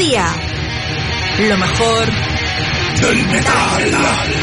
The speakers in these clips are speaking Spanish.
día. Lo mejor del metal.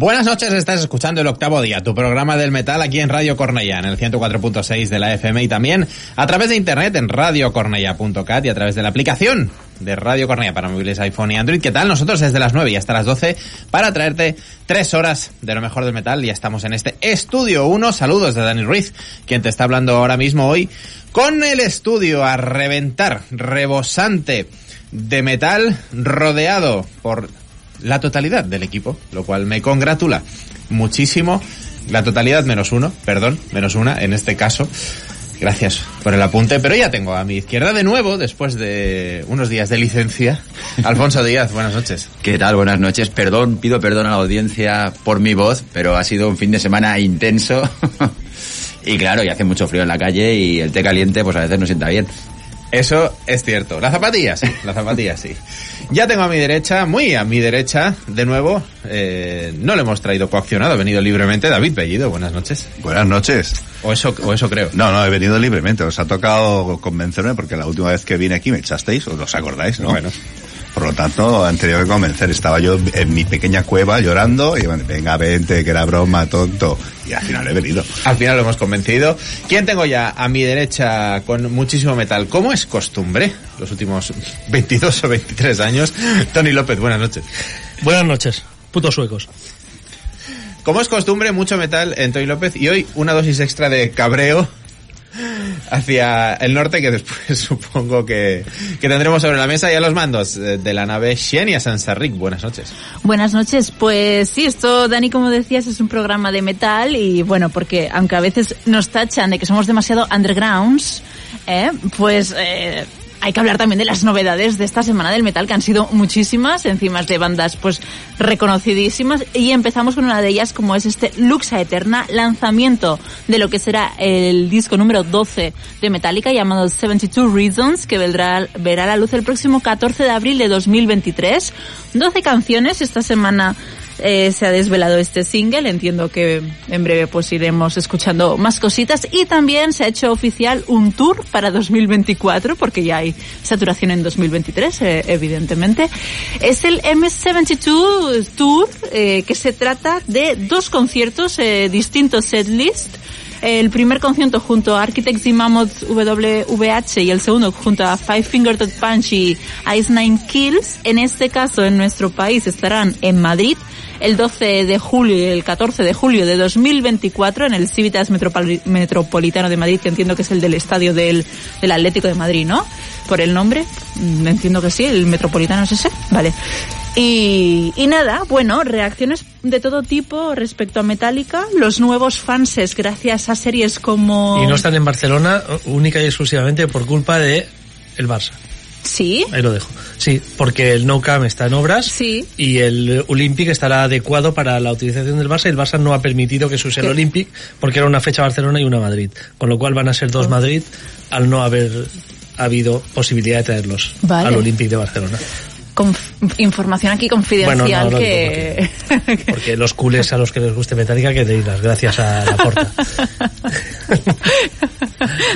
Buenas noches, estás escuchando el octavo día, tu programa del metal aquí en Radio Cornella, en el 104.6 de la FM y también a través de internet en radiocornella.cat y a través de la aplicación de Radio Cornella para móviles iPhone y Android. ¿Qué tal? Nosotros desde las 9 y hasta las 12 para traerte tres horas de lo mejor del metal. Ya estamos en este estudio 1. Saludos de Dani Ruiz, quien te está hablando ahora mismo hoy con el estudio a reventar, rebosante de metal, rodeado por la totalidad del equipo, lo cual me congratula muchísimo. La totalidad menos uno, perdón, menos una en este caso. Gracias por el apunte, pero ya tengo a mi izquierda de nuevo, después de unos días de licencia, Alfonso Díaz, buenas noches. ¿Qué tal? Buenas noches. Perdón, pido perdón a la audiencia por mi voz, pero ha sido un fin de semana intenso. y claro, y hace mucho frío en la calle y el té caliente pues a veces no sienta bien. Eso es cierto. La zapatilla, sí. La zapatilla, sí. Ya tengo a mi derecha, muy a mi derecha, de nuevo, eh, no le hemos traído coaccionado, ha venido libremente David Bellido. Buenas noches. Buenas noches. O eso, o eso creo. No, no, he venido libremente. Os ha tocado convencerme porque la última vez que vine aquí me echasteis, os acordáis, ¿no? Bueno. Por lo tanto, han tenido que convencer. Estaba yo en mi pequeña cueva llorando y bueno, venga, vente, que era broma, tonto. Y al final he venido. Al final lo hemos convencido. ¿Quién tengo ya a mi derecha con muchísimo metal? ¿Cómo es costumbre? Los últimos 22 o 23 años. Tony López, buenas noches. Buenas noches, putos suecos. Como es costumbre, mucho metal en Tony López y hoy una dosis extra de cabreo hacia el norte que después supongo que, que tendremos sobre la mesa y a los mandos eh, de la nave Xenia Sansarric. Buenas noches. Buenas noches, pues sí, esto, Dani, como decías, es un programa de metal y bueno, porque aunque a veces nos tachan de que somos demasiado undergrounds, ¿eh? pues eh, hay que hablar también de las novedades de esta semana del metal, que han sido muchísimas, encima de bandas pues reconocidísimas, y empezamos con una de ellas como es este Luxa Eterna, lanzamiento de lo que será el disco número 12 de Metallica llamado 72 Reasons, que verá la luz el próximo 14 de abril de 2023. 12 canciones esta semana eh, se ha desvelado este single. Entiendo que en breve pues iremos escuchando más cositas. Y también se ha hecho oficial un tour para 2024, porque ya hay saturación en 2023, eh, evidentemente. Es el M72 Tour, eh, que se trata de dos conciertos, distintos setlist. El primer concierto junto a Architects y Mammoth WVH y el segundo junto a Five Finger Death Punch y Ice Nine Kills. En este caso, en nuestro país estarán en Madrid el 12 de julio y el 14 de julio de 2024 en el Civitas Metropoli- Metropolitano de Madrid, que entiendo que es el del estadio del, del Atlético de Madrid, ¿no? Por el nombre, Mm, entiendo que sí, el Metropolitano es ese, vale. Y, y nada, bueno, reacciones de todo tipo respecto a Metallica, los nuevos fanses gracias a series como... Y no están en Barcelona única y exclusivamente por culpa de el Barça. Sí, Ahí lo dejo. Sí, porque el No Cam está en obras Sí. y el Olympic estará adecuado para la utilización del Barça y el Barça no ha permitido que se use el. Olympic porque era una fecha Barcelona y una Madrid. Con lo cual van a ser dos Madrid al no haber habido posibilidad de traerlos Vale. al Olympic de Barcelona. Información aquí confidencial Bueno, no, no, que... Porque los culés a los que les guste Metallica que te las gracias a la porta.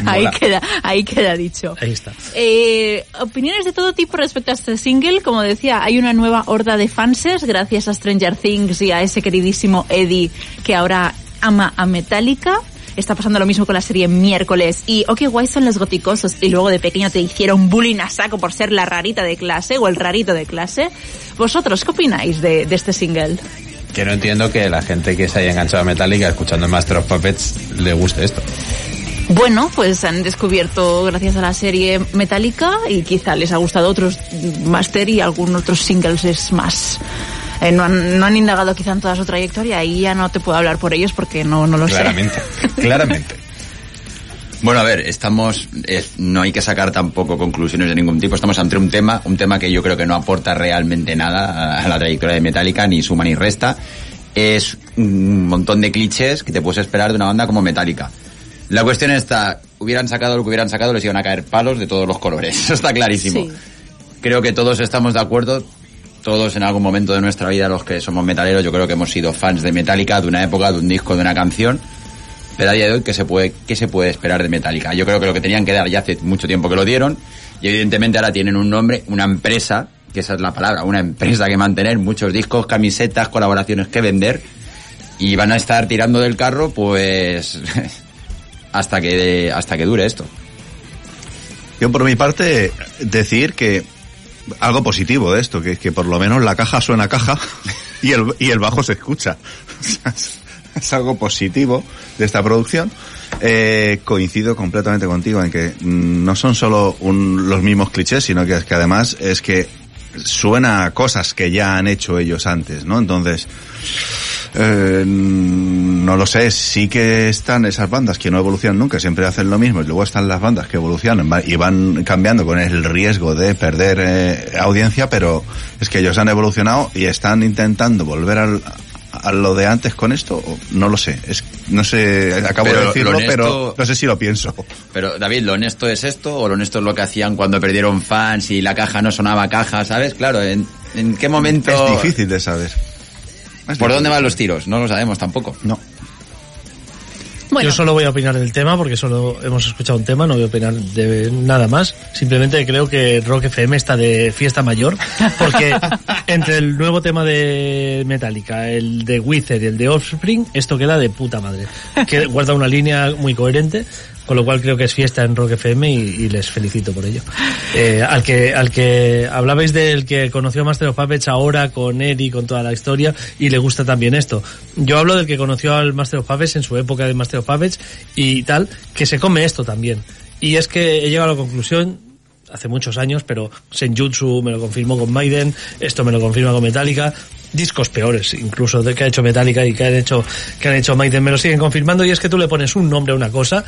ahí queda, ahí queda dicho. Ahí está. Eh, opiniones de todo tipo respecto a este single. Como decía, hay una nueva horda de fanses gracias a Stranger Things y a ese queridísimo Eddie que ahora ama a Metallica. Está pasando lo mismo con la serie Miércoles. Y, oh, qué guay son los goticosos. Y luego de pequeño te hicieron bullying a saco por ser la rarita de clase o el rarito de clase. ¿Vosotros qué opináis de, de este single? Que no entiendo que la gente que se haya enganchado a Metallica escuchando Master of Puppets le guste esto. Bueno, pues han descubierto gracias a la serie Metallica y quizá les ha gustado otros Master y algún otros singles es más. Eh, no, han, no han indagado quizá en toda su trayectoria y ya no te puedo hablar por ellos porque no, no lo Claramente, claramente. Bueno, a ver, estamos, es- no hay que sacar tampoco conclusiones de ningún tipo. Estamos ante un tema, un tema que yo creo que no aporta realmente nada a la trayectoria de Metallica, ni suma ni resta. Es un montón de clichés que te puedes esperar de una banda como Metallica. La cuestión está, hubieran sacado lo que hubieran sacado, les iban a caer palos de todos los colores. Eso está clarísimo. Sí. Creo que todos estamos de acuerdo, todos en algún momento de nuestra vida, los que somos metaleros, yo creo que hemos sido fans de Metallica, de una época, de un disco, de una canción. Pero a día de hoy, ¿qué se puede, qué se puede esperar de Metallica? Yo creo que lo que tenían que dar ya hace mucho tiempo que lo dieron. Y evidentemente ahora tienen un nombre, una empresa que esa es la palabra, una empresa que mantener, muchos discos, camisetas, colaboraciones que vender, y van a estar tirando del carro, pues, hasta que, hasta que dure esto. Yo por mi parte decir que algo positivo de esto, que, que por lo menos la caja suena caja y el, y el bajo se escucha. es, es algo positivo de esta producción. Eh, coincido completamente contigo en que no son solo un- los mismos clichés, sino que, es que además es que suena cosas que ya han hecho ellos antes, ¿no? Entonces, eh, no lo sé, sí que están esas bandas que no evolucionan nunca, siempre hacen lo mismo, y luego están las bandas que evolucionan y van cambiando con el riesgo de perder eh, audiencia, pero es que ellos han evolucionado y están intentando volver al, a lo de antes con esto, no lo sé, es, no sé, acabo Pero de lo decirlo, honesto- pero no sé si lo pienso. Pero David, ¿lo honesto es esto o lo honesto es lo que hacían cuando perdieron fans y la caja no sonaba caja, ¿sabes? Claro, ¿en, en qué momento... Es difícil de saber. Es ¿Por dónde van los tiros? No lo sabemos tampoco. No. Bueno, Yo solo voy a opinar del tema porque solo hemos escuchado un tema, no voy a opinar de nada más. Simplemente creo que Rock FM está de fiesta mayor porque entre el nuevo tema de Metallica, el de Wither y el de Offspring, esto queda de puta madre. Que guarda una línea muy coherente, con lo cual creo que es fiesta en Rock FM y, y les felicito por ello. Eh, al que al que hablabais del que conoció Master of Puppets ahora con Eddie, con toda la historia y le gusta también esto. Yo hablo del que conoció al Master of Puppets en su época de Master of Puppets y tal, que se come esto también. Y es que he llegado a la conclusión hace muchos años, pero Senjutsu me lo confirmó con Maiden, esto me lo confirma con Metallica, discos peores incluso de que ha hecho Metallica y que han hecho que han hecho Maiden me lo siguen confirmando y es que tú le pones un nombre a una cosa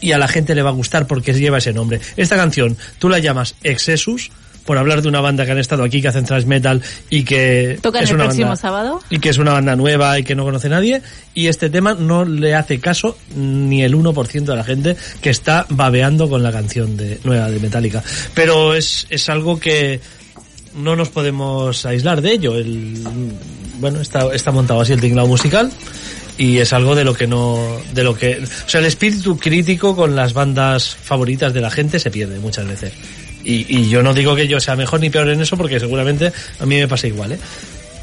y a la gente le va a gustar porque lleva ese nombre. Esta canción tú la llamas Excessus por hablar de una banda que han estado aquí que hacen thrash metal y que ¿Tocan es el una próximo banda- sábado? y que es una banda nueva y que no conoce nadie y este tema no le hace caso ni el 1% de la gente que está babeando con la canción de nueva de Metallica pero es, es algo que no nos podemos aislar de ello el, bueno está, está montado así el tinglado musical y es algo de lo que no de lo que o sea el espíritu crítico con las bandas favoritas de la gente se pierde muchas veces y, y yo no digo que yo sea mejor ni peor en eso porque seguramente a mí me pasa igual ¿eh?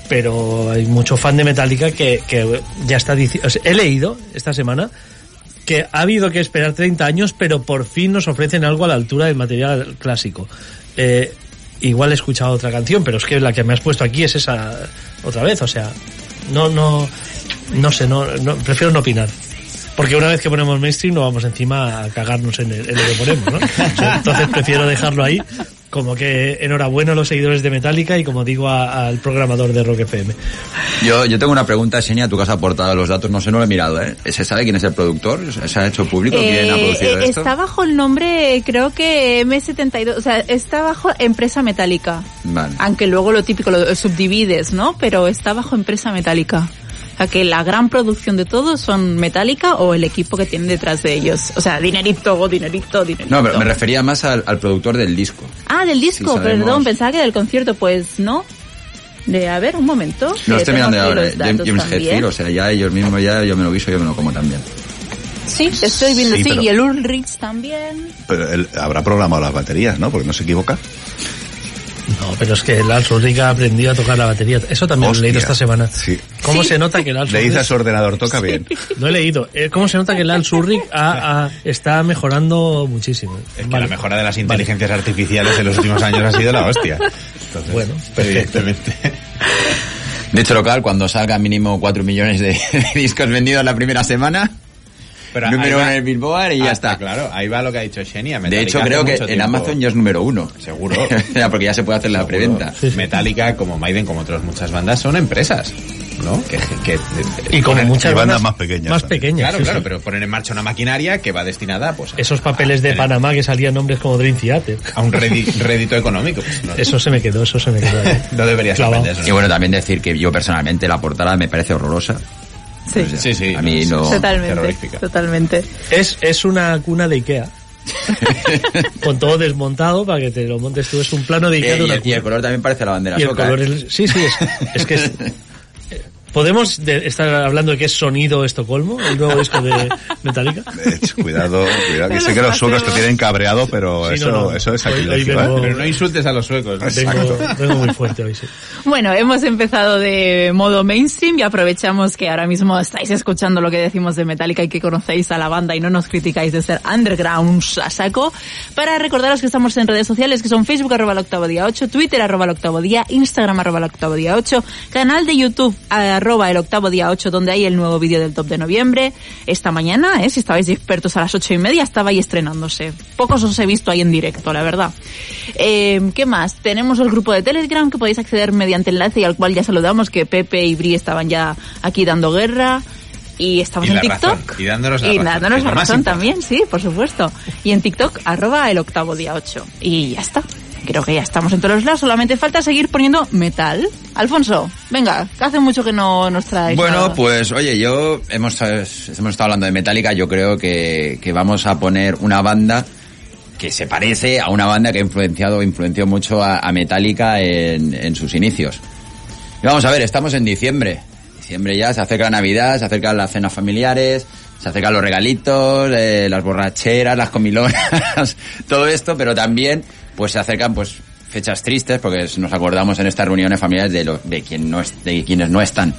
pero hay mucho fan de Metallica que, que ya está diciendo he leído esta semana que ha habido que esperar 30 años pero por fin nos ofrecen algo a la altura del material clásico eh, igual he escuchado otra canción pero es que la que me has puesto aquí es esa otra vez o sea no no no sé no, no prefiero no opinar porque una vez que ponemos mainstream no vamos encima a cagarnos en, el- en lo que ponemos, ¿no? Entonces prefiero dejarlo ahí como que enhorabuena a los seguidores de Metallica y como digo a- al programador de Rock FM. Yo, yo tengo una pregunta, Xenia, tú que has aportado los datos, no sé, no lo he mirado, ¿eh? ¿Se sabe quién es el productor? ¿Se ha hecho público quién ha Eh, producido eh, esto? está bajo el nombre, creo que M72, o sea, está bajo empresa metálica. Vale. Aunque luego lo típico lo subdivides, ¿no? Pero está bajo empresa metálica. O sea, que la gran producción de todo son Metallica o el equipo que tienen detrás de ellos. O sea, dinerito, dinerito, dinerito. No, pero me refería más al, al productor del disco. Ah, del disco, Sí, sabemos. perdón, pensaba que del concierto, pues no. De, a ver, un momento. Que estoy mirando ahora, James. Hetfield, o sea, ya ellos mismos, ya yo me lo guiso, yo me lo como también. Sí, estoy viendo, Sí, sí, pero- y el Ulrich también. Pero él habrá programado las baterías, ¿no? Porque no se equivoca. No, pero es que Lars Ulrich ha aprendido a tocar la batería. Eso también lo he Hostia. leído esta semana. Sí. ¿Cómo Sí. se nota que Lars Le dice a Ulrich... su ordenador, toca bien. Lo he leído. Eh, ¿Cómo se nota que Lars Ulrich ha- ha- está mejorando muchísimo? Es que Vale. la mejora de las inteligencias artificiales en los últimos años ha sido la hostia. Entonces, Bueno, perfecto. evidentemente. De hecho, local, cuando salga mínimo 4 millones de, discos vendidos la primera semana, Pero número uno en el Billboard y ya Ah, está. Claro, ahí va lo que ha dicho Xenia. De Metallica hecho, creo que en Amazon ya es número uno. Seguro. Porque ya se puede hacer la preventa. Metallica, como Maiden, como otras muchas bandas, son empresas, ¿no? Que, que- Y como ponen- muchas y bandas bandas más pequeñas Más pequeñas. Claro, sí, claro, sí. pero ponen en marcha una maquinaria que va destinada, pues, a- Esos papeles a de Panamá que salían nombres como Dream Theater. a un rédi- rédito económico. pues, no, Eso se me quedó, eso se me quedó. no debería Clavado. sorprender Y bueno, también decir que yo personalmente la portada me parece horrorosa. Sí, O sea, Sí, sí, A mí no, totalmente. Es, es una cuna de Ikea. Con todo desmontado para que te lo montes tú. Es un plano de Ikea Eh, de y, una el, y el color también parece la bandera Y el soca, color ¿eh? es- sí, sí, es, es que es, ¿Podemos de- estar hablando de que es Sonido Estocolmo, el nuevo disco de Metallica? Eh, cuidado, cuidado, que sé que los suecos te tienen cabreado, pero Sí, eso, no, no. eso es aquí. hoy vengo- Pero no insultes a los suecos. ¿no? Vengo, vengo muy fuerte hoy, sí. Bueno, hemos empezado de modo mainstream y aprovechamos que ahora mismo estáis escuchando lo que decimos de Metallica y que conocéis a la banda y no nos criticáis de ser undergrounds a saco, para recordaros que estamos en redes sociales que son Facebook arroba el octavo día 8, Twitter arroba el octavo día, Instagram arroba el octavo día 8, canal de YouTube arroba el octavo día 8 donde hay el nuevo vídeo del top de noviembre. Esta mañana, eh, si estabais expertos a las ocho y media, estaba ahí estrenándose. Pocos os he visto ahí en directo, la verdad. Eh, ¿Qué más? Tenemos el grupo de Telegram que podéis acceder mediante enlace y al cual ya saludamos que Pepe y Bri estaban ya aquí dando guerra. Y estamos Y en TikTok. razón, y dándonos la Y razón, dándonos la razón también, sí, por supuesto. Y en TikTok, arroba el octavo día 8. Y ya está. Creo que ya estamos en todos los lados. Solamente falta seguir poniendo metal. Alfonso, venga, que hace mucho que no nos traes Bueno, nada. pues oye, yo hemos, hemos estado hablando de Metallica, yo creo que, que vamos a poner una banda que se parece a una banda que ha influenciado, influenció mucho a, a Metallica en, en sus inicios. Y vamos a ver, estamos en diciembre. Diciembre ya, se acerca Navidad, se acercan las cenas familiares, se acercan los regalitos, eh, las borracheras, las comilonas, todo esto, pero también pues se acercan pues fechas tristes porque nos acordamos en estas reuniones familiares de, lo, de, no de quienes no están.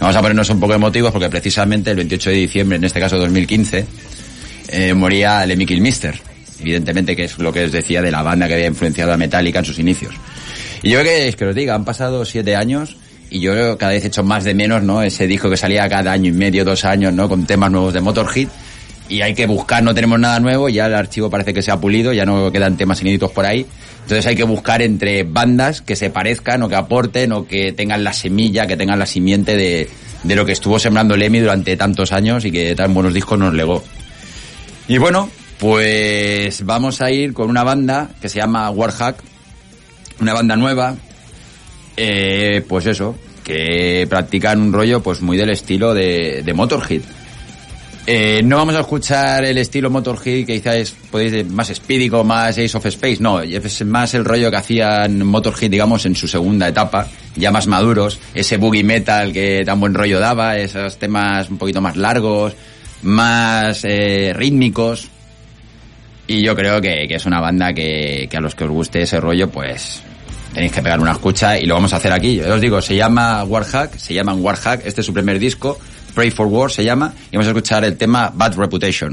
Vamos a ponernos un poco emotivos porque precisamente el 28 de diciembre, en este caso 2015, eh, moría Lemmy Kilmister. Evidentemente que es lo que os decía de la banda que había influenciado a Metallica en sus inicios. Y yo que que os diga, han pasado siete años y yo cada vez he hecho más de menos, ¿no? Ese disco que salía cada año y medio, dos años, ¿no? Con temas nuevos de Motorhead. Y hay que buscar, no tenemos nada nuevo, ya el archivo parece que se ha pulido, ya no quedan temas inéditos por ahí. Entonces hay que buscar entre bandas que se parezcan o que aporten o que tengan la semilla, que tengan la simiente de, de lo que estuvo sembrando Lemmy durante tantos años y que tan buenos discos nos legó. Y bueno, pues vamos a ir con una banda que se llama Warhack, una banda nueva, eh, pues eso, que practican un rollo pues muy del estilo de, de Motorhead. Eh, no vamos a escuchar el estilo Motorhead que quizás podéis de- más espídico, más Ace of Space, no, es más el rollo que hacían Motorhead, digamos, en su segunda etapa, ya más maduros, ese boogie metal que tan buen rollo daba, esos temas un poquito más largos, más eh, rítmicos, y yo creo que, que es una banda que, que a los que os guste ese rollo, pues tenéis que pegar una escucha y lo vamos a hacer aquí. Yo os digo, se llama Warhack, se llaman Warhack, este es su primer disco, Pray for War se llama, y vamos a escuchar el tema Bad Reputation.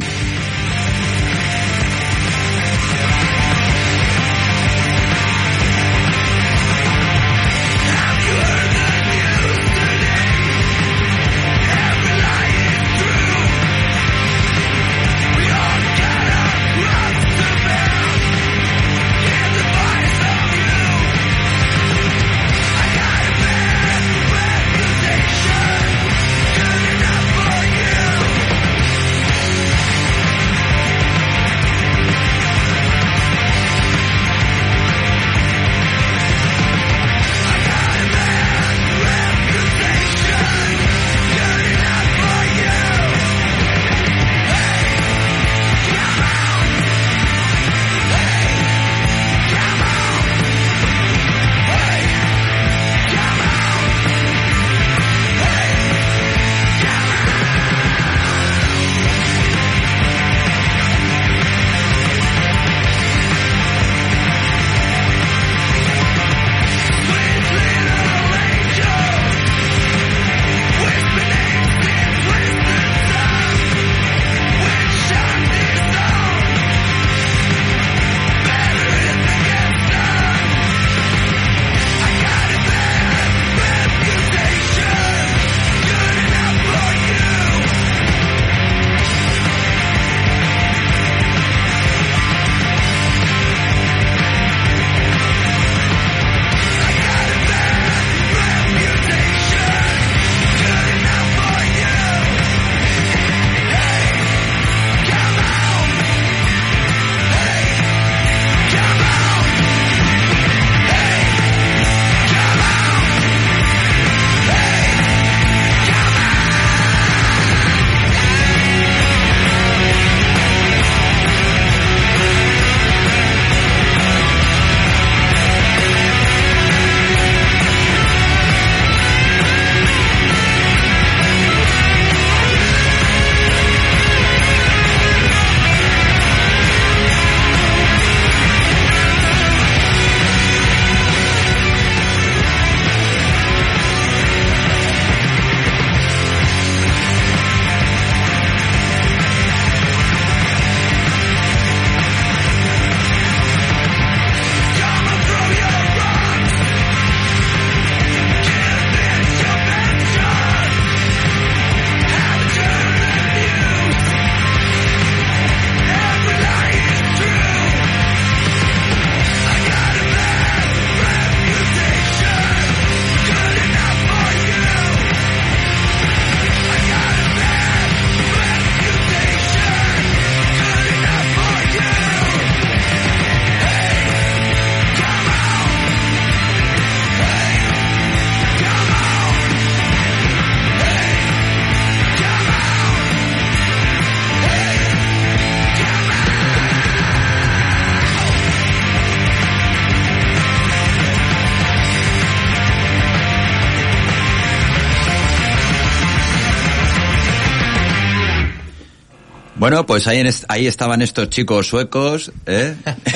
Bueno, pues ahí, en est- ahí estaban estos chicos suecos, ¿eh?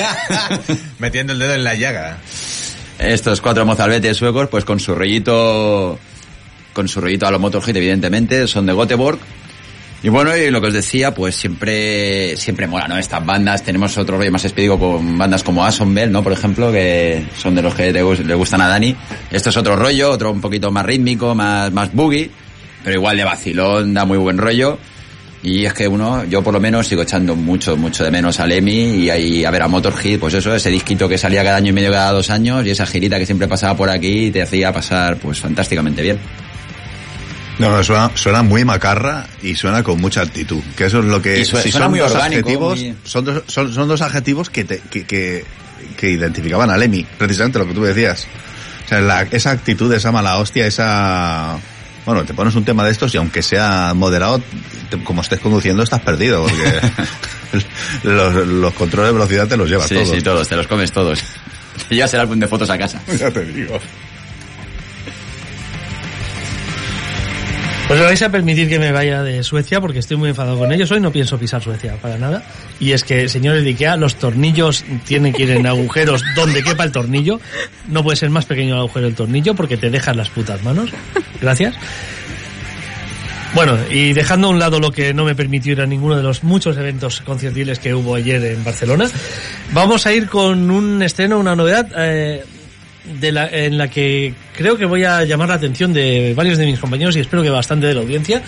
Metiendo el dedo en la llaga. estos cuatro mozalbetes suecos, pues con su rollito, con su rollito a los Motorhead, evidentemente, son de Göteborg. Y bueno, y lo que os decía, pues siempre, siempre mola, ¿no? Estas bandas, tenemos otro rollo más específico con bandas como Asonbel, ¿no? Por ejemplo, que son de los que le, le gustan a Dani. Esto es otro rollo, otro un poquito más rítmico, más, más boogie, pero igual de vacilón, da muy buen rollo. Y es que uno, yo por lo menos sigo echando mucho, mucho de menos a Lemmy y ahí a ver a Motorhead, pues eso, ese disquito que salía cada año y medio, cada dos años y esa girita que siempre pasaba por aquí y te hacía pasar pues fantásticamente bien. No, no, suena, suena muy macarra y suena con mucha actitud. Que eso es lo que... Y su- si suena son muy dos orgánico, adjetivos, muy- son, dos, son, son dos adjetivos que, te- que, que, que identificaban a Lemmy, precisamente lo que tú decías. O sea, la- esa actitud, esa mala hostia, esa... Bueno, te pones un tema de estos y aunque sea moderado, te- como estés conduciendo estás perdido, porque los, los controles de velocidad te los llevas sí, todos. sí, todos, te los comes todos. Te llevas el álbum de fotos a casa. Ya te digo. Pues me vais a permitir que me vaya de Suecia porque estoy muy enfadado con ellos. Hoy no pienso pisar Suecia para nada. Y es que, señores de Ikea, los tornillos tienen que ir en agujeros donde quepa el tornillo. No puede ser más pequeño el agujero del tornillo porque te dejan las putas manos. Gracias. Bueno, y dejando a un lado lo que no me permitió ir a ninguno de los muchos eventos conciertiles que hubo ayer en Barcelona, vamos a ir con un estreno, una novedad, eh, de la, en la que creo que voy a llamar la atención de varios de mis compañeros y espero que bastante de la audiencia,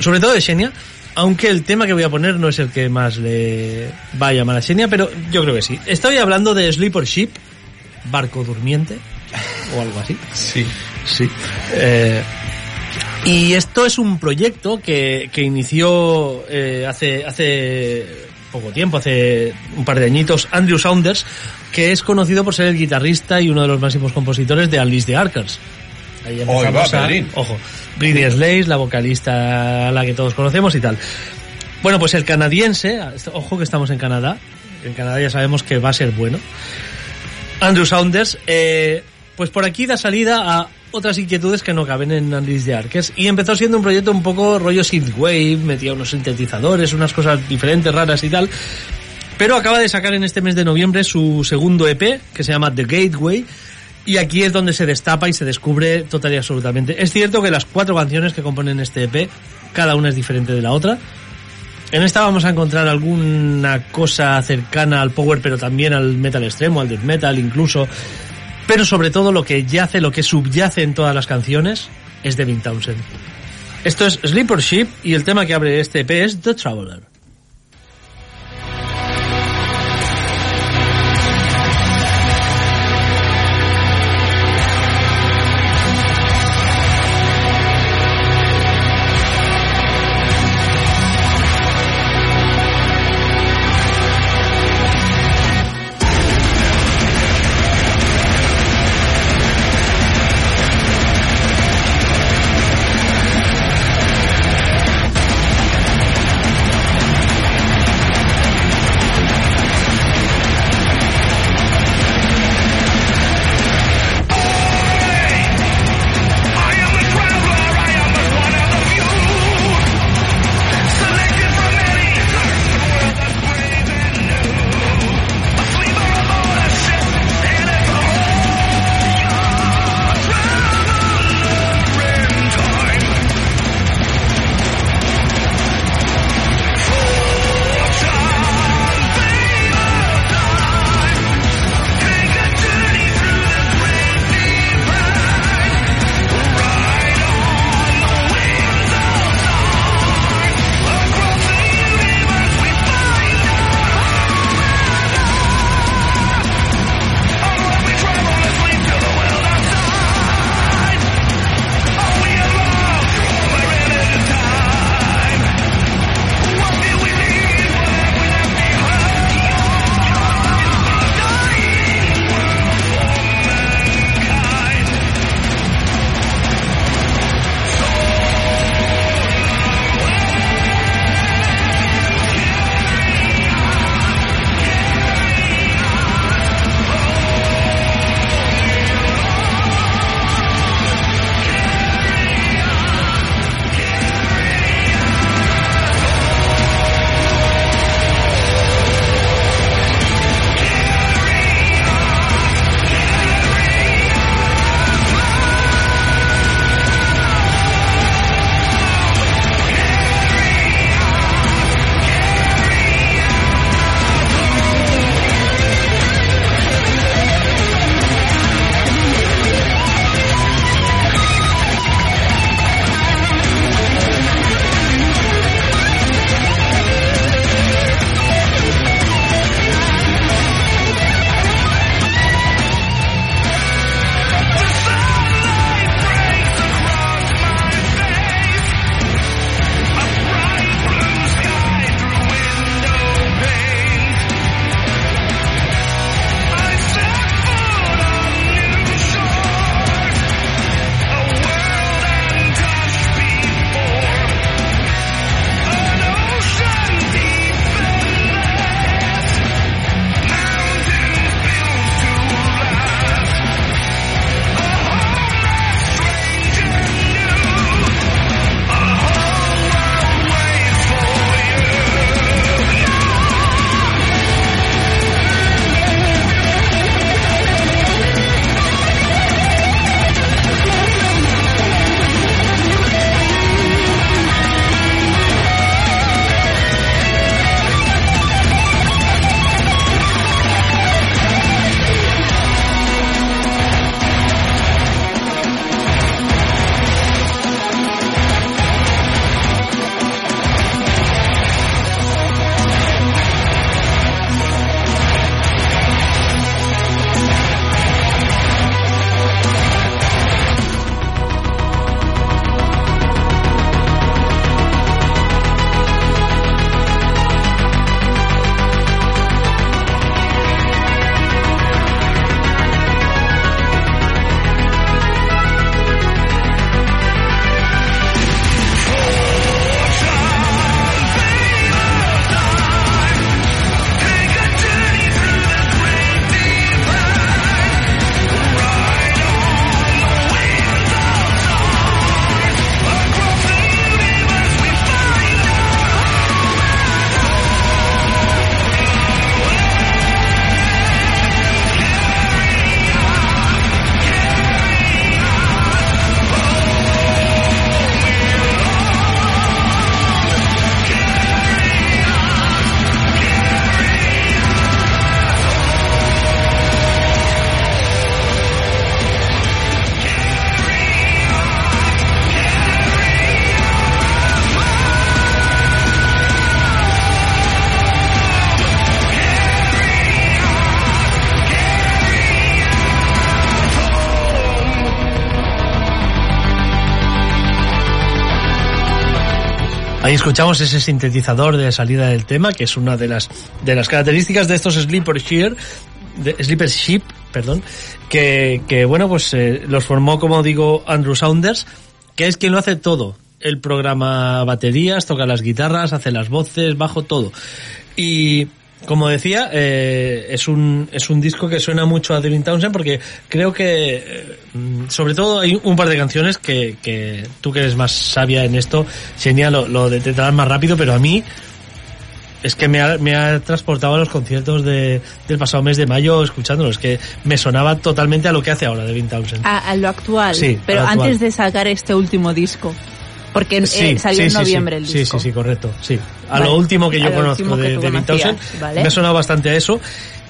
sobre todo de Xenia, aunque el tema que voy a poner no es el que más le va a llamar a Xenia, pero yo creo que sí. Estoy hablando de Sleeper Ship, barco durmiente, o algo así. Sí. Sí. Eh, y esto es un proyecto que, que inició eh, hace, hace poco tiempo, hace un par de añitos, Andrew Saunders, que es conocido por ser el guitarrista y uno de los máximos compositores de Alice the Archers. Ahí empezamos va, a- ojo, Britney Slays, la vocalista a la que todos conocemos y tal. Bueno, pues el canadiense, ojo que estamos en Canadá, en Canadá ya sabemos que va a ser bueno. Andrew Saunders, eh, pues por aquí da salida a otras inquietudes que no caben en Andris de Arques y empezó siendo un proyecto un poco rollo synthwave, metía unos sintetizadores, unas cosas diferentes, raras y tal. Pero acaba de sacar en este mes de noviembre su segundo EP, que se llama The Gateway, y aquí es donde se destapa y se descubre total y absolutamente. Es cierto que las cuatro canciones que componen este EP, cada una es diferente de la otra. En esta vamos a encontrar alguna cosa cercana al power, pero también al metal extremo, al death metal incluso. Pero sobre todo lo que yace, lo que subyace en todas las canciones es Devin Townsend. Esto es Sleeper Ship y el tema que abre este EP es The Traveler. Escuchamos ese sintetizador de salida del tema, que es una de las de las características de estos Sleeper Shear, de Sleeper Sheep, perdón, que, que bueno, pues eh, los formó, como digo, Andrew Saunders, que es quien lo hace todo. El programa baterías, toca las guitarras, hace las voces, bajo, todo. Y como decía, eh, es un es un disco que suena mucho a Devin Townsend porque creo que eh, mm, sobre todo hay un par de canciones que, que tú que eres más sabia en esto, Xenia, lo, lo detectarás más rápido, pero a mí es que me ha, me ha transportado a los conciertos de, del pasado mes de mayo escuchándolo. Es que me sonaba totalmente a lo que hace ahora Devin Townsend. A, a lo actual, Sí, pero a lo actual. antes de sacar este último disco. Porque eh, Sí, salió sí, en sí, noviembre sí. el Sí, disco. sí, sí, correcto. Sí. A Vale. lo último que yo conozco de conocías, Townsend, ¿vale? me ha sonado bastante a eso.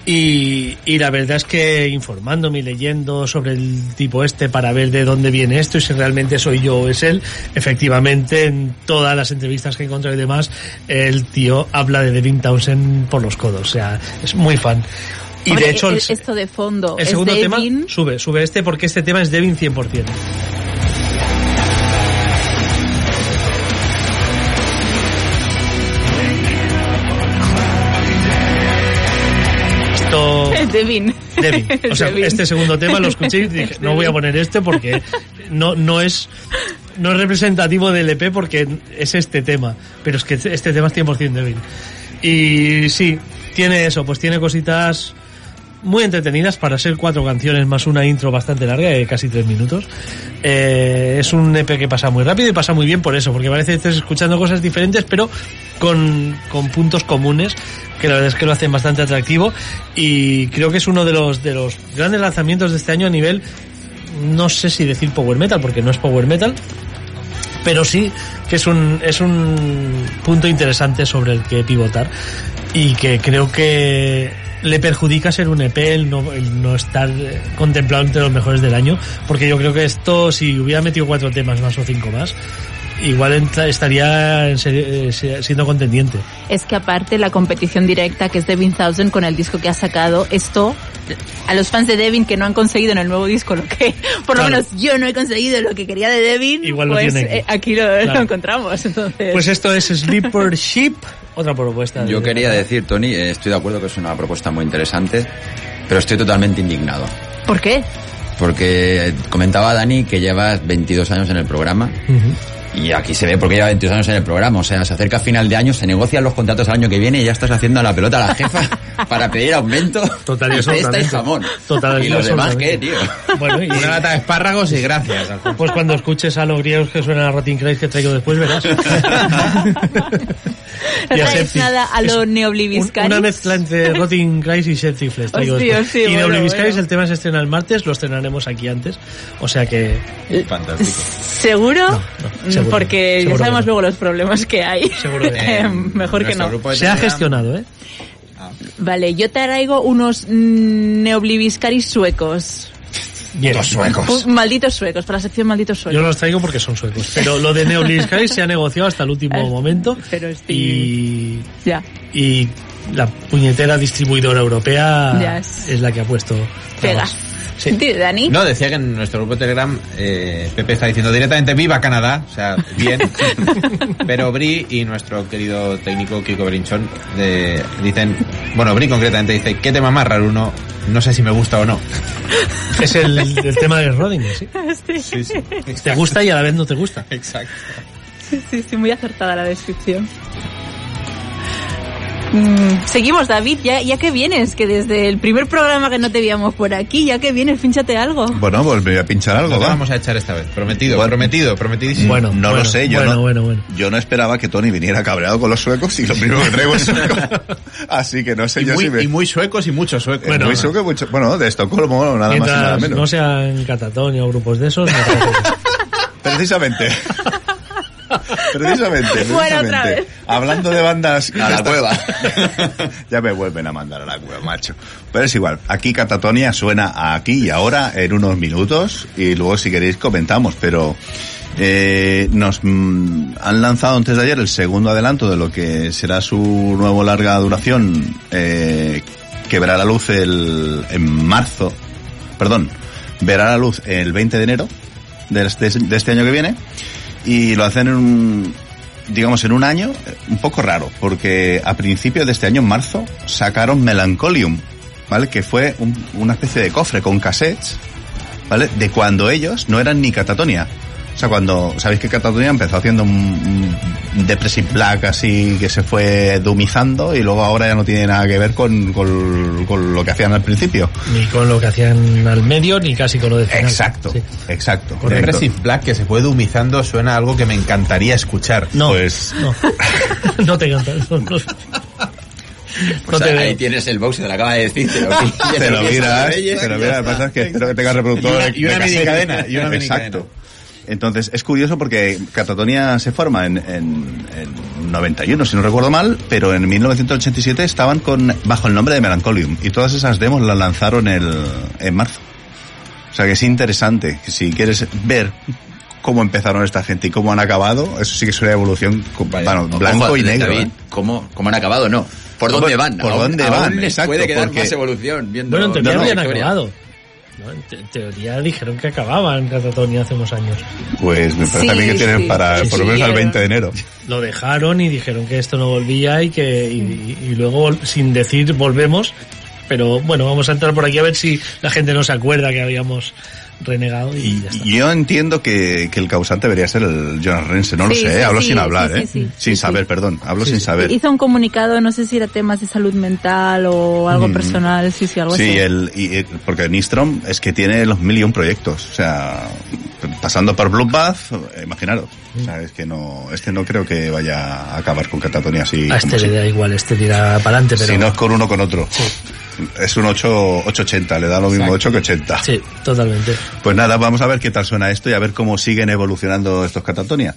Y, y la verdad es que informándome y leyendo sobre el tipo este para ver de dónde viene esto y si realmente soy yo o es él, efectivamente en todas las entrevistas que he encontrado y demás, el tío habla de Devin Townsend por los codos, o sea, es muy fan. Y Hombre, de hecho, el- el, esto de fondo el es segundo tema sube, sube este porque este tema es Devin 100%. Devin. Devin. O sea, Devin. este segundo tema lo escuché y dije, no voy a poner este porque no, no es no es representativo del EP porque es este tema, pero es que este tema es 100% Devin. Y sí, tiene eso, pues tiene cositas muy entretenidas para ser cuatro canciones más una intro bastante larga, de casi tres minutos. Eh, es un EP que pasa muy rápido y pasa muy bien por eso, porque parece que estés escuchando cosas diferentes, pero con, con puntos comunes, que la verdad es que lo hacen bastante atractivo. Y creo que es uno de los, de los grandes lanzamientos de este año a nivel, no sé si decir power metal, porque no es power metal, pero sí que es un, es un punto interesante sobre el que pivotar y que creo que le perjudica ser un EP el no, el no estar eh, contemplado entre los mejores del año, porque yo creo que esto, si hubiera metido cuatro temas más o cinco más, igual estaría en serio- eh, siendo contendiente. Es que aparte la competición directa que es Devin Thousand con el disco que ha sacado, esto a los fans de Devin que no han conseguido en el nuevo disco lo que, por lo menos yo no he conseguido lo que quería de Devin, Igual lo pues tiene aquí. eh, aquí lo, Claro. lo encontramos. Entonces, Pues esto es Sleeper Sheep, otra propuesta. de- Yo quería decir, Tony, eh, estoy de acuerdo que es una propuesta muy interesante, pero estoy totalmente indignado. ¿por qué? Porque comentaba Dani que llevas 22 años en el programa. Y aquí se ve porque lleva 22 años en el programa. O sea, se acerca final de año, se negocian los contratos al año que viene y ya estás haciendo a la pelota a la jefa para pedir aumento. Total y de esta y jamón. Total y y los demás. ¿qué, tío? Bueno, y Una lata de espárragos y gracias. Pues cuando escuches a los griegos que suenan a Rotten Christ que traigo después, verás. No Y a nada a lo un- Neobliviscaris. Una mezcla entre Rotting Christ y Septic Flesh. traigo Hostia, después. hostia, y bueno, Neobliviscaris, bueno. el tema se estrena el martes, lo estrenaremos aquí antes. O sea que... Fantástico. ¿Seguro? no, seguro Porque seguro ya sabemos que no. luego los problemas que hay. Seguro que no. Eh, Mejor que Nuestro no. grupo de Se ha Telegram- gestionado, ¿eh? Vale, yo te traigo unos mm, Neobliviscaris suecos. Bien. Uh, malditos suecos, para la sección malditos Yo suecos. los traigo porque son suecos. Pero lo de Neobliviscaris se ha negociado hasta el último Eh, momento. pero estoy- Y... Ya, Y la puñetera distribuidora europea Ya es- es la que ha puesto... pega. trabas. Sí. Dani. No, decía que en nuestro grupo de Telegram eh, Pepe está diciendo directamente viva Canadá, o sea, bien. Pero Bri y nuestro querido técnico Kiko Brinchón de- dicen, bueno, Bri concretamente dice, ¿qué tema más raro uno? No sé si me gusta o no. Es el, el tema de Rodinger, ¿sí? Sí, sí. Te gusta y a la vez no te gusta. Exacto. Sí, sí, muy acertada la descripción. Mm, seguimos, David, ya, ya que vienes, que desde el primer programa que no te veíamos por aquí, ya que vienes, fínchate algo. Bueno, pues me voy a pinchar algo, va. vamos a echar esta vez, prometido, Bueno. prometido, prometidísimo. Bueno, no bueno, lo sé, yo bueno, no, bueno, bueno. yo no esperaba que Tony viniera cabreado con los suecos y lo primero que traigo es sueco. Así que no sé y, yo muy, si me... y muy suecos y muchos suecos. Bueno, muy sueco, mucho- bueno, de Estocolmo, nada más y nada Mientras menos. no sean catatonia o grupos de esos, bien. Precisamente. Precisamente, precisamente. otra vez. Hablando de bandas... A la cueva. ya me vuelven a mandar a la cueva, macho. Pero es igual. Aquí Catatonia suena aquí y ahora en unos minutos y luego si queréis comentamos, pero eh, nos mm, han lanzado antes de ayer el segundo adelanto de lo que será su nuevo larga duración eh, que verá la luz el, en marzo, perdón, verá la luz el 20 de enero de este, de este año que viene y lo hacen en un- digamos, en un año eh, un poco raro, porque a principios de este año, en marzo, sacaron Melancholium, ¿vale? Que fue un- una especie de cofre con cassettes, ¿vale? De cuando ellos no eran ni Catatonia. O sea, cuando, sabéis que Catatonia empezó haciendo un, un Depressive Black así que se fue dumizando y luego ahora ya no tiene nada que ver con, con, con lo que hacían al principio. Ni con lo que hacían al medio, ni casi con lo de final. Exacto, Sí. exacto. Con Depressive Black que se fue dumizando suena a algo que me encantaría escuchar. No, Pues- no. no te encanta. No, no. Pues No te ahí veo. tienes el box, te lo acaba de decir. Te lo, pillas, te lo miras, te lo miras, está. pasa es que espero que tenga reproductor Y una- y una de cassette. minicadena, y una minicadena. Exacto. Entonces, es curioso porque Catatonia se forma en, en, en 91, si no recuerdo mal, pero en 1987 estaban con, bajo el nombre de Melancholium y todas esas demos las lanzaron el, en marzo. O sea que es interesante, si quieres ver cómo empezaron esta gente y cómo han acabado, eso sí que es una evolución, Vaya, bueno, ojo, blanco y David, negro. ¿eh? ¿Cómo, ¿Cómo han acabado? No. ¿Por ¿Por- dónde van? por Aún- dónde aún van? les Exacto, puede quedar porque- más evolución viendo... Bueno, en teoría no, no, habían acabado. ¿No? En te- teoría dijeron que acababan Catatonia hace unos años. Pues me parece a mí Sí, que tienen sí. para, Sí, por lo sí, menos al era. 20 de enero. Lo dejaron y dijeron que esto no volvía y que y, y luego sin decir volvemos. Pero bueno, vamos a entrar por aquí a ver si la gente no se acuerda que habíamos renegado y ya está. Yo entiendo que, que el causante debería ser el Jonas Rense, no lo Sí, sé, sí, ¿eh? hablo sí, sin hablar, sí, ¿eh? sí, sí. sin Sí, saber, sí. perdón, hablo sin saber. Hizo un comunicado, no sé si era temas de salud mental o algo Mm. personal, sí, sí, algo Sí, así. el, y, y- porque Nistrom es que tiene los mil y un proyectos, o sea, pasando por Bloodbath, eh, imaginaros. O sea, es que no, este no creo que vaya a acabar con Catatonia así. a este le da igual, este tira para adelante, pero Si no es con uno con otro. Es un 8, 880, le da lo mismo 8 que 80. sí, totalmente. Pues nada, vamos a ver qué tal suena esto y a ver cómo siguen evolucionando estos Catatonia.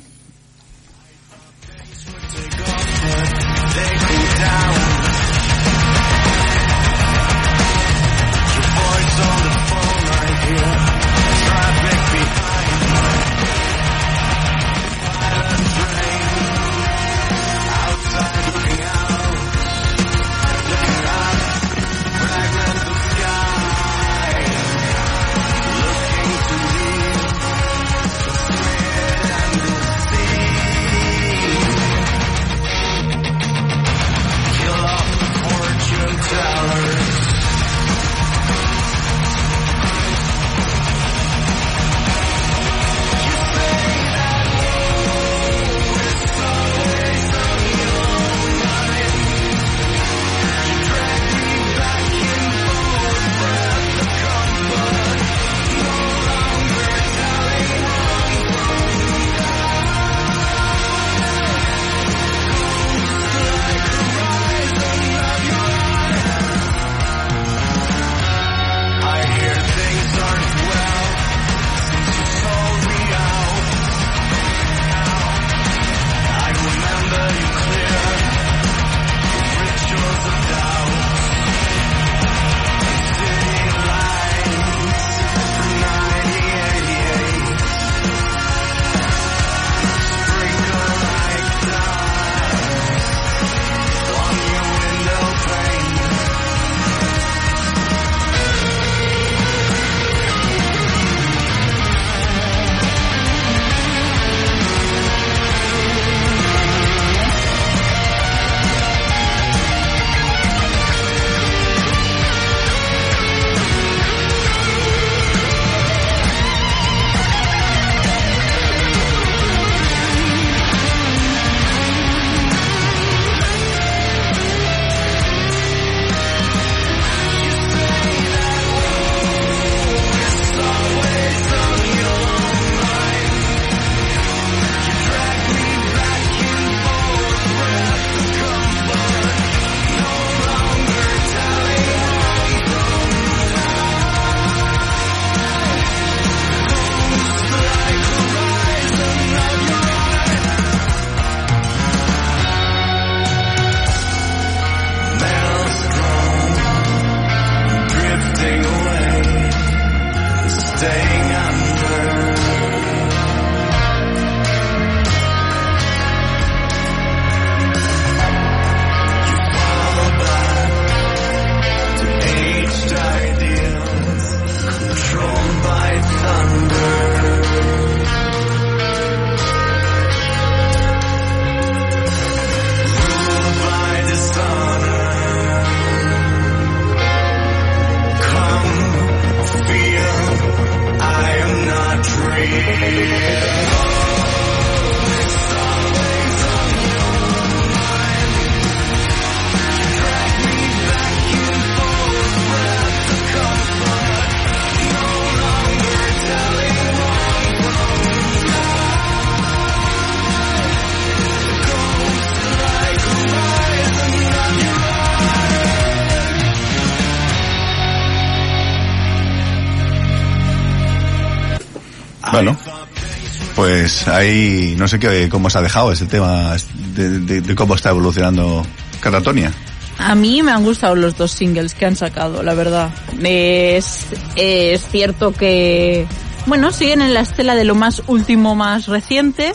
Pues ahí no sé qué, cómo se ha dejado ese tema de, de- de cómo está evolucionando Catatonia. A mí me han gustado los dos singles que han sacado, la verdad. Es, es cierto que, bueno, siguen en la estela de lo más último, más reciente.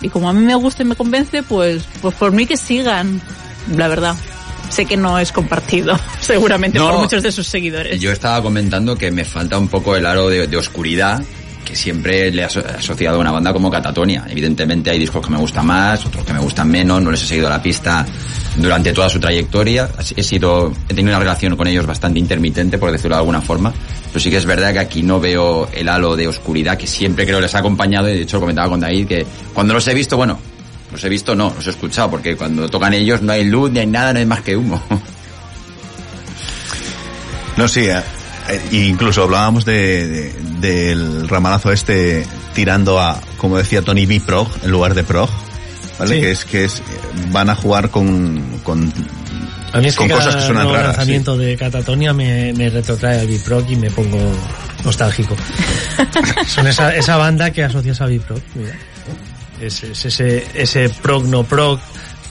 Y como a mí me gusta y me convence, pues, pues por mí que sigan, la verdad. Sé que no es compartido, seguramente, No. por muchos de sus seguidores. Yo estaba comentando que me falta un poco el aro de, de oscuridad siempre le he aso- asociado a una banda como Catatonia. Evidentemente hay discos que me gustan más, otros que me gustan menos, no les he seguido la pista durante toda su trayectoria. He sido, he tenido una relación con ellos bastante intermitente, por decirlo de alguna forma. Pero sí que es verdad que aquí no veo el halo de oscuridad que siempre creo les ha acompañado y de hecho comentaba con David que cuando los he visto, bueno, los he visto no, los he escuchado porque cuando tocan ellos no hay luz ni hay nada, no hay más que humo. No, sí, eh, incluso hablábamos de, de- del ramalazo este tirando a, como decía Tony B. Prog en lugar de Prog, ¿vale? Sí. Que es que es, eh, van a jugar con, con, A mí es con que cosas cada que suenan raras. sí. lanzamiento de Catatonia me, me retrotrae al Biproc y me pongo nostálgico. Son esa, esa banda que asocias a mira. Es, es ese, ese prog no prog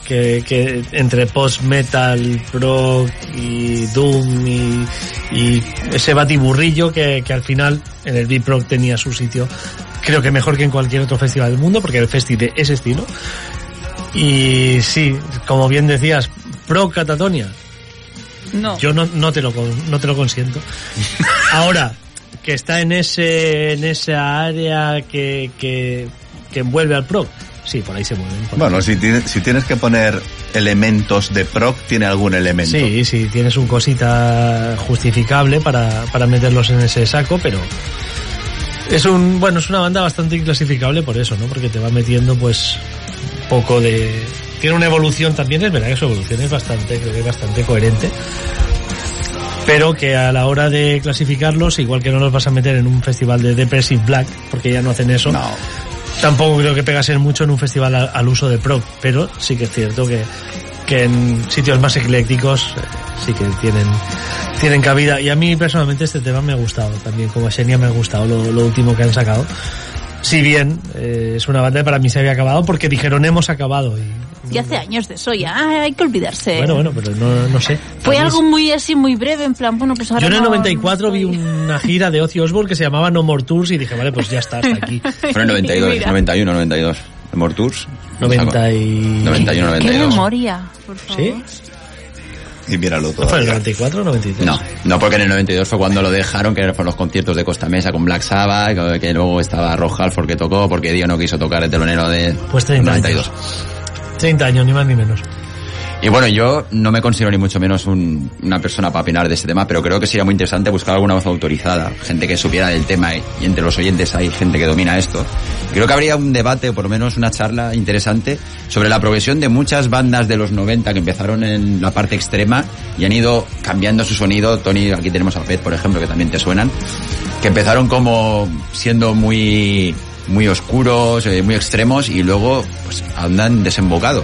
que, que entre post-metal, prog y doom y, y ese batiburrillo que, que al final en el Biproc tenía su sitio. Creo que mejor que en cualquier otro festival del mundo porque el festi de ese estilo. Y sí, como bien decías, pro Catatonia, No. yo no, no te lo no te lo consiento. Ahora que está en ese en esa área que que, que envuelve al pro, sí, por ahí se mueven. Bueno, ahí. si, tiene- si tienes que poner elementos de Prog, tiene algún elemento. sí, sí, tienes un cosita justificable para, para meterlos en ese saco, pero es un bueno es una banda bastante inclasificable por eso, ¿no? Porque te va metiendo pues poco de tiene una evolución también, es verdad que su evolución es bastante, creo que es bastante coherente. Pero que a la hora de clasificarlos, igual que no los vas a meter en un festival de Depressive Black, porque ya no hacen eso, No. Tampoco creo que pegasen mucho en un festival al, uso de prog, pero sí que es cierto que, que en sitios más eclécticos eh, sí que tienen, tienen cabida. Y a mí personalmente este tema me ha gustado también, como Xenia me ha gustado lo último que han sacado. Si bien eh, es una banda que para mí se había acabado porque dijeron hemos acabado. Y, Y hace años de eso ya, ah, hay que olvidarse. bueno, bueno, pero no, no sé. Fue algo muy así, muy breve, en plan, bueno, pues ahora Yo en el no- 94 no vi estoy. una gira de Ozzy Osbourne que se llamaba No More Tours y dije, vale, pues ya está, hasta aquí. Fueron 92, Mira. 91, 92. Mortours. 90 y... 91, Qué 92. memoria, por favor. ¿Sí? Y míralo ¿No fue en el todavía. 94 o 93? No, no porque en el 92 fue cuando lo dejaron, que fueron los conciertos de Costa Mesa con Black Sabbath, que- luego estaba Rock Halford que tocó, porque Dio no quiso tocar el telonero de Pues 30 92. años. 30 años, ni más ni menos. Y bueno, yo no me considero ni mucho menos un- una persona para opinar de este tema, pero creo que sería muy interesante buscar alguna voz autorizada, gente que supiera del tema y, entre los oyentes hay gente que domina esto. Creo que habría un debate o por lo menos una charla interesante sobre la progresión de muchas bandas de los 90 que empezaron en la parte extrema y han ido cambiando su sonido. Tony, aquí tenemos a Fed, por ejemplo, que también te suenan, que empezaron como siendo muy muy oscuros, eh, muy extremos y luego pues andan desembocado.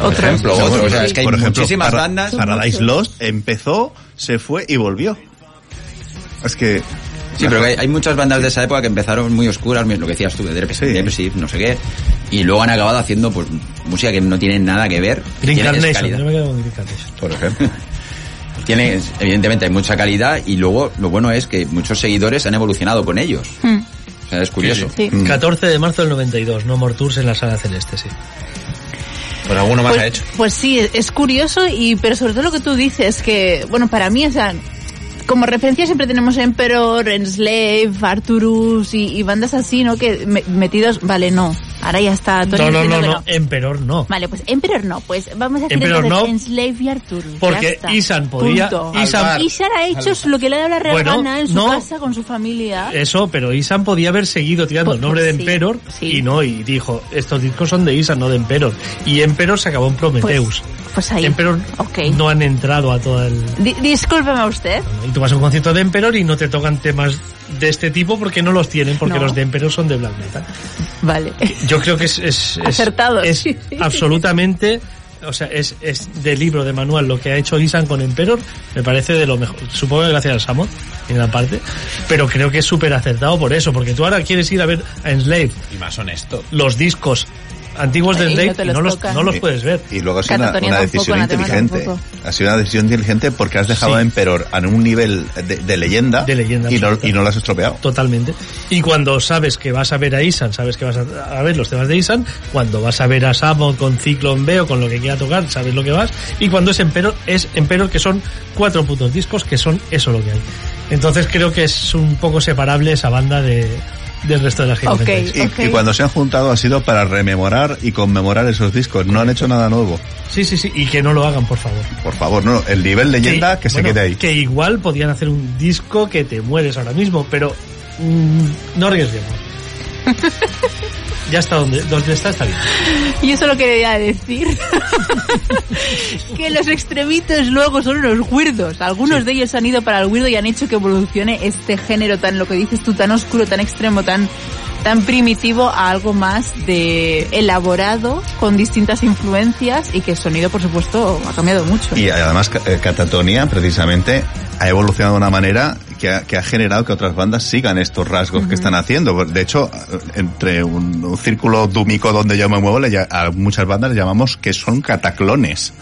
Por ejemplo, O sea, otro, o sea, por- es que hay por ejemplo, muchísimas Para- bandas. Paradise Lost empezó, se fue y volvió. Es que... Sí, pero hay, hay muchas bandas de esa época que empezaron muy oscuras, lo que decías tú, de Depressive, Sí. No sé qué, y luego han acabado haciendo pues música que no tiene nada que ver. Green tiene es Carnation, calidad. yo me quedo con Green Carnation. Por ejemplo. Tiene, evidentemente hay mucha calidad y luego lo bueno es que muchos seguidores han evolucionado con ellos. Hmm, O sea, es curioso. sí. Mm. 14 de marzo del 92, No More Tours en la Sala Celeste, sí. Pues alguno más Pues, ha hecho. pues sí, es curioso y pero sobre todo lo que tú dices que bueno para mí o sea como referencia siempre tenemos Emperor, Enslave, Arturus y, y bandas así, ¿no? Que me- metidos, vale, no. Ahora ya está Tony No, no, no, no, Emperor no. Vale, pues Emperor no, pues vamos a decir Emperor no, Enslave y Arturus. Porque. Isan podía... Isan, ha hecho lo que le da la real gana en su no. casa con su familia. Eso, pero Isan podía haber seguido tirando Pues- el nombre pues de sí, Emperor sí. y no, y dijo, estos discos son de Isan, no de Emperor. Y Emperor se acabó en Prometheus. Pues ahí. Emperor no han entrado a todo el... Di- discúlpeme a usted. Y tú vas a un concierto de Emperor y no te tocan temas de este tipo porque no los tienen, porque No. los de Emperor son de black metal. Vale. Yo creo que es, es, es- Acertado, es sí, sí. absolutamente, o sea, es, es de libro, de manual, lo que ha hecho Isan con Emperor, me parece de lo mejor. Supongo que gracias a Samot. primera parte, pero creo que es súper acertado por eso, porque tú ahora quieres ir a ver a Enslave, Y más honesto. los discos antiguos de Ahí no los no los, tocan. no los puedes ver. Y luego ha sido una, decisión inteligente. Ha sido una decisión inteligente porque has dejado Sí. a Emperor en un nivel de, de leyenda, De leyenda y, no, y no lo has estropeado. Totalmente. Y cuando sabes que vas a ver a Isan, sabes que vas a, a ver los temas de Isan, cuando vas a ver a Samo con Ciclone B o con lo que quiera tocar, sabes lo que vas, y cuando es Emperor, es Emperor que son cuatro putos discos que son eso lo que hay. Entonces creo que es un poco separable esa banda de, del resto de la gente. Ok. Y, Ok. y cuando se han juntado ha sido para rememorar y conmemorar esos discos. No han hecho nada nuevo. Sí, sí, sí, y que no lo hagan, por favor. Por favor, no. El nivel leyenda que, se bueno, quede ahí. Que igual podían hacer un disco que te mueres ahora mismo, pero mm, no arriesguemos. ya está donde, donde está, está bien. Y eso lo quería decir. que los extremitos luego son unos weirdos. Algunos de ellos han ido para el weirdo y han hecho que evolucione este género tan, lo que dices tú, tan oscuro, tan extremo, tan tan primitivo a algo más de elaborado con distintas influencias y que el sonido por supuesto ha cambiado mucho. Y además eh, Catatonia precisamente ha evolucionado de una manera que ha, que ha generado que otras bandas sigan estos rasgos que están haciendo. De hecho, entre un, un círculo dúmico donde yo me muevo, le a muchas bandas le llamamos que son cataclones.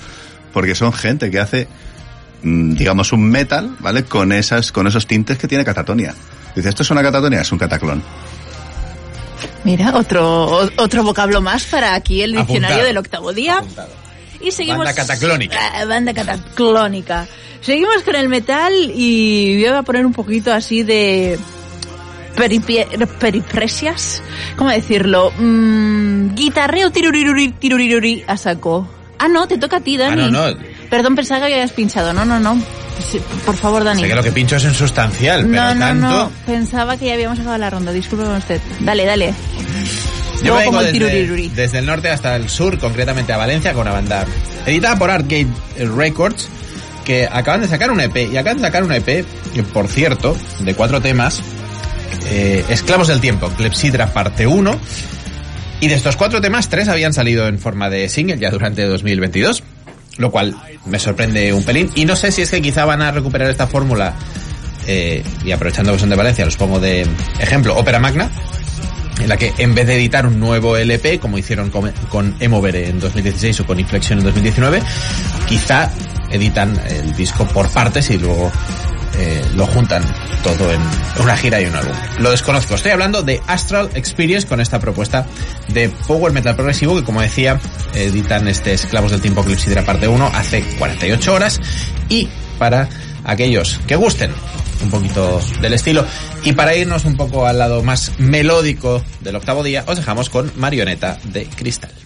Porque son gente que hace, mm, digamos, un metal, ¿vale? Con esas, con esos tintes que tiene Catatonia. Dice, ¿esto es una catatonia? Es un cataclón. Mira, otro otro vocablo más para aquí el diccionario Apuntado. del octavo día. Apuntado. Y seguimos. Banda cataclónica. Ah, banda cataclónica. Seguimos con el metal y voy a poner un poquito así de. peripie- peripresias. ¿Cómo decirlo? Mm, guitarreo tiruriruri, tiruriruri a saco. Ah, no, te toca a ti, Dani. Ah, no, no. Perdón, pensaba que habías pinchado. No, no, no. Por favor, Dani. Sé que lo que pincho es insustancial, pero no, no, tanto... no. Pensaba que ya habíamos acabado la ronda. Discúlpeme usted. Dale, dale. Yo vengo como el desde, el norte hasta el sur, concretamente a Valencia, con una banda editada por Artgate Records, que acaban de sacar un EP. Y acaban de sacar un EP, que, por cierto, de cuatro temas, eh, Esclavos del Tiempo, Clepsidra parte 1. Y de estos cuatro temas, tres habían salido en forma de single ya durante 2022. Lo cual me sorprende un pelín. Y no sé si es que quizá van a recuperar esta fórmula, eh, y aprovechando que son de Valencia, los pongo de ejemplo, Ópera Magna, en la que en vez de editar un nuevo LP, como hicieron con, con Emover en 2016 o con Inflexion en 2019, quizá editan el disco por partes y luego eh, lo juntan todo en una gira y un álbum. Lo desconozco. Estoy hablando de Astral Experience con esta propuesta de Power Metal Progresivo que, como decía, editan este Esclavos del Tiempo Clepsidra parte 1 hace 48 horas y para aquellos que gusten un poquito del estilo y para irnos un poco al lado más melódico del octavo día os dejamos con Marioneta de Cristal.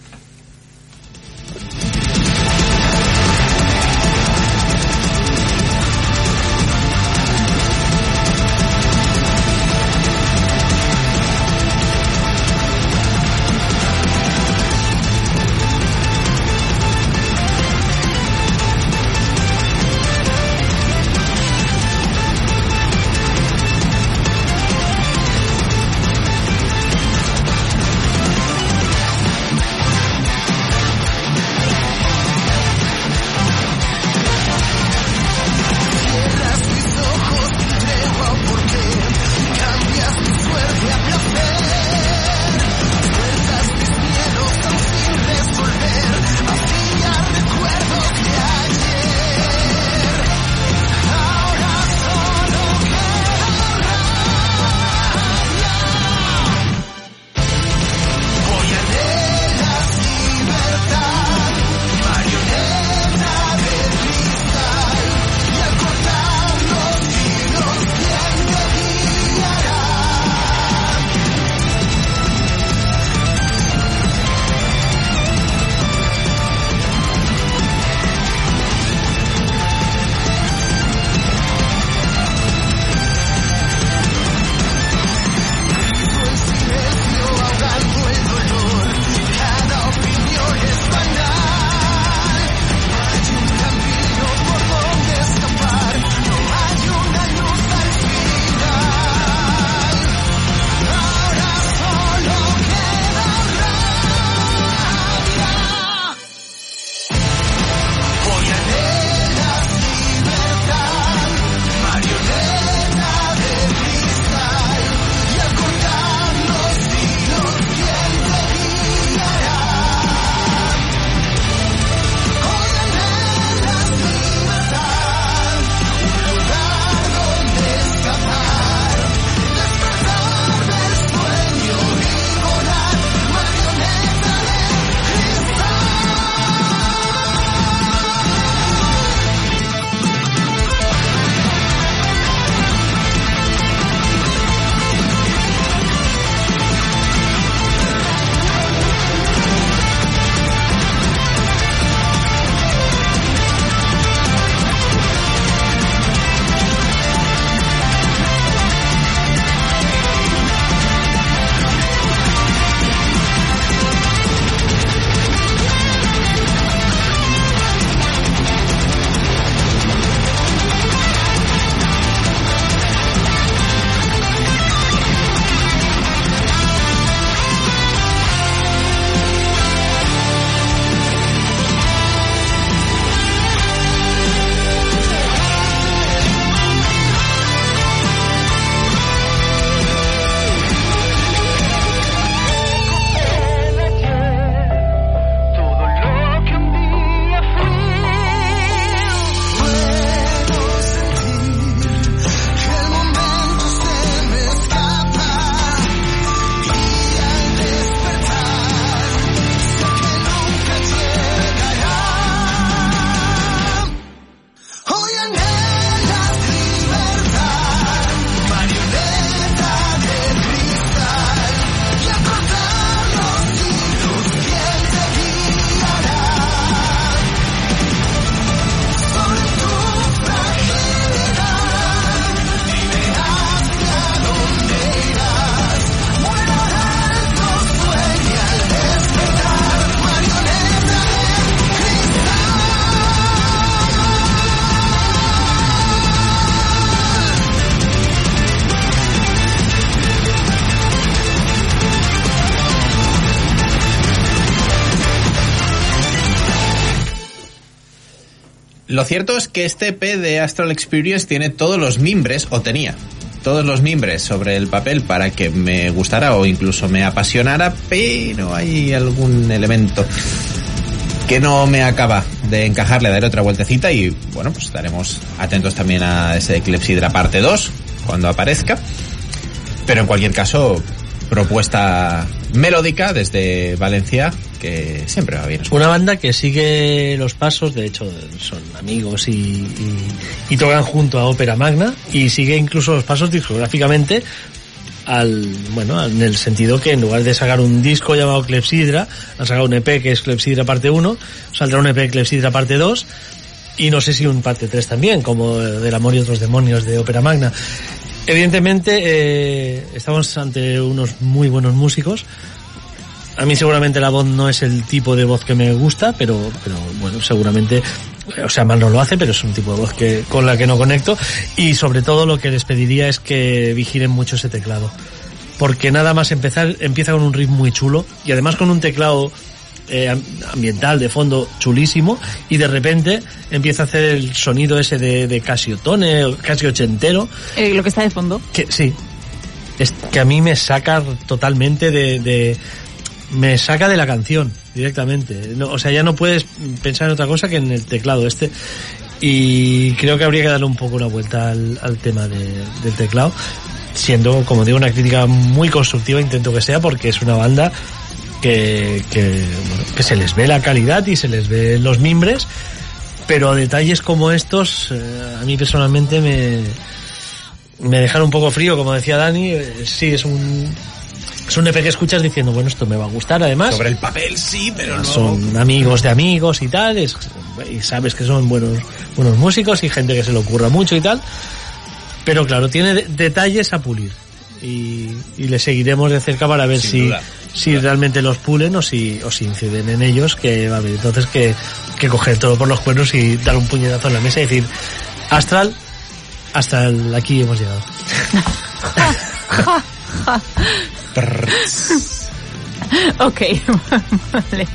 Lo cierto es que este EP de Astral Experience tiene todos los mimbres, o tenía todos los mimbres sobre el papel para que me gustara o incluso me apasionara, pero hay algún elemento que no me acaba de encajar, le daré otra vueltecita y bueno, pues estaremos atentos también a ese Clepsidra parte 2 cuando aparezca. Pero en cualquier caso, propuesta melódica desde Valencia que siempre va bien. Una banda que sigue los pasos, de hecho son amigos y, tocan junto a Ópera Magna y sigue incluso los pasos discográficamente al, bueno, en el sentido que en lugar de sacar un disco llamado Clepsidra, han sacado un EP que es Clepsidra parte 1, saldrá un EP Clepsidra parte 2 y no sé si un parte 3 también, como del amor y otros demonios de Ópera Magna. Evidentemente, eh, estamos ante unos muy buenos músicos. A mí seguramente la voz no es el tipo de voz que me gusta, pero, pero bueno, seguramente, o sea, mal no lo hace, pero es un tipo de voz que, con la que no conecto. Y sobre todo lo que les pediría es que vigilen mucho ese teclado. Porque nada más empezar, empieza con un riff muy chulo y además con un teclado eh, ambiental de fondo chulísimo y de repente empieza a hacer el sonido ese de, de casi otone, casi ochentero. Eh, lo que está de fondo. Que sí, es que a mí me saca totalmente de, de me saca de la canción directamente. No, o sea, ya no puedes pensar en otra cosa que en el teclado este. Y creo que habría que darle un poco una vuelta al, tema de, del teclado, siendo, como digo, una crítica muy constructiva, intento que sea, porque es una banda que se les ve la calidad y se les ve los mimbres, pero detalles como estos, eh, a mí personalmente me, me dejaron un poco frío, como decía Dani, eh, sí, es un, es un EP que escuchas diciendo, bueno, esto me va a gustar además. Sobre el papel sí, pero no. Son amigos de amigos y tal, es- y sabes que son buenos, buenos músicos y gente que se le ocurra mucho y tal. Pero claro, tiene de- detalles a pulir. Y, y le seguiremos de cerca para ver Sin si, duda, si realmente los pulen o si, o si inciden en ellos, que va a haber entonces que, que coger todo por los cuernos y dar un puñetazo en la mesa y decir, Astral, hasta el- aquí hemos llegado. ok, vale.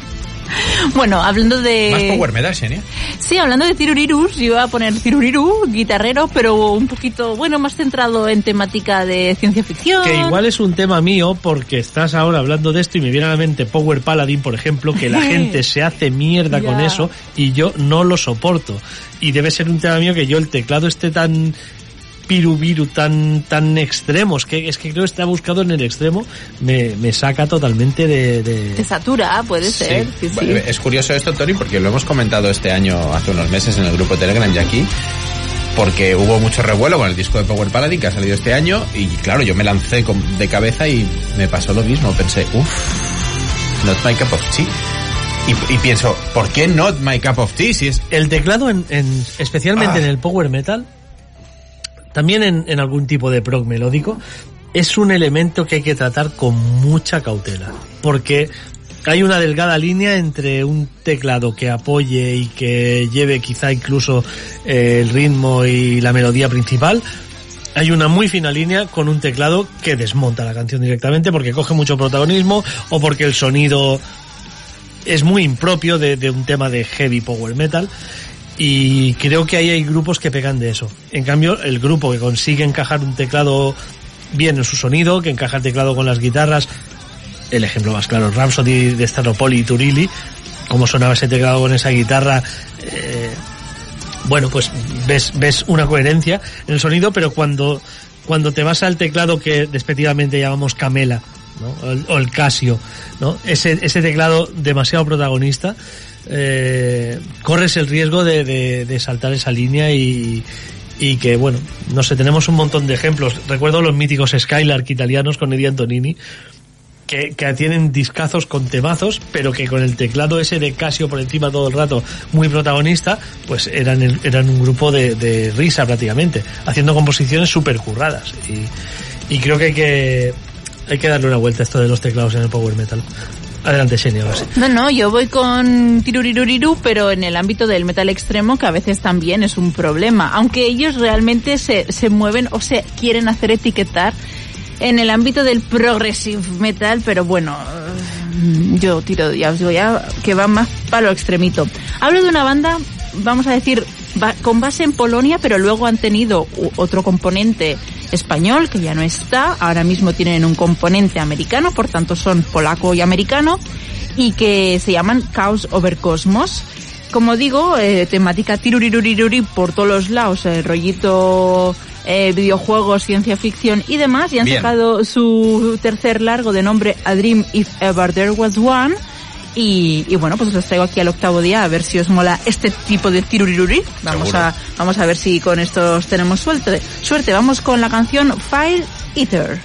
Bueno, hablando de... Más power metal, Xenia. Sí, hablando de tirurirus, yo iba a poner tiruriru, guitarrero, pero un poquito, bueno, más centrado en temática de ciencia ficción. Que igual es un tema mío porque estás ahora hablando de esto y me viene a la mente Power Paladin, por ejemplo, que la gente se hace mierda con eso y yo no lo soporto. Y debe ser un tema mío que yo el teclado esté tan pirubiru, tan, tan extremos, que es que creo que está buscado en el extremo, me, me saca totalmente de... de- Te satura, puede ser. Sí, sí. Bueno, Es curioso esto, Tony, porque lo hemos comentado este año, hace unos meses, en el grupo Telegram y aquí, porque hubo mucho revuelo con el disco de Power Paladin que ha salido este año, y claro, yo me lancé de cabeza y me pasó lo mismo. Pensé, uff, not my cup of tea. Y, y pienso, ¿por qué not my cup of tea? Si es El teclado, en, en- especialmente Ah. en el power metal, también en, algún tipo de prog melódico, es un elemento que hay que tratar con mucha cautela. Porque hay una delgada línea entre un teclado que apoye y que lleve quizá incluso eh, el ritmo y la melodía principal. Hay una muy fina línea con un teclado que desmonta la canción directamente porque coge mucho protagonismo o porque el sonido es muy impropio de un tema de heavy power metal y creo que ahí hay grupos que pegan de eso. En cambio, el grupo que consigue encajar un teclado bien en su sonido, que encaja el teclado con las guitarras, el ejemplo más claro, Rhapsody de Staropoli y Turilli, cómo sonaba ese teclado con esa guitarra, eh, bueno, pues ves, ves una coherencia en el sonido, pero cuando, cuando te vas al teclado que despectivamente llamamos Camela, ¿no? o, el, o el Casio, ¿no? ese, ese teclado demasiado protagonista, eh, corres el riesgo de, de, saltar esa línea y, y que, bueno, no sé, tenemos un montón de ejemplos. Recuerdo los míticos Skylark italianos con Eddie Antonini, que, que tienen discazos con temazos, pero que con el teclado ese de Casio por encima todo el rato, muy protagonista, pues eran, el- eran un grupo de, de risa prácticamente, haciendo composiciones súper curradas. Y, y creo que hay que hay que darle una vuelta a esto de los teclados en el power metal. Adelante, sí. No, no, yo voy con tiruriruriru, pero en el ámbito del metal extremo, que a veces también es un problema. Aunque ellos realmente se, se mueven o se quieren hacer etiquetar en el ámbito del progressive metal, pero bueno, eh, yo tiro, ya os digo ya, que va más para lo extremito. Hablo de una banda, vamos a decir, con base en Polonia, pero luego han tenido otro componente español que ya no está. Ahora mismo tienen un componente americano, por tanto son polaco y americano, y que se llaman Chaos Over Cosmos. Como digo, eh, temática tiruriruriruri por todos los lados, el rollito eh, videojuegos, ciencia ficción y demás, y han Bien. sacado su tercer largo de nombre A Dream If Ever There Was One. Y, y bueno, pues os traigo aquí al octavo día a ver si os mola este tipo de tiruriruri. Vamos Seguro. a, vamos a ver si con estos tenemos suerte. Suerte, vamos con la canción Fire Eater.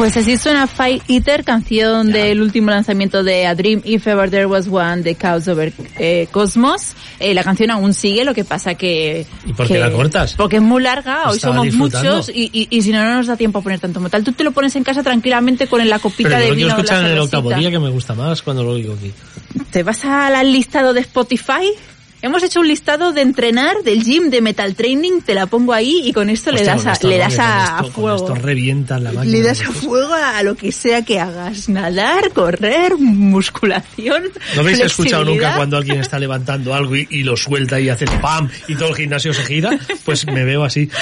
Pues así suena Fight Eater, canción del último lanzamiento de A Dream If Ever There Was One de Chaos Over eh, Cosmos. Eh, la canción aún sigue, lo que pasa que... ¿Y por qué que- la cortas? Porque es muy larga, hoy Estaba somos muchos y, y, y si no, no nos da tiempo a poner tanto metal. Tú te lo pones en casa tranquilamente con la copita Pero yo de vino. la escuchar en el octavo día que me gusta más cuando lo digo aquí. ¿Te vas al listado de Spotify? Hemos hecho un listado de entrenar del gym de Metal Training, te la pongo ahí y con esto le das a, esto le das a, esto- a con fuego. esto revientas la máquina. Le das a fuego a, lo que sea que hagas. Nadar, correr, musculación. ¿No habéis escuchado nunca cuando alguien está levantando algo y, y lo suelta y hace ¡pam! y todo el gimnasio se gira? Pues me veo así.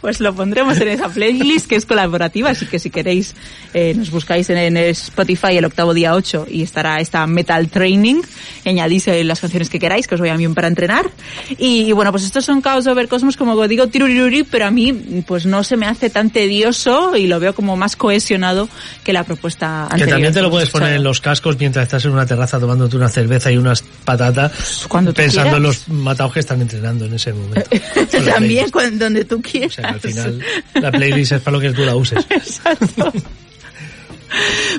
Pues lo pondremos en esa playlist que es colaborativa, así que si queréis eh, nos buscáis en, en Spotify el octavo día 8 y estará esta Metal Training y añadís eh, las canciones que queráis, que os vayan bien para entrenar. Y, y bueno, pues estos son Chaos Over Cosmos, como digo, tiruriruri, pero a mí pues no se me hace tan tedioso y lo veo como más cohesionado que la propuesta Que anterior. también te lo puedes poner en escuchado. los cascos mientras estás en una terraza tomándote una cerveza y unas patatas, Cuando tú pensando en los matados que están entrenando en ese momento. También cuando, donde tú O quieras. sea, que al final la playlist es para lo que tú la uses. Exacto.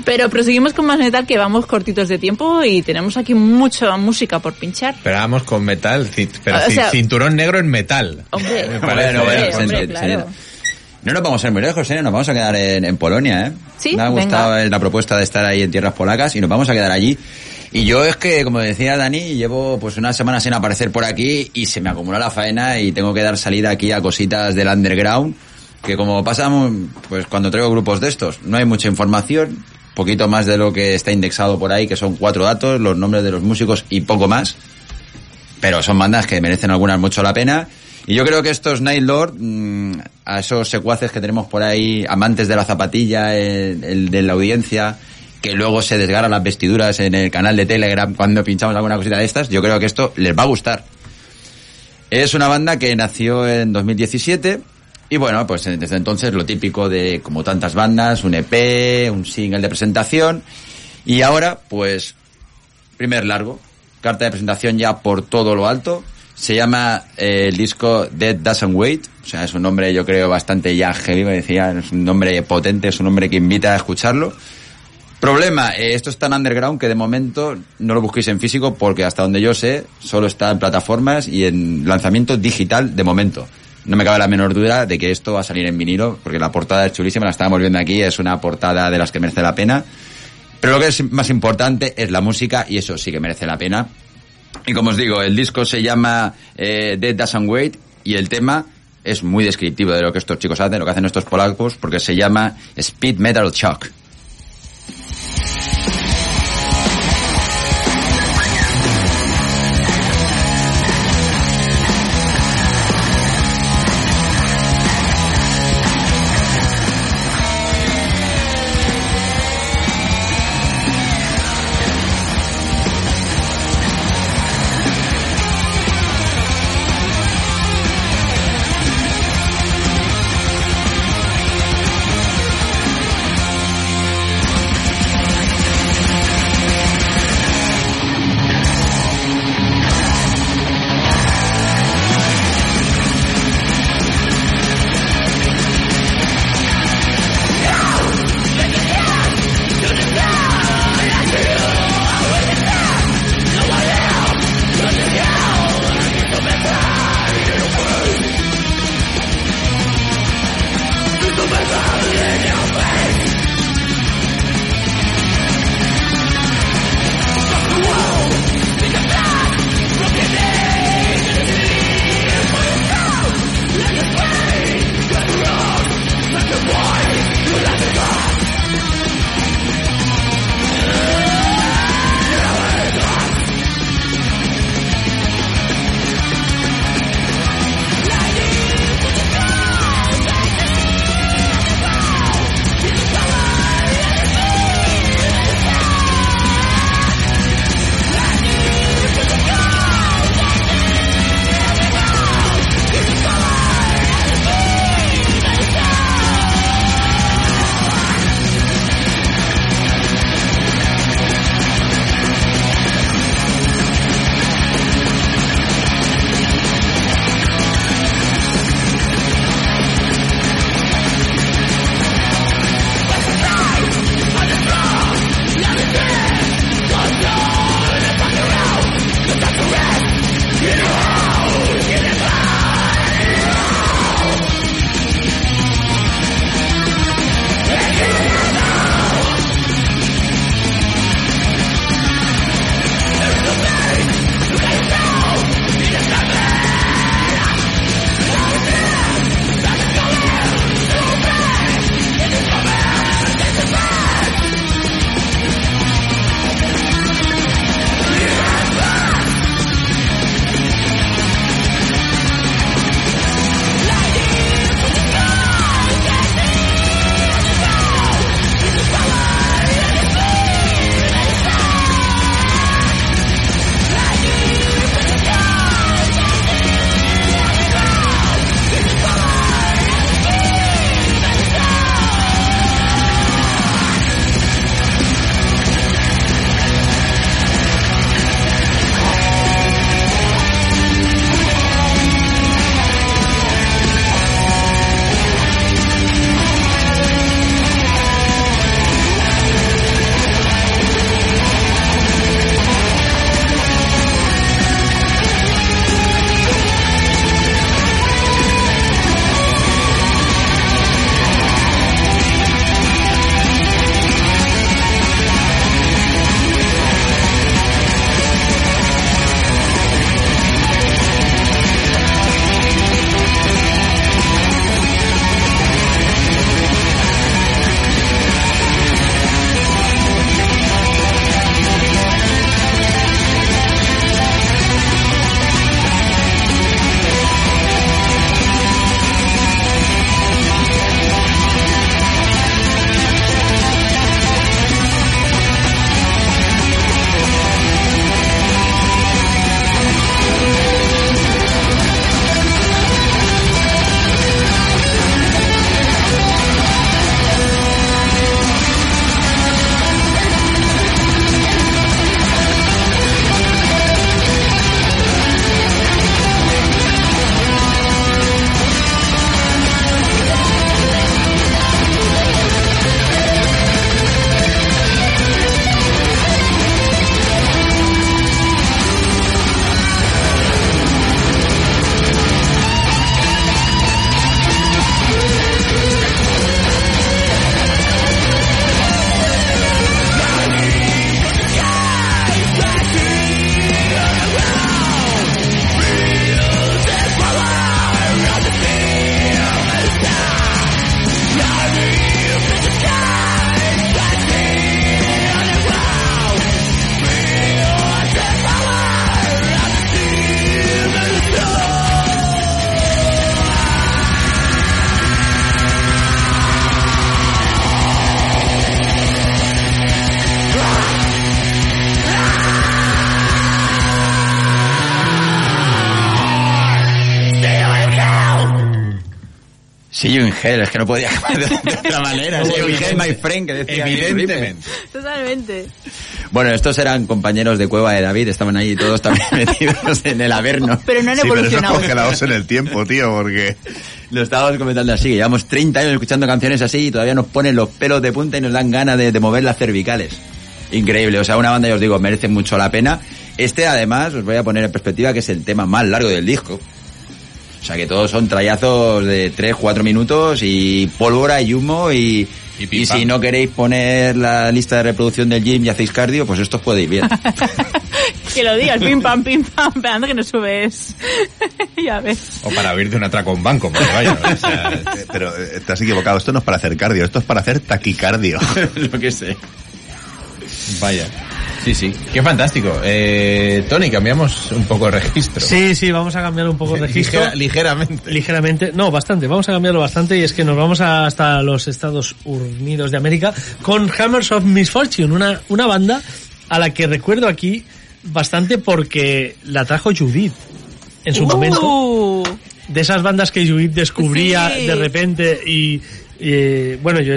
Pero proseguimos con más metal que vamos cortitos de tiempo y tenemos aquí mucha música por pinchar. Pero vamos con metal, pero O ci- sea- cinturón negro en metal. Hombre, entiende. No nos vamos a ir muy lejos, ¿eh? Nos vamos a quedar en, en Polonia, ¿eh? Sí, Me ha gustado la propuesta de estar ahí en tierras polacas y nos vamos a quedar allí. Y yo es que, como decía Dani, llevo pues una semana sin aparecer por aquí y se me acumula la faena y tengo que dar salida aquí a cositas del underground, que como pasa pues cuando traigo grupos de estos, no hay mucha información, poquito más de lo que está indexado por ahí, que son cuatro datos, los nombres de los músicos y poco más pero son bandas que merecen algunas mucho la pena. Y yo creo que estos Night Lord, mm, a esos secuaces que tenemos por ahí, amantes de la zapatilla, el, el de la audiencia, que luego se desgarran las vestiduras en el canal de Telegram cuando pinchamos alguna cosita de estas, yo creo que esto les va a gustar. Es una banda que nació en 2017 y bueno, pues eh, desde entonces lo típico de como tantas bandas, un EP, un single de presentación y ahora pues primer largo, carta de presentación ya por todo lo alto. Se llama eh, el disco Dead Doesn't Wait, o sea, es un nombre yo creo bastante ya heavy, me decía, es un nombre potente, es un nombre que invita a escucharlo. Problema, eh, esto es tan underground que de momento no lo busquéis en físico porque hasta donde yo sé solo está en plataformas y en lanzamiento digital de momento. No me cabe la menor duda de que esto va a salir en vinilo porque la portada es chulísima, la estábamos viendo aquí, es una portada de las que merece la pena. Pero lo que es más importante es la música y eso sí que merece la pena. Y como os digo, el disco se llama eh, Dead Doesn't Wait y el tema es muy descriptivo de lo que estos chicos hacen, lo que hacen estos polacos, porque se llama Speed Metal Shock. In hell, es que no podía acabar de, de otra manera. In hell, my friend, que decía Evidentemente. Totalmente. Bueno, estos eran compañeros de cueva de David, estaban ahí todos también metidos en el Averno. Pero no han Sí, pero evolucionado. congelados en el tiempo, tío, porque... Lo estábamos comentando así, que llevamos 30 años escuchando canciones así y todavía nos ponen los pelos de punta y nos dan ganas de, de mover las cervicales. Increíble, o sea, una banda, ya os digo, merece mucho la pena. Este, además, os voy a poner en perspectiva que es el tema más largo del disco. O sea, que todos son trayazos de 3, 4 minutos y pólvora y humo y... Y si no queréis poner la lista de reproducción del gym y hacéis cardio, pues esto os puede ir bien. Que lo digas, pim pam, pim pam, esperando que no subes. ya ves. O para abrirte un atraco a un banco, porque vaya, o sea, Eh, Pero eh, te has equivocado, esto no es para hacer cardio, esto es para hacer taquicardio. Lo que sé. vaya. Sí, sí. Qué fantástico. Eh, Tony, cambiamos un poco el registro. Sí, sí, vamos a cambiar un poco el registro. Ligera- ligeramente. Ligeramente, no, bastante, vamos a cambiarlo bastante y es que nos vamos a- hasta los Estados Unidos de América con Hammers of Misfortune, una, una banda a la que recuerdo aquí bastante porque la trajo Judith en su momento. Uh, De esas bandas que Judith descubría Sí. de repente y, y, bueno, yo,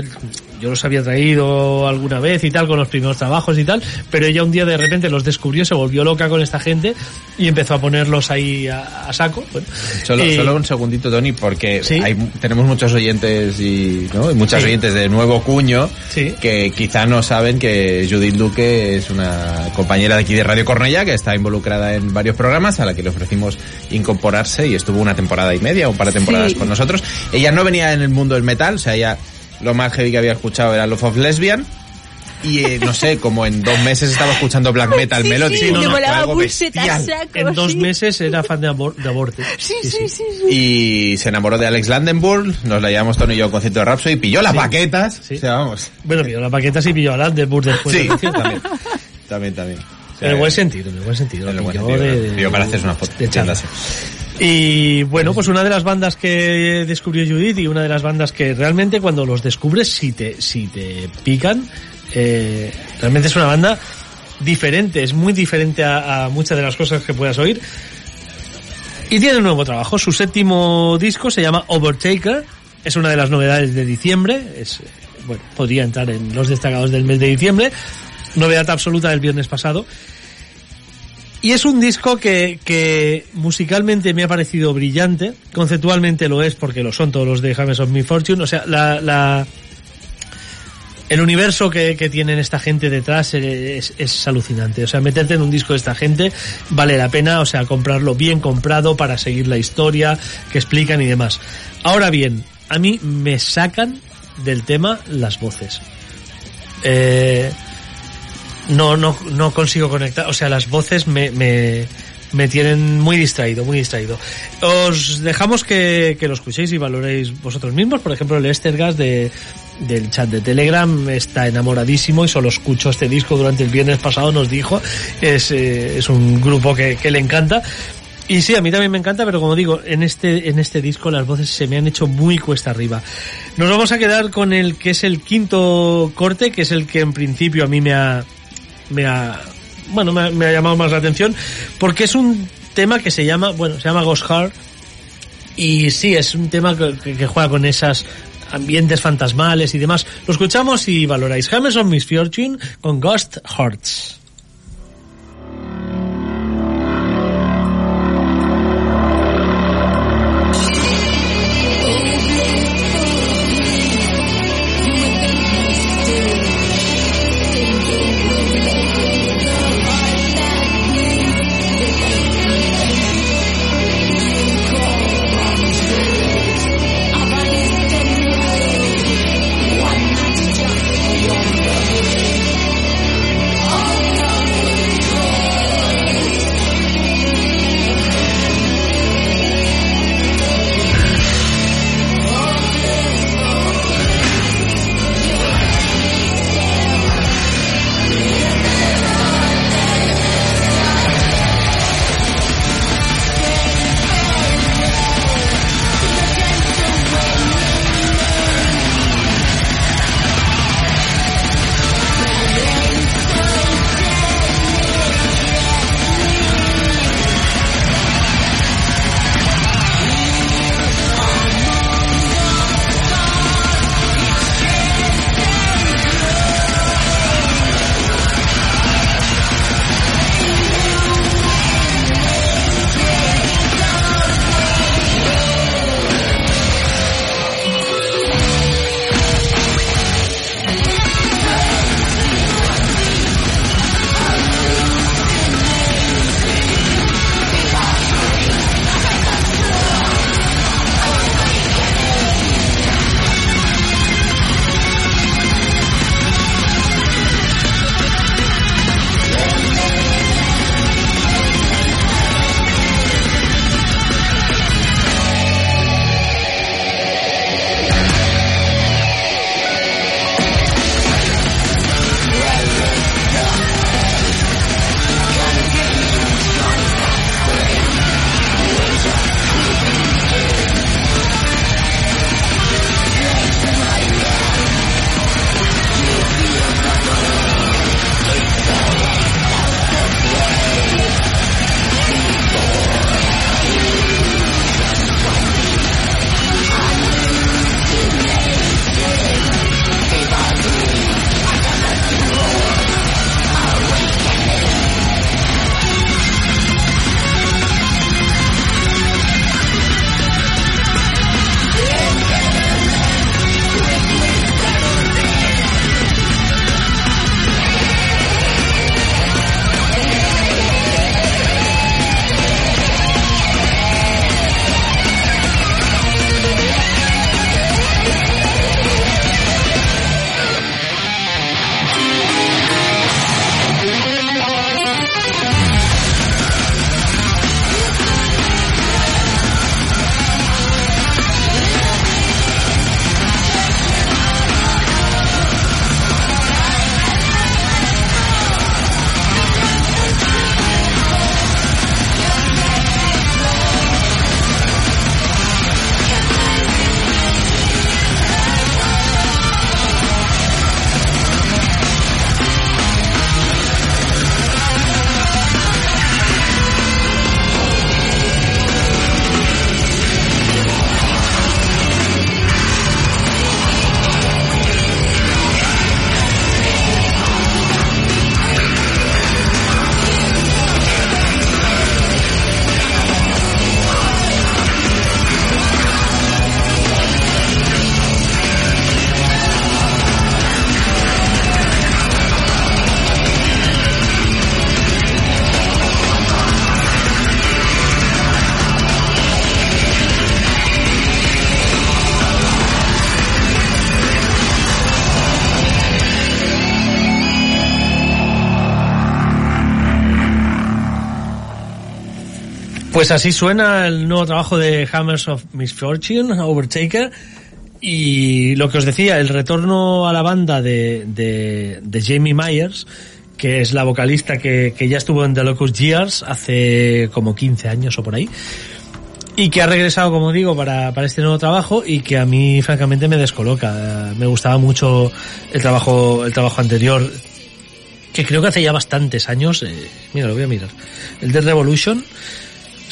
yo los había traído alguna vez y tal con los primeros trabajos y tal, pero ella un día de repente los descubrió, se volvió loca con esta gente y empezó a ponerlos ahí a, a saco. Bueno, Solo, Eh, solo un segundito, Tony, porque Sí. hay, tenemos muchos oyentes y, ¿no? y muchas Sí. oyentes de nuevo cuño Sí. que quizá no saben que Judith Duque es una compañera de aquí de Radio Cornella que está involucrada en varios programas a la que le ofrecimos incorporarse y estuvo una temporada y media, un par de temporadas con nosotros. Ella no venía en el mundo del metal, o sea, ella lo más heavy que había escuchado era Love of Lesbian. Y eh, no sé, como en dos meses estaba escuchando black metal sí, melody. sí, no, le no, fue volaba algo bullshit a bestial. saco, en dos sí. meses era fan de, abor- de aborto. Sí, sí, sí. sí. y se enamoró de Alex Landenburg, nos la llevamos Tony y yo al concierto de Rhapsody, pilló las paquetas, Sí. o sea, vamos. Bueno, pilló la paqueta sí pilló a Landenburg después. Sí, concierto. también, también, también. O sea, En el buen sentido, en el buen sentido. en el buen sentido, de- de- para hacerse una foto. de. Y bueno, pues una de las bandas que descubrió Judith y una de las bandas que realmente cuando los descubres, si te, si te pican, eh, realmente es una banda diferente, es muy diferente a, a muchas de las cosas que puedas oír. Y tiene un nuevo trabajo, su séptimo disco se llama Overtaker, es una de las novedades de diciembre, es, bueno, podría entrar en los destacados del mes de diciembre, novedad absoluta del viernes pasado. Y es un disco que, que musicalmente me ha parecido brillante, conceptualmente lo es porque lo son todos los de James of Me Fortune, o sea, la, la, el universo que, que tienen esta gente detrás es, es alucinante. O sea, meterte en un disco de esta gente vale la pena, o sea, comprarlo bien comprado para seguir la historia que explican y demás. Ahora bien, a mí me sacan del tema las voces. Eh, no, no, no consigo conectar, o sea, las voces me, me, me tienen muy distraído, muy distraído. Os dejamos que, que lo escuchéis y valoréis vosotros mismos. Por ejemplo, el Estergas de, del chat de Telegram está enamoradísimo y solo escucho este disco durante el viernes pasado, nos dijo. Es, eh, es un grupo que, que le encanta. Y sí, a mí también me encanta, pero como digo, en este, en este disco las voces se me han hecho muy cuesta arriba. Nos vamos a quedar con el que es el quinto corte, que es el que en principio a mí me ha, me ha, bueno, me ha, me ha llamado más la atención, porque es un tema que se llama, bueno, se llama Ghost Heart, y sí, es un tema que, juega con esas ambientes fantasmales y demás. Lo escuchamos y valoráis. James on Misfortune con Ghost Hearts. Pues así suena el nuevo trabajo de Hammers of Misfortune, Overtaker. Y lo que os decía, el retorno a la banda de, de, de Jamie Myers, que es la vocalista que, ya estuvo en The Locust Years hace como 15 años o por ahí. Y que ha regresado, como digo, para, este nuevo trabajo y que a mí, francamente, me descoloca. Me gustaba mucho el trabajo, el trabajo anterior, que creo que hace ya bastantes años. eh, mira, lo voy a mirar. El de Revolution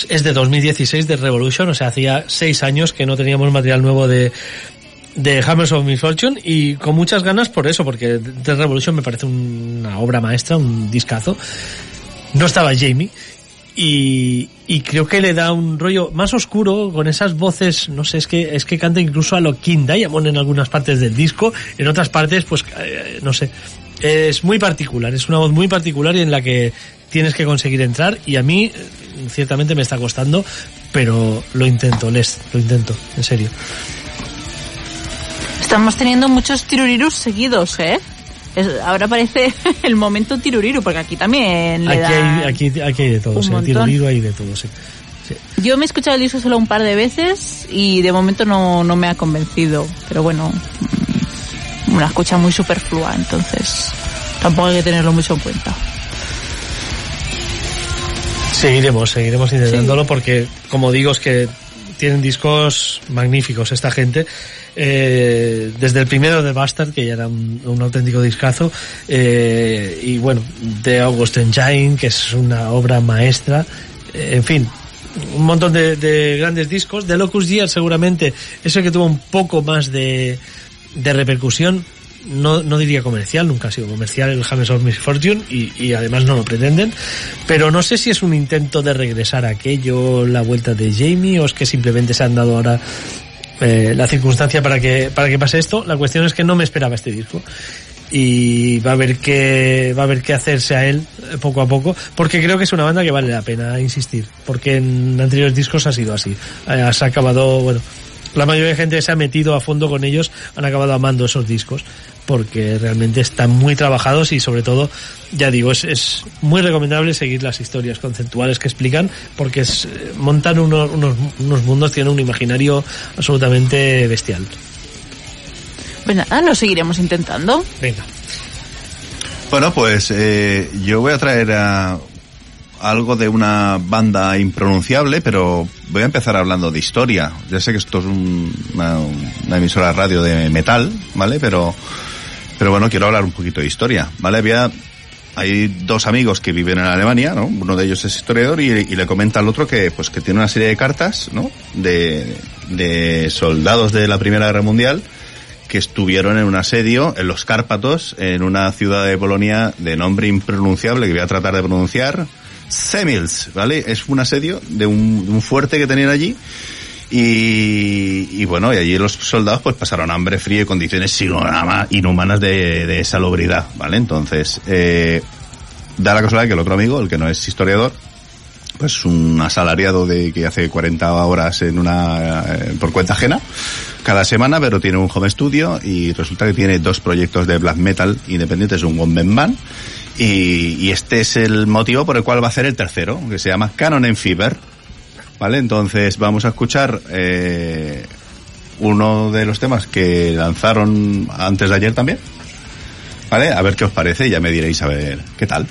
es de 2016 de Revolution, o sea, hacía seis años que no teníamos material nuevo de, de Hammers of Misfortune y con muchas ganas por eso, porque The Revolution me parece una obra maestra, un discazo. No estaba Jamie y, y creo que le da un rollo más oscuro con esas voces, no sé, es que es que canta incluso a lo King Diamond en algunas partes del disco, en otras partes pues eh, no sé, es muy particular, es una voz muy particular y en la que tienes que conseguir entrar y a mí eh, ciertamente me está costando, pero lo intento, Les, lo intento, en serio. Estamos teniendo muchos tirurirus seguidos, ¿eh? Es- ahora parece el momento tiruriru, porque aquí también le Aquí hay, aquí, aquí hay de todo, montón. tiroliro hay de todo, sí. Sí. Yo me he escuchado el disco solo un par de veces y de momento no, no me ha convencido. Pero bueno, mm, una escucha muy superflua, entonces tampoco hay que tenerlo mucho en cuenta. Seguiremos, seguiremos intentándolo porque, como digo, es que tienen discos magníficos esta gente. Eh, desde el primero de Bastard, que ya era un, un auténtico discazo, eh, y bueno, de August Engine, que es una obra maestra. Eh, en fin, un montón de, de grandes discos. De Locus Gear seguramente es el que tuvo un poco más de, de repercusión. No, no diría comercial, nunca ha sido comercial el James of Misfortune y, y además no lo pretenden. Pero no sé si es un intento de regresar a aquello, la vuelta de Jamie, o es que simplemente se han dado ahora eh, la circunstancia para que, para que pase esto. La cuestión es que no me esperaba este disco. Y va a haber que, va a haber que hacerse a él poco a poco, porque creo que es una banda que vale la pena insistir, porque en anteriores discos ha sido así. Eh, se ha acabado, bueno, la mayoría de gente se ha metido a fondo con ellos han acabado amando esos discos porque realmente están muy trabajados y sobre todo, ya digo, es, es muy recomendable seguir las historias conceptuales que explican porque es, eh, montan unos, unos, unos mundos, tienen un imaginario absolutamente bestial. Pues nada, lo seguiremos intentando. Venga. Bueno, pues eh, yo voy a traer a algo de una banda impronunciable, pero voy a empezar hablando de historia. Ya sé que esto es un- una, una emisora de radio de metal, ¿vale? Pero, pero bueno, quiero hablar un poquito de historia, ¿vale? Había, hay dos amigos que viven en Alemania, ¿no? Uno de ellos es historiador y, le comenta al otro que, pues, que tiene una serie de cartas, ¿no? De, de soldados de la Primera Guerra Mundial que estuvieron en un asedio en los Cárpatos, en una ciudad de Polonia de nombre impronunciable que voy a tratar de pronunciar, Semils, ¿vale? Es un asedio de un, de un fuerte que tenían allí y, bueno, y allí los soldados pues pasaron hambre, frío y condiciones inhuma- inhumanas de, salubridad, ¿vale? Entonces, eh, da la casualidad que el otro amigo, el que no es historiador, pues un asalariado de que hace 40 horas en una eh, por cuenta ajena cada semana, pero tiene un home studio y resulta que tiene dos proyectos de black metal independientes, un one man band y, y este es el motivo por el cual va a hacer el tercero, que se llama Canon en Fever. ¿Vale? Entonces vamos a escuchar eh, uno de los temas que lanzaron antes de ayer también. ¿Vale? A ver qué os parece y ya me diréis a ver qué tal.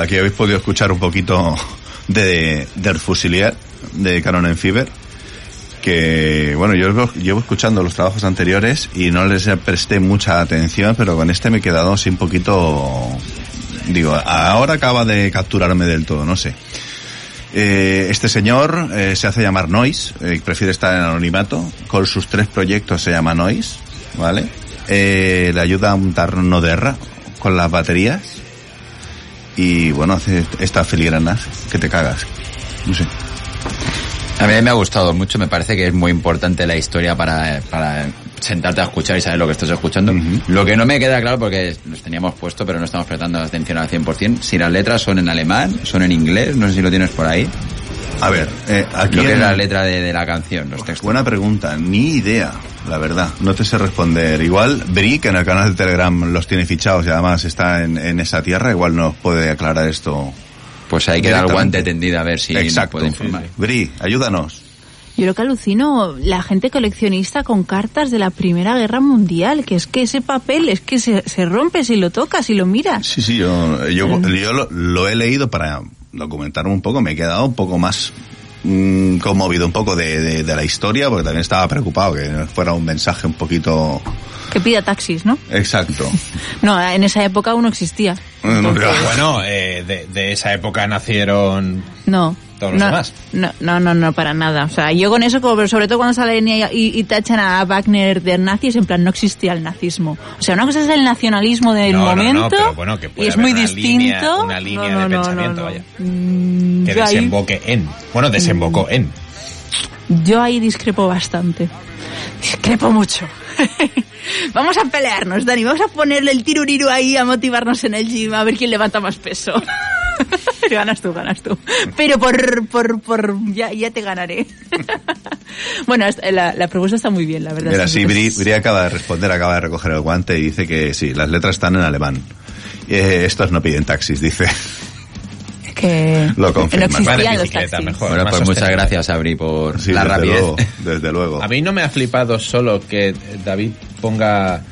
Aquí, habéis podido escuchar un poquito de Fusilier de Canon Fever que bueno, yo llevo, llevo escuchando los trabajos anteriores y no les presté mucha atención, pero con este me he quedado así un poquito digo, ahora acaba de capturarme del todo, no sé. Eh, este señor eh, se hace llamar Noise, eh, prefiere estar en anonimato, con sus tres proyectos se llama Noise, ¿vale? Le ayuda a montar Noderra con las baterías y bueno, hace estas filigranas que te cagas. No sé. A mí me ha gustado mucho, me parece que es muy importante la historia para, para sentarte a escuchar y saber lo que estás escuchando. Lo que no me queda claro, porque los teníamos puesto, pero no estamos prestando atención al 100%, si las letras son en alemán, son en inglés, no sé si lo tienes por ahí. A ver, eh, aquí Lo que es la letra de, de la canción, los textos. Buena pregunta, ni idea, la verdad. No te sé responder. Igual Bri, que en el canal de Telegram los tiene fichados y además está en, en esa tierra, igual nos puede aclarar esto. Pues queda el directamente. guante tendido a ver si nos Exacto. puede informar. Bri, ayúdanos. Yo lo que alucino, la gente coleccionista con cartas de la Primera Guerra Mundial, que es que ese papel es que se, se rompe si lo tocas, si lo miras. Sí, sí, yo, yo, yo lo, lo he leído para documentarme un poco, me he quedado un poco más mm, conmovido un poco de, de, de la historia, porque también estaba preocupado que fuera un mensaje un poquito Que pida taxis, ¿no? exacto. No, en esa época aún no existía. Pero bueno, eh, de, de esa época nacieron No. Todos los no, demás. No, no, no, no, para nada. O sea, yo con eso, como- sobre todo cuando salen y, y- y tachan a Wagner de nazis, en plan, no existía el nazismo. O sea, una cosa es el nacionalismo del No, no, no, momento pero bueno, que puede y es haber muy una distinto. línea- una línea No, de pensamiento, no, no. vaya. Mm, que ahí- desemboque en. Bueno, desembocó en. Yo ahí discrepo bastante. Discrepo mucho. vamos a pelearnos, Dani. Vamos a ponerle el tiruriru ahí a motivarnos en el gym a ver quién levanta más peso. ganas tú, ganas tú. Pero por, por, por, ya, ya te ganaré. bueno, la, la propuesta está muy bien, la verdad. Mira, Sí, Bri, Bri acaba de responder, acaba de recoger el guante y dice que sí, las letras están en alemán. Eh, estos no piden taxis, dice. que Lo confirma. no existían los taxis. mejor. Bueno, pues muchas gracias, Abri, por Sí, la desde rapidez. luego, desde luego. A mí no me ha flipado solo que David ponga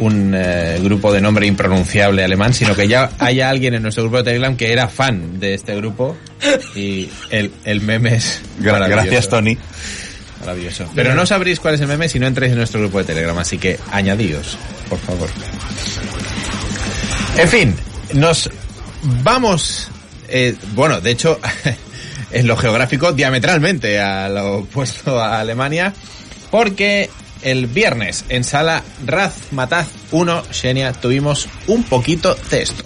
un eh, grupo de nombre impronunciable alemán, sino que ya haya alguien en nuestro grupo de Telegram que era fan de este grupo y el, el meme es. Gracias, Tony. Maravilloso. Pero no sabréis cuál es el meme si no entráis en nuestro grupo de Telegram, así que añadíos, por favor. En fin, nos vamos, eh, bueno, de hecho, en lo geográfico, diametralmente a lo opuesto a Alemania, porque el viernes en sala Razmataz 1, Xenia, tuvimos un poquito de esto.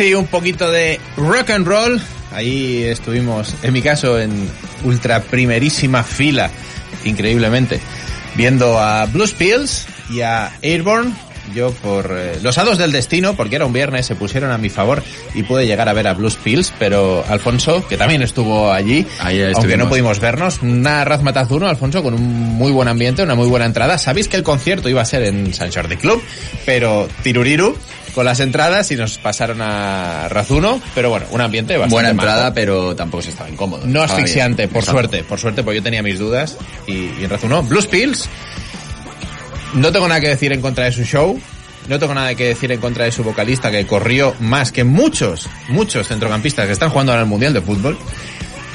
Un poquito de rock and roll. Ahí estuvimos, en mi caso, en ultra primerísima fila, increíblemente, viendo a Blues Pills y a Airborne. Yo por eh, los hados del destino, porque era un viernes, se pusieron a mi favor y pude llegar a ver a Blues Pills, pero Alfonso, que también estuvo allí, aunque no pudimos vernos, una Razmataz 1, Alfonso, con un muy buen ambiente, una muy buena entrada. Sabéis que el concierto iba a ser en San Jordi Club, pero Tiruriru con las entradas y nos pasaron a Razuno, pero bueno, un ambiente bastante Buena entrada, pero tampoco se estaba incómodo. No asfixiante, bien. por Exacto. suerte, por suerte, porque yo tenía mis dudas y, y en Razuno. Blues Pills, no tengo nada que decir en contra de su show. No tengo nada que decir en contra de su vocalista, que corrió más que muchos, muchos centrocampistas que están jugando ahora el Mundial de Fútbol.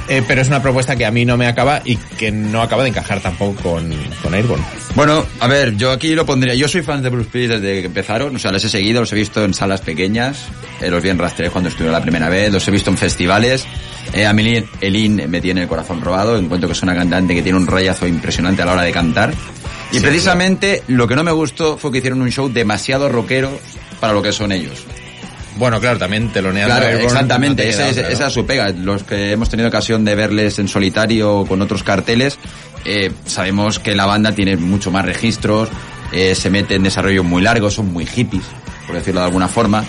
Eh, pero es una propuesta que a mí no me acaba y que no acaba de encajar tampoco con, con Airborne. Bueno, a ver, yo aquí lo pondría. Yo soy fan de Bruce Pills desde que empezaron. O sea, les he seguido, los he visto en salas pequeñas. eh, los vi en Rastres cuando estuve la primera vez. Los he visto en festivales. Eh, a mí Elin me tiene el corazón robado. Encuentro que es una cantante que tiene un rayazo impresionante a la hora de cantar. Y Sí, precisamente lo que no me gustó fue que hicieron un show demasiado rockero para lo que son ellos. Bueno, claro, también teloneando Claro, Airborne, exactamente, no esa, es, otra, ¿no? esa es su pega. Los que hemos tenido ocasión de verles en solitario o con otros carteles, eh, sabemos que la banda tiene mucho más registros, eh, se mete en desarrollos muy largos, son muy hippies, por decirlo de alguna forma.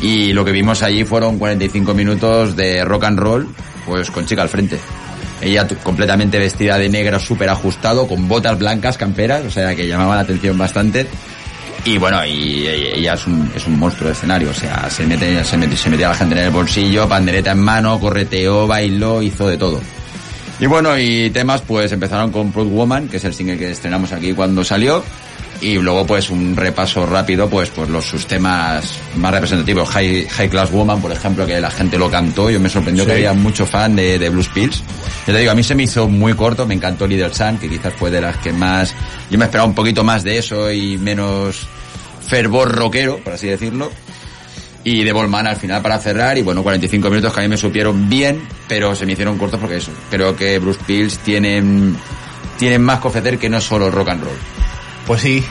Y lo que vimos allí fueron 45 minutos de rock and roll, pues con chica al frente. Ella completamente vestida de negro, súper ajustado, con botas blancas, camperas, o sea que llamaba la atención bastante. Y bueno, y ella es un, es un monstruo de escenario, o sea, se mete, se mete, se metía a la gente en el bolsillo, pandereta en mano, correteó, bailó, hizo de todo. Y bueno, y temas pues empezaron con Proud Woman, que es el single que estrenamos aquí cuando salió, y luego pues un repaso rápido pues por los sus temas más representativos, High, High Class Woman, por ejemplo, que la gente lo cantó, yo me sorprendió Sí. que había mucho fan de, de Blues Pills. Yo te digo, a mí se me hizo muy corto, me encantó Little Sun, que quizás fue de las que más, yo me esperaba un poquito más de eso y menos fervor rockero, por así decirlo. Y de Volman al final para cerrar, y bueno, 45 minutos que a mí me supieron bien, pero se me hicieron cortos porque eso. Creo que Bruce Pills tienen, tienen más que ofrecer que no solo rock and roll. Pues sí.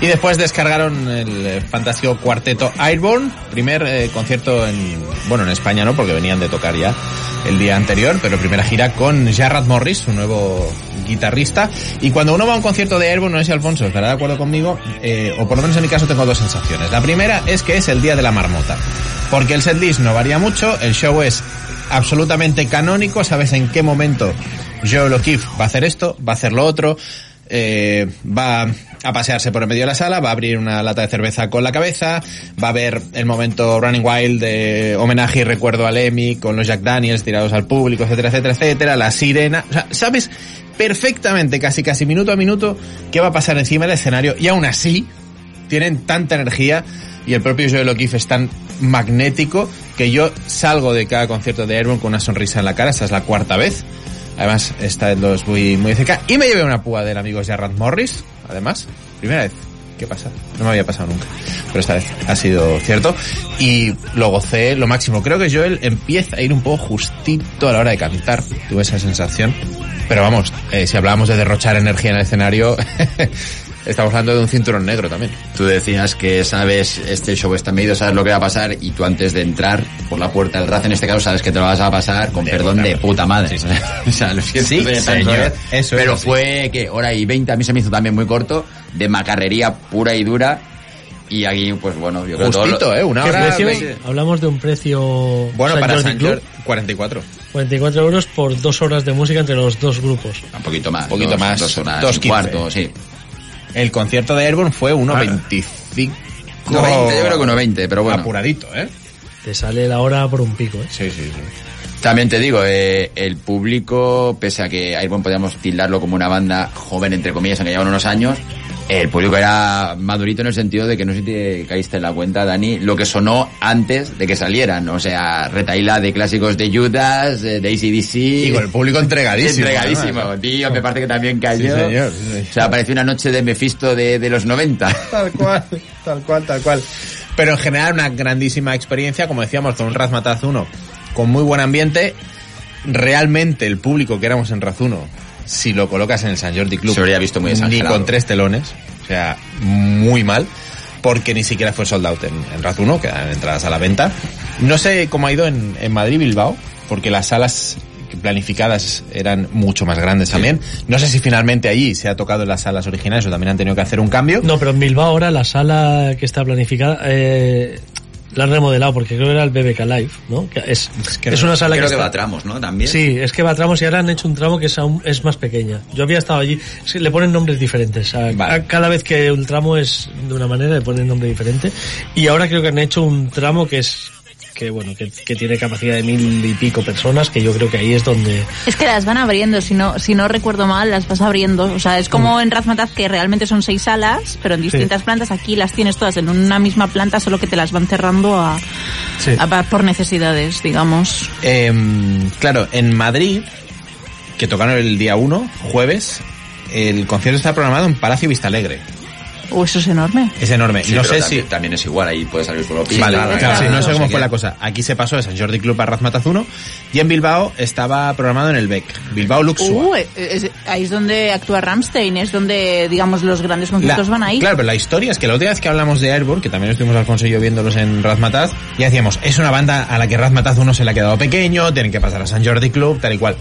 Y después descargaron el fantástico cuarteto Airborne, primer eh, concierto en, bueno, en España no, porque venían de tocar ya el día anterior, pero primera gira con Jarrad Morris, su nuevo guitarrista. Y cuando uno va a un concierto de Airborne, no sé si Alfonso estará de acuerdo conmigo, eh, o por lo menos en mi caso tengo dos sensaciones. La primera es que es el día de la marmota, porque el setlist no varía mucho, el show es absolutamente canónico, sabes en qué momento Joe O'Keefe va a hacer esto, va a hacer lo otro, eh, va a pasearse por el medio de la sala, va a abrir una lata de cerveza con la cabeza, va a ver el momento Running Wild de homenaje y recuerdo a Lemmy con los Jack Daniels tirados al público, etcétera, etcétera, etcétera, la sirena, o sea, sabes perfectamente, casi casi minuto a minuto, qué va a pasar encima del escenario y aún así tienen tanta energía y el propio Joel O'Keefe es tan magnético que yo salgo de cada concierto de Airborne con una sonrisa en la cara, esta es la cuarta vez. Además, esta los muy cerca. Y me llevé una púa del amigo Jarrad Morris, además. Primera vez. ¿Qué pasa? No me había pasado nunca. Pero esta vez ha sido cierto. Y lo gocé lo máximo. Creo que Joel empieza a ir un poco justito a la hora de cantar. Tuve esa sensación. Pero vamos, eh, si hablábamos de derrochar energía en el escenario, estamos hablando de un cinturón negro también. Tú decías que sabes, este show está medido, sabes lo que va a pasar, y tú antes de entrar por la puerta del RAZ, en este caso, sabes que te lo vas a pasar con De perdón puta de puta madre. Sí, o sea, lo siento Sí, señor. Eso es Pero fue, que Hora y 20, a mí se me hizo también muy corto, de macarrería pura y dura, y aquí, pues bueno, yo creo que todo Justito, lo- ¿eh? Una ¿Qué hora... precio? Hablamos de un precio Bueno, San para Jordi San Club, Jordi, 44. 44 euros por dos horas de música entre los dos grupos. Un poquito más. Un poquito dos- más, Dos horas, dos cuarto, sí. El concierto de Airborne fue 1.25. 1.20, yo creo que 1.20, pero bueno. Apuradito, ¿eh? Te sale la hora por un pico, ¿eh? Sí, sí, sí. También te digo, eh, el público, pese a que Airborne podríamos tildarlo como una banda joven, entre comillas, aunque llevan unos años, el público era madurito en el sentido de que no sé si te caíste en la cuenta, Dani, lo que sonó antes de que salieran. O sea, retaila de clásicos de Judas, de, de ACDC. Y con el público entregadísimo. Entregadísimo, además. tío, me parece que también cayó. Sí, señor, sí, señor. O sea, pareció una noche de Mephisto de, de los 90. Tal cual, tal cual, tal cual. Pero en general una grandísima experiencia, como decíamos, con un Razmataz 1 con muy buen ambiente. Realmente el público que éramos en Razuno, si lo colocas en el San Jordi Club, Se habría visto muy ni con tres telones, o sea, muy mal, porque ni siquiera fue sold out en, en Razuno, quedan entradas a la venta. No sé cómo ha ido en, en Madrid y Bilbao, porque las salas planificadas eran mucho más grandes también. No sé si finalmente allí se ha tocado en las salas originales o también han tenido que hacer un cambio. No, pero en Bilbao ahora la sala que está planificada eh, la han remodelado porque creo que era el BBK Live, ¿no? Que es, que es no- una sala Creo que, que va está- a tramos, ¿no? También. Sí, es que va a tramos y ahora han hecho un tramo que es, aún, es más pequeña. Yo había estado allí, es que le ponen nombres diferentes. A, Vale. a cada vez que un tramo es de una manera, le ponen nombre diferente. Y ahora creo que han hecho un tramo que es que bueno, que, que tiene capacidad de mil y pico personas, que yo creo que ahí es donde Es que las van abriendo, si no, si no recuerdo mal, las vas abriendo. O sea, es como en Razmataz que realmente son seis salas, pero en distintas plantas. Aquí las tienes todas en una misma planta, solo que te las van cerrando a, Sí. a- por necesidades, digamos. Em, claro, en Madrid, que tocaron el día 1, jueves, el concierto está programado en Palacio Vistalegre. Uh, eso es enorme. Es enorme. Sí, no sé también, si... también es igual, ahí puede salir solo Vale, pista, claro, claro, sí, no sé cómo fue qué. la cosa. Aquí se pasó de San Jordi Club a Razmataz 1 y en Bilbao estaba programado en el BEC, Bilbao Luxua. Uh, es- ahí es donde actúa Ramstein, es donde, digamos, los grandes conciertos van ahí. Claro, pero la historia es que la última vez que hablamos de Airborne, que también estuvimos Alfonso y yo viéndolos en Razmataz, ya decíamos, es una banda a la que Razmataz 1 se le ha quedado pequeño, tienen que pasar a San Jordi Club, tal y cual.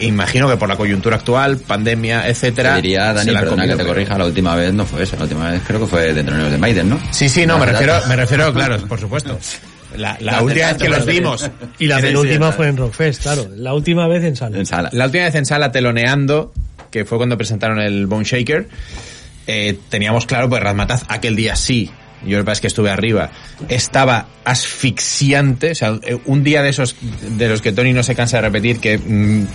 Imagino que por la coyuntura actual, pandemia, etcétera. Te diría, Dani, perdona que te pero- corrija, la última vez no fue eso, la última vez creo que fue de Troneros de Maiden, ¿no? Sí, sí, no, me refiero, me refiero, claro, por supuesto. La, última vez que los vimos. Y la sí. fue en Rockfest, claro. La última vez en sala. En sala. La última vez en sala teloneando, que fue cuando presentaron el Bone Shaker, eh, teníamos claro, pues Razmataz aquel día sí. Yo lo que pasa es que estuve arriba. Estaba asfixiante, o sea, eh, un día de esos de los que Tony no se cansa de repetir que mm,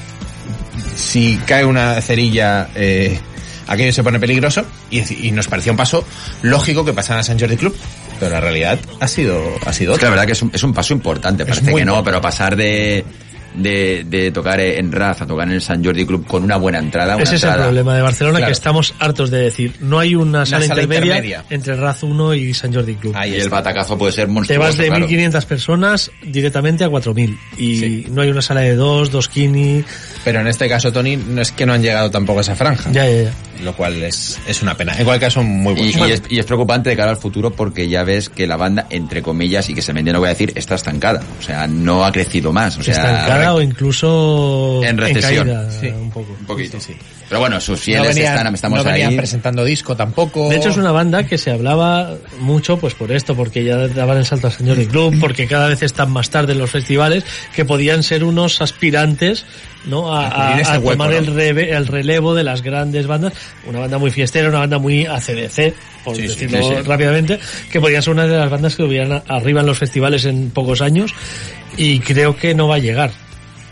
si cae una cerilla eh, aquello se pone peligroso y, y nos parecía un paso lógico que pasaran a San Jordi Club, pero la realidad ha sido ha sido Es que otra. la verdad que es un, es un paso importante, parece que no, pero pasar de, de, de tocar en Raz a tocar en el San Jordi Club con una buena entrada, una Ese es el problema de Barcelona, Claro. que estamos hartos de decir. No hay una sala, sala intermedia, intermedia. entre Raz 1 y San Jordi Club. Ahí Y el batacazo puede ser Te monstruoso, vas de claro. 1.500 personas directamente a 4.000. Y Sí. no hay una sala de dos, dos kini. Pero en este caso, Tony, no es que no han llegado tampoco a esa franja. Ya, ya, ya. Lo cual es, es una pena. En cualquier caso, muy bueno. y es, y es preocupante de cara al futuro porque ya ves que la banda, entre comillas, y que se me entiende que voy a decir, está estancada. O sea, no ha crecido más. O sea, Estancada o incluso En recesión. caída, Sí. un poco. un poquito. Sí, sí. Pero bueno, sus no fieles venían, están, estamos no venían ahí. presentando disco tampoco. De hecho es una banda que se hablaba mucho pues por esto, porque ya daban el salto al señor y club, porque cada vez están más tarde en los festivales, que podían ser unos aspirantes ¿no? a, A cubrir a- este hueco, tomar ¿no? el, reve- el relevo de las grandes bandas, una banda muy fiestera, una banda muy ACDC, por Sí, decirlo sí, sí. rápidamente, que podían ser una de las bandas que hubieran a- arriba en los festivales en pocos años, y creo que no va a llegar.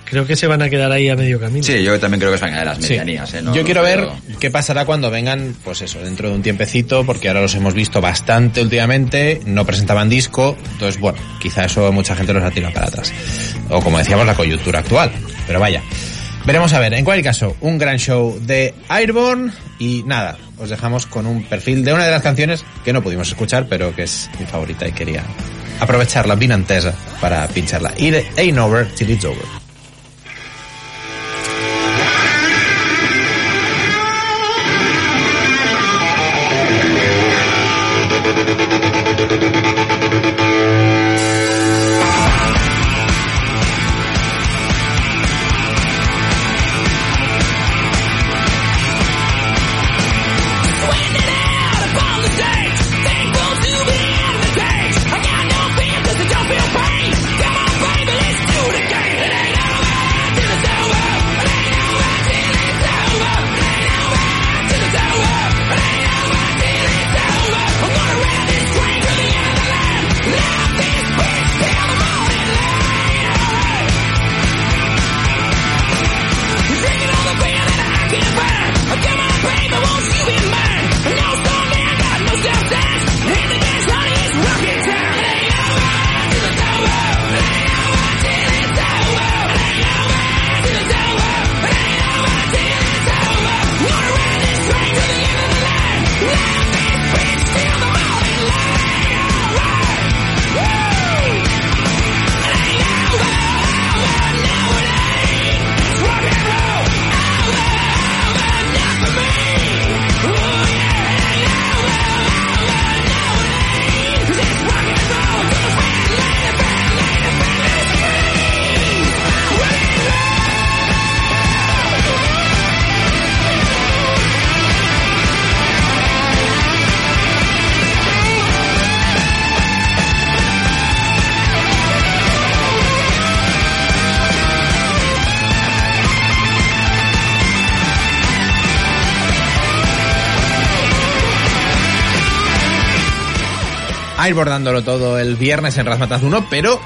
Creo que se van a quedar ahí a medio camino. Sí, yo también creo que es una de las Sí. medianías. ¿eh? No- Yo no quiero ver qué pasará cuando vengan, pues eso, dentro de un tiempecito, porque ahora los hemos visto bastante últimamente, no presentaban disco, entonces bueno, quizá eso mucha gente los ha tirado para atrás. O como decíamos, la coyuntura actual. Pero vaya. Veremos a ver, en cualquier caso, un gran show de Airborne y nada, os dejamos con un perfil de una de las canciones que no pudimos escuchar, pero que es mi favorita y quería aprovecharla, bien antesa, para pincharla. Y de Ain't Over Till It's Over. Airborne dándolo todo el viernes en Razmataz 1, pero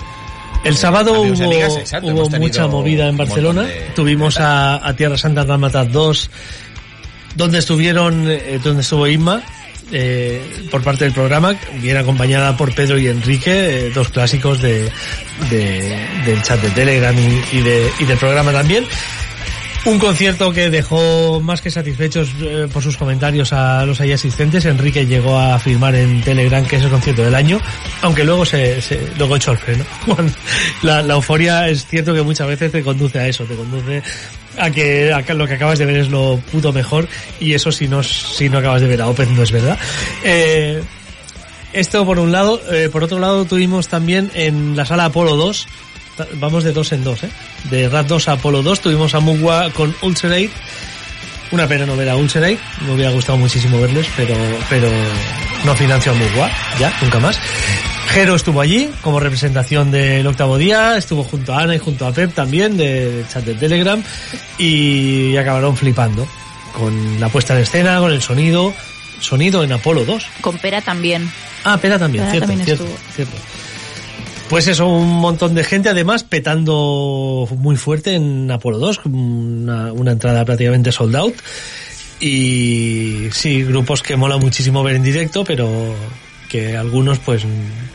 El sábado amigos y hubo, amigas, exacto, hubo hemos tenido mucha movida en Barcelona. de- Tuvimos a, a Tierra Santa Dálmatas 2, donde estuvieron, eh, donde estuvo Inma, eh, por parte del programa, bien acompañada por Pedro y Enrique, eh, dos clásicos de, de- del chat de Telegram y, y de, y del programa también. Un concierto que dejó más que satisfechos eh, por sus comentarios a los ahí asistentes. Enrique llegó a afirmar en Telegram que es el concierto del año, aunque luego se, se luego echó el freno. La, la euforia es cierto que muchas veces te conduce a eso, te conduce a que, lo que acabas de ver es lo puto mejor y eso si no, si no acabas de ver a Open no es verdad. Eh, esto por un lado, eh, por otro lado tuvimos también en la sala Apolo 2, ta- vamos de dos en dos, ¿eh? de Rat 2 a Apolo 2, tuvimos a Mugwa con Ulcerate, una pena no ver a Ulcerate, me hubiera gustado muchísimo verles, pero, pero no financió a Mugwa, ya, nunca más. Jero estuvo allí como representación del octavo día, estuvo junto a Ana y junto a Pep también del chat de Telegram y acabaron flipando con la puesta en escena, con el sonido, sonido en Apolo 2. Con Pera también. Ah, Pera también, Pera cierto, también cierto, cierto. Pues eso, un montón de gente, además petando muy fuerte en Apolo 2, una, una entrada prácticamente sold out. Y sí, grupos que mola muchísimo ver en directo, pero que algunos pues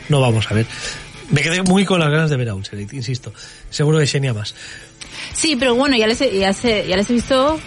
no vamos a ver. Me quedé muy con las ganas de ver a Ulcerate, insisto. Seguro que Xenia más. Sí, pero bueno, ya les he, ya se- ya les he visto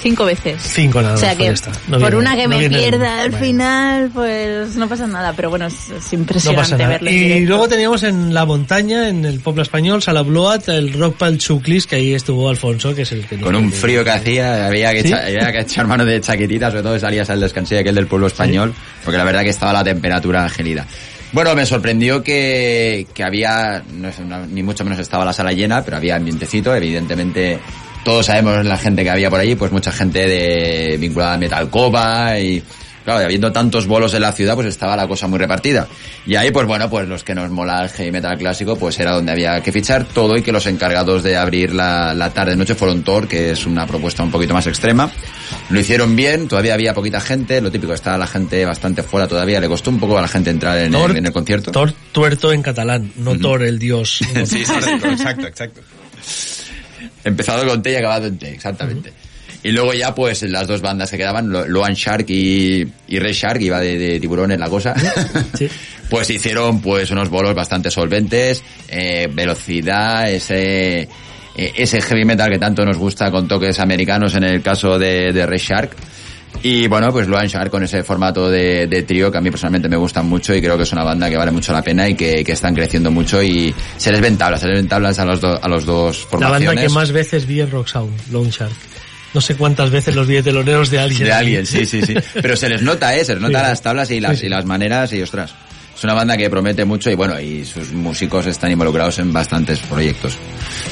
cinco veces. Cinco nada O sea más, que. No por viene- una que no me pierda al bueno. final, pues no pasa nada. Pero bueno, es, es No impresionante pasa nada. verles Y directo. luego teníamos en la montaña, en el pueblo español, Sala Bloat, el Rock Pal Chuclis, que ahí estuvo Alfonso, que es el que Con un que- frío que hacía, había que, ¿Sí? echar, había que echar mano de chaquetitas, sobre todo salías al descanso aquel del pueblo español, porque la verdad que estaba la temperatura gelida. Bueno, me sorprendió que, que había, no es- no- ni mucho menos estaba la sala llena, pero había ambientecito, evidentemente todos sabemos la gente que había por allí, pues mucha gente de vinculada a Metalcoba y claro, y habiendo tantos bolos en la ciudad, pues estaba la cosa muy repartida. Y ahí, pues bueno, pues los que nos mola el heavy metal clásico, pues era donde había que fichar todo y que los encargados de abrir la, la tarde-noche fueron Thor, que es una propuesta un poquito más extrema. Lo hicieron bien, todavía había poquita gente, lo típico, estaba la gente bastante fuera todavía, le costó un poco a la gente entrar en, Thor- el, en el concierto. Thor tuerto en catalán, no Thor el dios. Sí, sí, exacto, exacto. Empezado con T y acabado en T, exactamente. Y luego ya, pues, las dos bandas que quedaban, Lo- Loan Shark y, y Red Shark, iba de, de tiburones la cosa, Sí. pues hicieron, pues, unos bolos bastante solventes, eh, velocidad, ese, eh, ese heavy metal que tanto nos gusta con toques americanos en el caso de, de Red Shark. Y bueno, pues Loan Shark con ese formato de, de trío que a mí personalmente me gusta mucho y creo que es una banda que vale mucho la pena y que, que están creciendo mucho y se les ven tablas, se les ven tablas a los, do- a los dos La formaciones. banda que más veces vi en Rock Sound, Lone Shark. No sé cuántas veces los vi de teloneros de alguien. De alguien, sí, sí, sí. Pero se les nota, ¿eh? Se les nota las tablas y las, y las maneras y ostras. Es una banda que promete mucho y bueno, y sus músicos están involucrados en bastantes proyectos.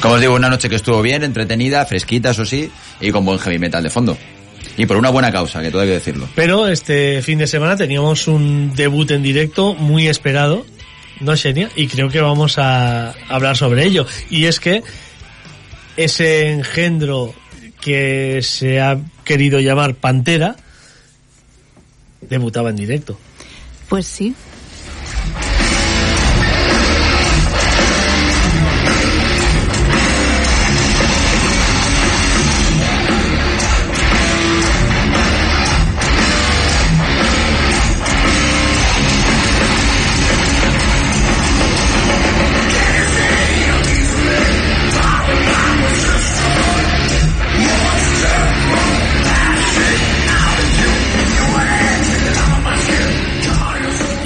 Como os digo, una noche que estuvo bien, entretenida, fresquita, eso sí, y con buen heavy metal de fondo. Y por una buena causa, que todo hay que decirlo. Pero este fin de semana teníamos un debut en directo muy esperado, ¿no, Xenia? Y creo que vamos a hablar sobre ello. Y es que ese engendro que se ha querido llamar Pantera debutaba en directo. Pues sí.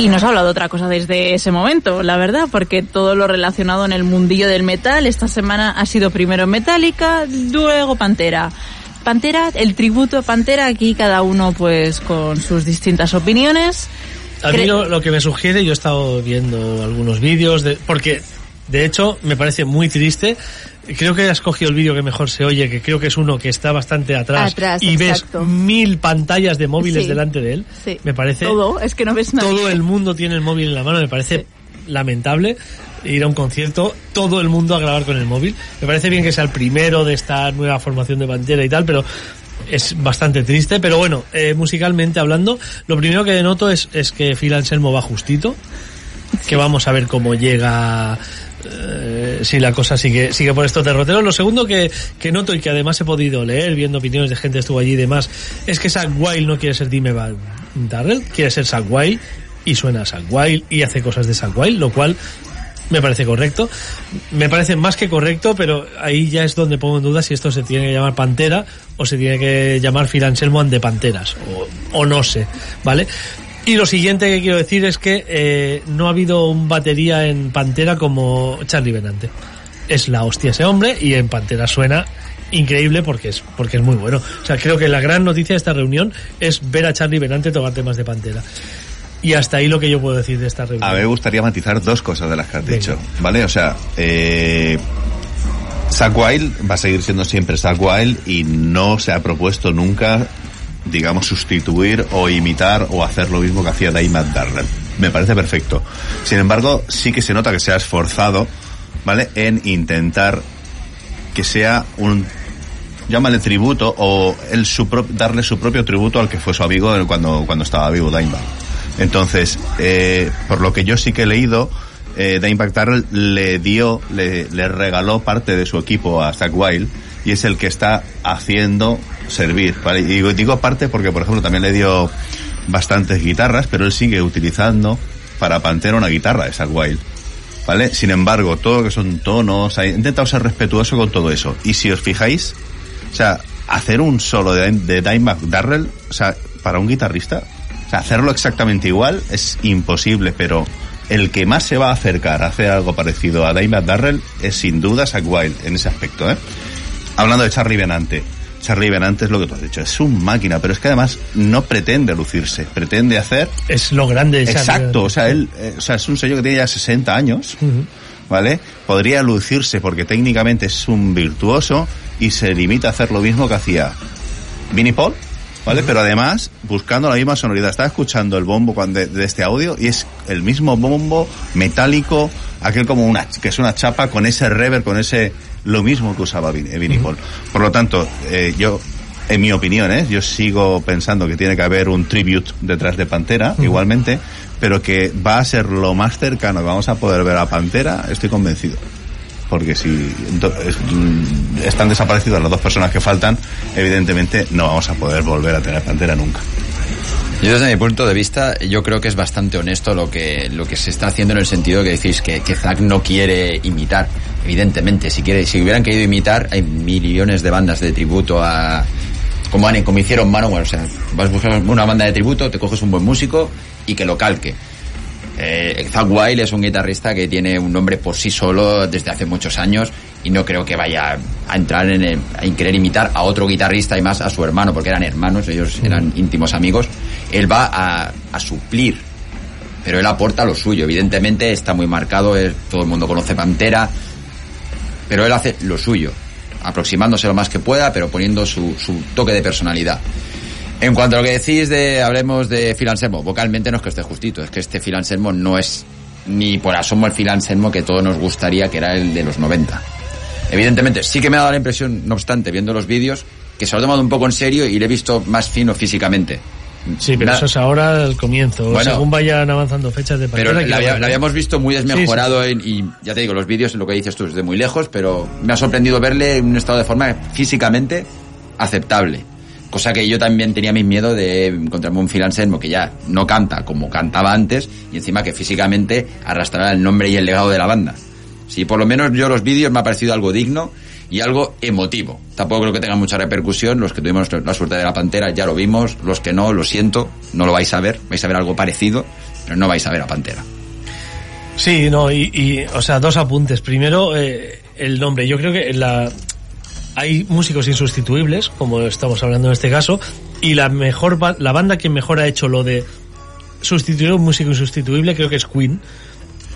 Y nos ha hablado otra cosa desde ese momento, la verdad, porque todo lo relacionado en el mundillo del metal, esta semana ha sido primero Metallica, luego Pantera. Pantera, el tributo a Pantera, aquí cada uno pues con sus distintas opiniones. A mí lo, lo que me sugiere, yo he estado viendo algunos vídeos, de, porque de hecho me parece muy triste. Creo que has cogido el vídeo que mejor se oye, que creo que es uno que está bastante atrás, Atrás, y exacto. ves mil pantallas de móviles Sí. delante de él. Sí. Me parece Todo, es que no ves todo el mundo tiene el móvil en la mano, me parece lamentable ir a un concierto, todo el mundo a grabar con el móvil. Me parece bien que sea el primero de esta nueva formación de Pantera y tal, pero es bastante triste. Pero bueno, eh, musicalmente hablando, lo primero que noto es, es que Phil Anselmo va justito, que vamos a ver cómo llega eh, si la cosa sigue sigue por estos derroteros. Lo segundo que, noto y que además he podido leer viendo opiniones de gente que estuvo allí y demás es que Zack no quiere ser Dime Van Darrell, quiere ser Zack y suena a Zack y hace cosas de Zack lo cual me parece correcto. Me parece más que correcto, pero ahí ya es donde pongo en duda si esto se tiene que llamar Pantera o se tiene que llamar Phil Anselmo the Panteras, o, o no sé, ¿vale? Y lo siguiente que quiero decir es que eh, no ha habido un batería en Pantera como Charlie Benante. Es la hostia ese hombre y en Pantera suena increíble porque es porque es muy bueno. O sea, creo que la gran noticia de esta reunión es ver a Charlie Benante tocar temas de Pantera. Y hasta ahí lo que yo puedo decir de esta reunión. A mí me gustaría matizar dos cosas de las que has Venga. dicho, ¿vale? O sea, eh, Zack Wild va a seguir siendo siempre Zack Wild y no se ha propuesto nunca, digamos, sustituir o imitar o hacer lo mismo que hacía Dave Darrell. Me parece perfecto. Sin embargo, sí que se nota que se ha esforzado, ¿vale? En intentar que sea un llámale tributo o él su darle su propio tributo al que fue su amigo cuando, cuando estaba vivo Dimebag. Entonces, eh, por lo que yo sí que he leído, eh, Darrell le dio, le, le regaló parte de su equipo a Zack Wild y es el que está haciendo servir. ¿vale? Y digo, digo parte porque, por ejemplo, también le dio bastantes guitarras, pero él sigue utilizando para Pantera una guitarra de Zack Wild. ¿Vale? Sin embargo, todo lo que son tonos, ha intentado ser respetuoso con todo eso. Y si os fijáis, o sea, hacer un solo de, de Dimebag Darrell, o sea, para un guitarrista, hacerlo exactamente igual es imposible, pero el que más se va a acercar a hacer algo parecido a Dimebag Darrell es sin duda Zack Wild en ese aspecto, ¿eh? Hablando de Charlie Benante. Charlie Benante es lo que tú has dicho, es un máquina, pero es que además no pretende lucirse, pretende hacer Es lo grande de Exacto, o sea, él, eh, o sea, es un sello que tiene ya 60 años. ¿vale? Podría lucirse porque técnicamente es un virtuoso y se limita a hacer lo mismo que hacía Vinnie Paul, ¿vale? Pero además, buscando la misma sonoridad. Estaba escuchando el bombo cuando de, de este audio y es el mismo bombo metálico, aquel como una, que es una chapa con ese reverb, con ese, lo mismo que usaba eh, Vinnie Paul. Por lo tanto, eh, yo, en mi opinión, ¿eh? yo sigo pensando que tiene que haber un tribute detrás de Pantera, igualmente, pero que va a ser lo más cercano que vamos a poder ver a Pantera, estoy convencido. Porque si mm, están desaparecidas las dos personas que faltan, evidentemente no vamos a poder volver a tener Pantera nunca. Yo desde mi punto de vista, yo creo que es bastante honesto lo que, lo que se está haciendo en el sentido que decís que, que Zack no quiere imitar. Evidentemente, si quiere, si hubieran querido imitar, hay millones de bandas de tributo a, como, como hicieron Manowar, o sea, vas a buscar una banda de tributo, te coges un buen músico y que lo calque. Eh, Zack Wild es un guitarrista que tiene un nombre por sí solo desde hace muchos años y no creo que vaya a entrar en, el- en querer imitar a otro guitarrista y más a su hermano, porque eran hermanos, ellos eran íntimos amigos. Él va a, a suplir, pero él aporta lo suyo. Evidentemente está muy marcado, es- todo el mundo conoce Pantera, pero él hace lo suyo, aproximándose lo más que pueda, pero poniendo su, su toque de personalidad. En cuanto a lo que decís de, hablemos de Phil Anselmo, vocalmente no es que esté justito, es que este Phil Anselmo no es ni por asomo el Phil Anselmo que todos nos gustaría que era el de los 90. Evidentemente, sí que me ha dado la impresión, no obstante, viendo los vídeos, que se lo ha tomado un poco en serio y le he visto más fino físicamente. Sí, pero eso es ahora el comienzo. Bueno. Según vayan avanzando fechas de Pero la, había- va- la habíamos visto muy desmejorado en- y ya te digo, los vídeos, lo que dices tú, es de muy lejos, pero me ha sorprendido verle en un estado de forma físicamente aceptable. Cosa que yo también tenía mis miedo de encontrarme un Phil Anselmo que ya no canta como cantaba antes y encima que físicamente arrastrará el nombre y el legado de la banda. Sí, por lo menos yo los vídeos me ha parecido algo digno y algo emotivo. Tampoco creo que tenga mucha repercusión. Los que tuvimos la suerte de la Pantera ya lo vimos. Los que no, lo siento, no lo vais a ver. Vais a ver algo parecido, pero no vais a ver a Pantera. Sí, no, y, o sea, dos apuntes. Primero, eh, el nombre. Yo creo que la hay músicos insustituibles, como estamos hablando en este caso, y la mejor la banda que mejor ha hecho lo de sustituir a un músico insustituible creo que es Queen,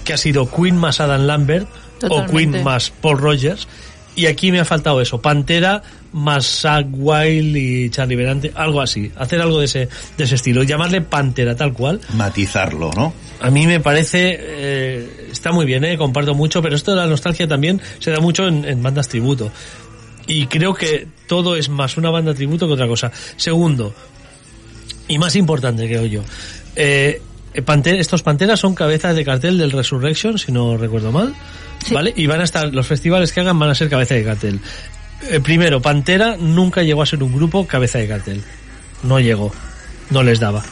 que ha sido Queen más Adam Lambert o. Queen más Paul Rogers. Y aquí me ha faltado eso, Pantera más Zack Wild y Charlie Benante, algo así, hacer algo de ese, de ese estilo, llamarle Pantera tal cual, Matizarlo, ¿no? a mí me parece, eh, está muy bien, eh, comparto mucho, pero esto de la nostalgia también se da mucho en, en bandas tributo. Y creo que todo es más una banda tributo que otra cosa. Segundo, y más importante creo yo, eh, eh, estos Panteras son cabezas de cartel del Resurrection, si no recuerdo mal. ¿Vale? Y van a estar, los festivales que hagan van a ser cabeza de cartel. Eh, primero, Pantera nunca llegó a ser un grupo cabeza de cartel. No llegó. No les daba.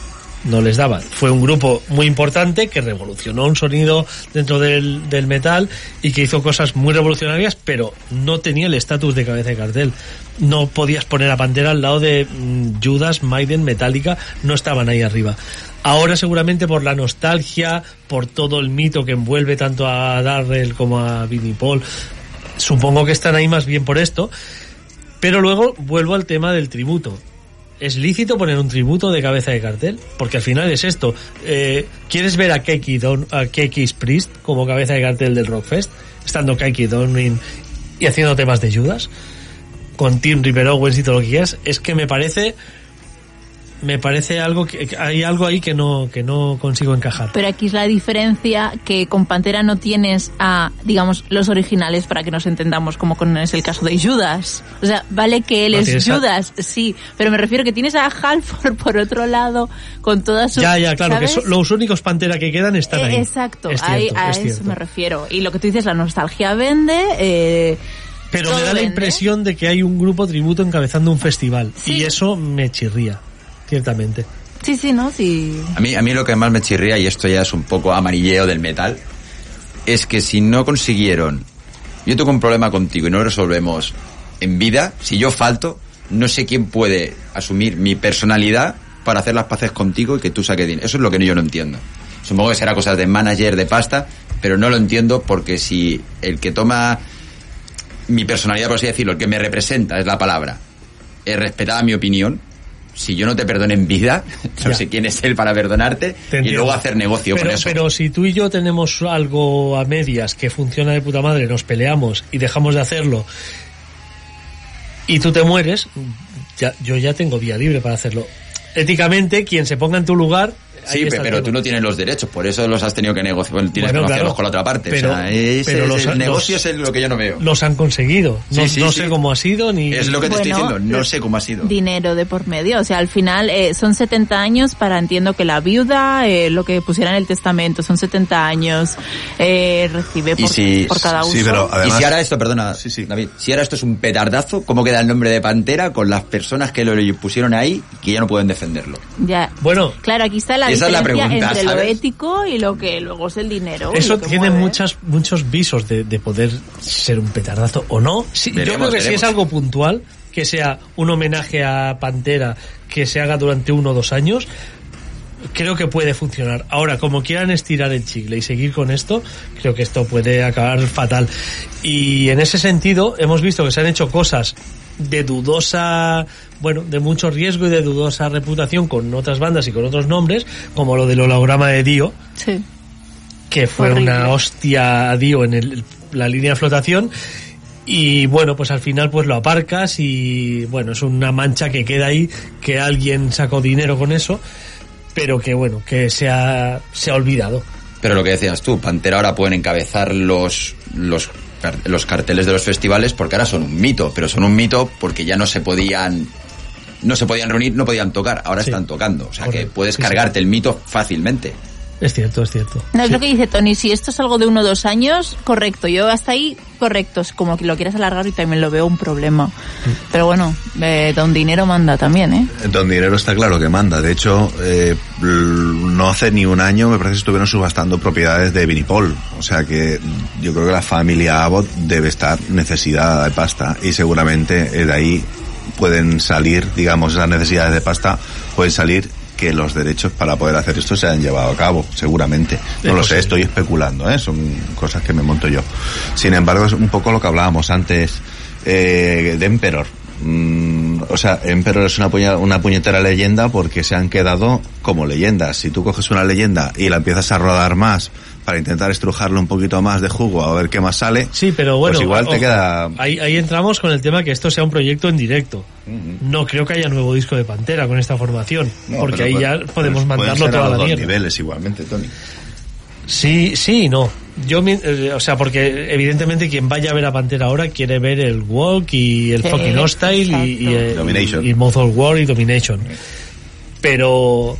No les daba. Fue un grupo muy importante que revolucionó un sonido dentro del, del metal y que hizo cosas muy revolucionarias, pero no tenía el estatus de cabeza de cartel. No podías poner a Pantera al lado de mm, Judas, Maiden, Metallica, no estaban ahí arriba. Ahora seguramente por la nostalgia, por todo el mito que envuelve tanto a Darrell como a Vinnie Paul, supongo que están ahí más bien por esto. Pero luego vuelvo al tema del tributo. ¿Es lícito poner un tributo de cabeza de cartel? Porque al final es esto. Eh, ¿Quieres ver a Keiki Don, a Priest como cabeza de cartel del Rockfest? Estando Keiki Donin y haciendo temas de Judas. Con Tim River Owens y todo lo que quieras. Es que me parece. Me parece algo que que hay algo ahí que no que no consigo encajar. Pero aquí es la diferencia que con Pantera no tienes a, digamos, los originales para que nos entendamos, como con es el caso de Judas. O sea, vale que él No, es tienes a- Judas, sí, pero me refiero que tienes a Halford por otro lado con toda su... Ya, ya, claro, que ¿sabes? so- los únicos Pantera que quedan están Eh, ahí. Exacto, Es ahí- cierto, a es eso cierto. me refiero. Y lo que tú dices, la nostalgia vende. Eh, Pero me da la vende. impresión de que hay un grupo tributo encabezando un festival. Sí. Y eso me chirría, ciertamente. Sí, sí, ¿no? Sí. A mí, a mí lo que más me chirría, y esto ya es un poco amarilleo del metal, es que si no consiguieron, yo tengo un problema contigo y no lo resolvemos en vida, si yo falto, no sé quién puede asumir mi personalidad para hacer las paces contigo y que tú saques dinero. Eso es lo que yo no entiendo. Supongo que será cosas de manager, de pasta, pero no lo entiendo porque si el que toma mi personalidad, por así decirlo, el que me representa, es la palabra, es respetada mi opinión, si yo no te perdono en vida, no Ya. sé quién es él para perdonarte Te y luego hacer negocio pero, con eso. Pero si tú y yo tenemos algo a medias que funciona de puta madre, nos peleamos y dejamos de hacerlo y tú te mueres, ya, yo ya tengo vía libre para hacerlo. Éticamente, quien se ponga en tu lugar... Sí, pero tú no tienes los derechos, por eso los has tenido que negociar, tienes Bueno, que negociarlos claro. con la otra parte. Pero- o sea, ese pero los- el negocio los- es lo que yo no veo. Los han conseguido. No, Sí, sí, no sí. sé cómo ha sido ni... Es lo que te estoy diciendo, no sé cómo ha sido. dinero de por medio. O sea, al final eh, son 70 años para, entiendo que la viuda, eh, lo que pusiera en el testamento, son 70 años, eh, recibe Y por, si- por cada uso. Sí, pero y además... si ahora esto, perdona, Sí, sí. David, si ahora esto es un petardazo, ¿cómo queda el nombre de Pantera con las personas que lo pusieron ahí y que ya no pueden defenderlo? Ya. Bueno, Claro, aquí está la Esa es la pregunta, entre lo ¿sabes? ético y lo que luego es el dinero. Eso lo tiene mueve. muchas, muchos visos de, de poder ser un petardazo o no. Sí, yo creo que si es algo puntual, que sea un homenaje a Pantera que se haga durante uno o dos años, creo que puede funcionar. Ahora, como quieran estirar el chicle y seguir con esto, creo que esto puede acabar fatal. Y en ese sentido, hemos visto que se han hecho cosas de dudosa, bueno, de mucho riesgo y de dudosa reputación con otras bandas y con otros nombres, como lo del holograma de Dio, Sí. que fue Horrible. una hostia a Dio en el- la línea de flotación y bueno pues al final pues lo aparcas y bueno es una mancha que queda ahí que alguien sacó dinero con eso pero que bueno que se ha, se ha olvidado Pero lo que decías tú, Pantera ahora pueden encabezar los, los, los carteles de los festivales porque ahora son un mito, pero son un mito porque ya no se podían no se podían reunir, no podían tocar, ahora Sí. están tocando, o sea que puedes Sí, cargarte el mito fácilmente. es cierto es cierto No, es Sí. lo que dice Tony, si esto es algo de uno o dos años, correcto. Yo hasta ahí, correcto. Es como que lo quieras alargar y también lo veo un problema. Pero bueno, eh, don dinero manda también, ¿eh? Don Dinero está claro que manda. De hecho, eh, no hace ni un año me parece que estuvieron subastando propiedades de Vinipol. O sea que yo creo que la familia Abbott debe estar necesitada de pasta y seguramente eh, de ahí pueden salir, digamos, esas necesidades de pasta, pueden salir que los derechos para poder hacer esto se han llevado a cabo, seguramente. No Es lo sé, estoy especulando, ¿eh? son cosas que me monto yo. Sin embargo, es un poco lo que hablábamos antes eh, de Emperor. Mm, o sea, Emperor es una, puña- una puñetera leyenda porque se han quedado como leyendas. Si tú coges una leyenda y la empiezas a rodar más para intentar estrujarle un poquito más de jugo a ver qué más sale, sí pero bueno pues igual te queda... ahí, ahí entramos con el tema que esto sea un proyecto en directo no creo que haya nuevo disco de Pantera con esta formación No, porque pero ahí ya podemos mandarlo a toda los la mierda niveles igualmente, Tony. Sí, sí y no. Yo, mi- eh, o sea, porque evidentemente quien vaya a ver a Pantera ahora quiere ver el Walk y el Sí, fucking Hostile y, y, y, y Mouth of War y Domination. Pero,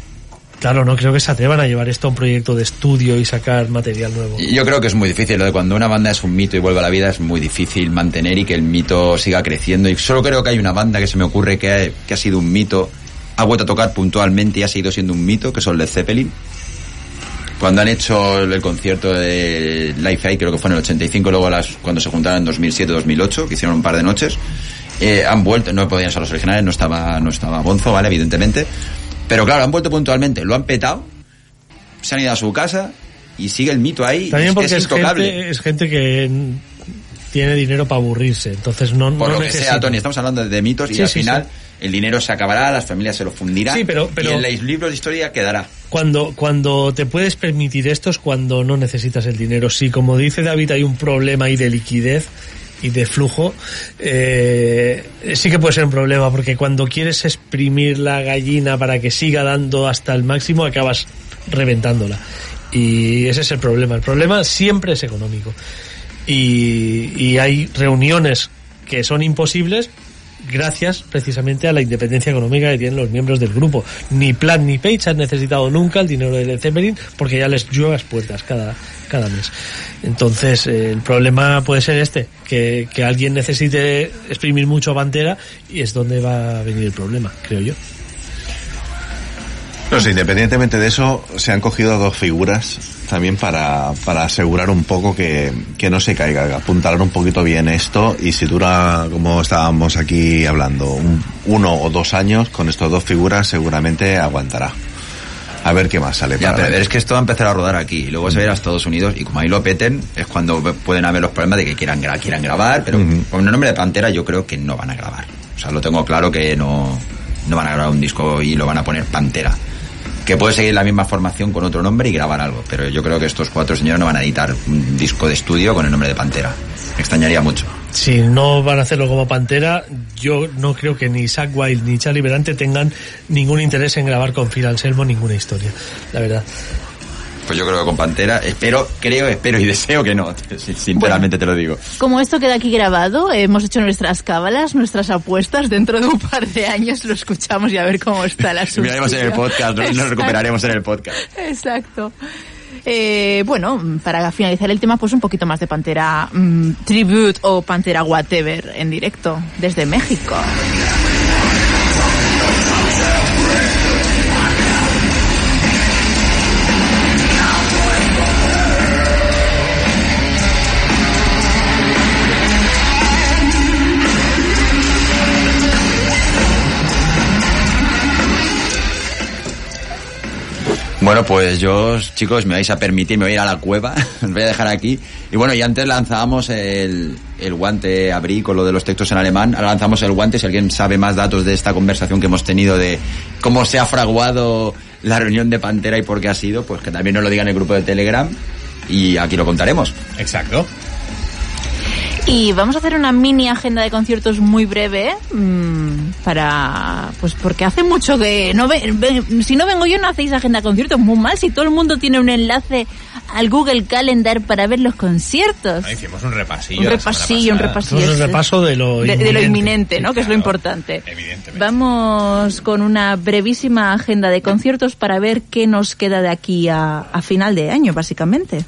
Claro, no creo que se atrevan a llevar esto a un proyecto de estudio y sacar material nuevo. Yo creo que es muy difícil, lo de cuando una banda es un mito y vuelve a la vida es muy difícil mantener y que el mito siga creciendo. Y solo creo que hay una banda que se me ocurre que ha, que ha sido un mito, ha vuelto a tocar puntualmente y ha seguido siendo un mito, que son Led Zeppelin. Cuando han hecho el concierto de Life Aid, creo que fue en el 85, luego cuando se juntaron en 2007-2008, que hicieron un par de noches, eh, han vuelto, no podían ser los originales, no estaba, no estaba Bonzo. Evidentemente. Pero claro, han vuelto puntualmente, lo han petado, se han ido a su casa y sigue el mito ahí. También es que porque es gente, es gente que tiene dinero para aburrirse, entonces no, Por no lo que sea, Tony, estamos hablando de mitos y al sí, final sí. el dinero se acabará, las familias se lo fundirán pero- pero- y en los libros de historia quedará. Cuando, cuando te puedes permitir esto es cuando no necesitas el dinero. Si, como dice David, hay un problema ahí de liquidez y de flujo, eh, sí que puede ser un problema, porque cuando quieres exprimir la gallina para que siga dando hasta el máximo, acabas reventándola. Y ese es el problema. El problema siempre es económico. Y, y hay reuniones que son imposibles gracias precisamente a la independencia económica que tienen los miembros del grupo. Ni Plant ni Page han necesitado nunca el dinero de Led Zeppelin porque ya les llueve las puertas cada, cada mes. Entonces, eh, el problema puede ser este, que, que alguien necesite exprimir mucho a Pantera y es donde va a venir el problema, creo yo. No sé, independientemente de eso, se han cogido dos figuras también para, para asegurar un poco que, que no se caiga, apuntalar un poquito bien esto y si dura, como estábamos aquí hablando, un- uno o dos años con estas dos figuras seguramente aguantará. A ver qué más sale. Ya, para pero es que esto va a empezar a rodar aquí y luego se va a ir a Estados Unidos y como ahí lo peten es cuando pueden haber los problemas de que quieran, gra- quieran grabar, pero con el nombre de Pantera yo creo que no van a grabar. O sea, lo tengo claro que no, no van a grabar un disco y lo van a poner Pantera. Que puede seguir la misma formación con otro nombre y grabar algo, pero yo creo que estos cuatro señores no van a editar un disco de estudio con el nombre de Pantera. Me extrañaría mucho. Si no van a hacerlo como Pantera, yo no creo que ni Zack Wild ni Charlie Berante tengan ningún interés en grabar con Phil Anselmo ninguna historia, la verdad. Pues yo creo que con Pantera, espero, creo, espero y deseo que no. Sinceramente te lo digo. Como esto queda aquí grabado, hemos hecho nuestras cábalas, nuestras apuestas. Dentro de un par de años lo escuchamos y a ver cómo está la Miraremos en el podcast, nos, nos recuperaremos en el podcast. Exacto. Eh, bueno, para finalizar el tema, pues un poquito más de Pantera mm, Tribute o Pantera Whatever en directo desde México. Bueno, pues yo, chicos, me vais a permitir, me voy a ir a la cueva, os voy a dejar aquí. Y bueno, y antes lanzábamos el, el guante, abrí con lo de los textos en alemán, ahora lanzamos el guante, si alguien sabe más datos de esta conversación que hemos tenido de cómo se ha fraguado la reunión de Pantera y por qué ha sido, pues que también nos lo diga en el grupo de Telegram y aquí lo contaremos. Exacto. Y vamos a hacer una mini agenda de conciertos muy breve mm, para pues porque hace mucho que no ve- ve- si no vengo yo no hacéis agenda de conciertos muy mal si todo el mundo tiene un enlace al Google Calendar para ver los conciertos. Ah, Hicimos un repasillo. Un repasillo, un repasillo. Hacemos un es- repaso de lo de, de lo inminente. inminente, ¿no? Que es lo importante. evidentemente. Vamos con una brevísima agenda de conciertos para ver qué nos queda de aquí a, a final de año, básicamente.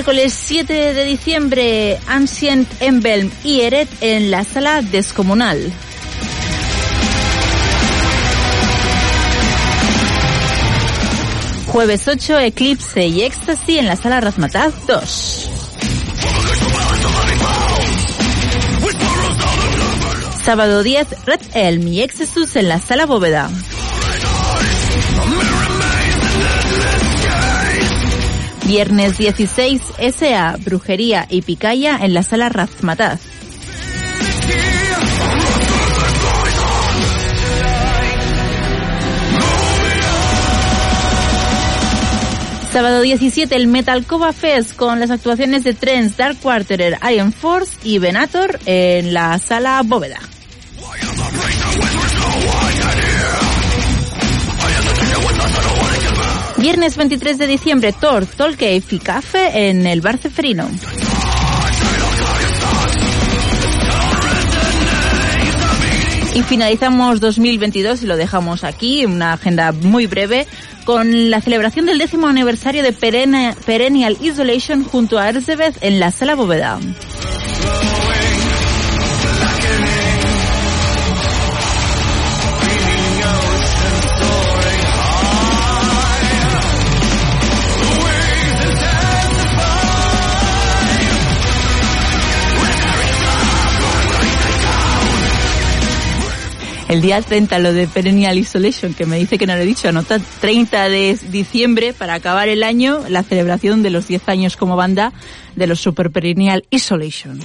miércoles 7 de diciembre, Ancient Emblem y Eret en la sala descomunal. Jueves 8, Eclipse y Éxtasy en la sala Razmataz 2. Sábado 10, Red Elm y Exesus en la sala Bóveda. Viernes 16, SA, Brujería y Picaya en la sala Razmataz. Sábado 17, el Metal Cova Fest con las actuaciones de Trends, Dark Quarterer, Iron Force y Venator en la sala Bóveda. Viernes 23 de diciembre, Thor, Tolkien y Café en el Bar Ceferino. Y finalizamos 2022 y lo dejamos aquí, una agenda muy breve, con la celebración del décimo aniversario de Perennial Isolation junto a Erzsébet en la Sala Bóveda. El día 30, lo de Perennial Isolation, que me dice que no lo he dicho, anota 30 de diciembre para acabar el año, la celebración de los 10 años como banda de los Super Perennial Isolation.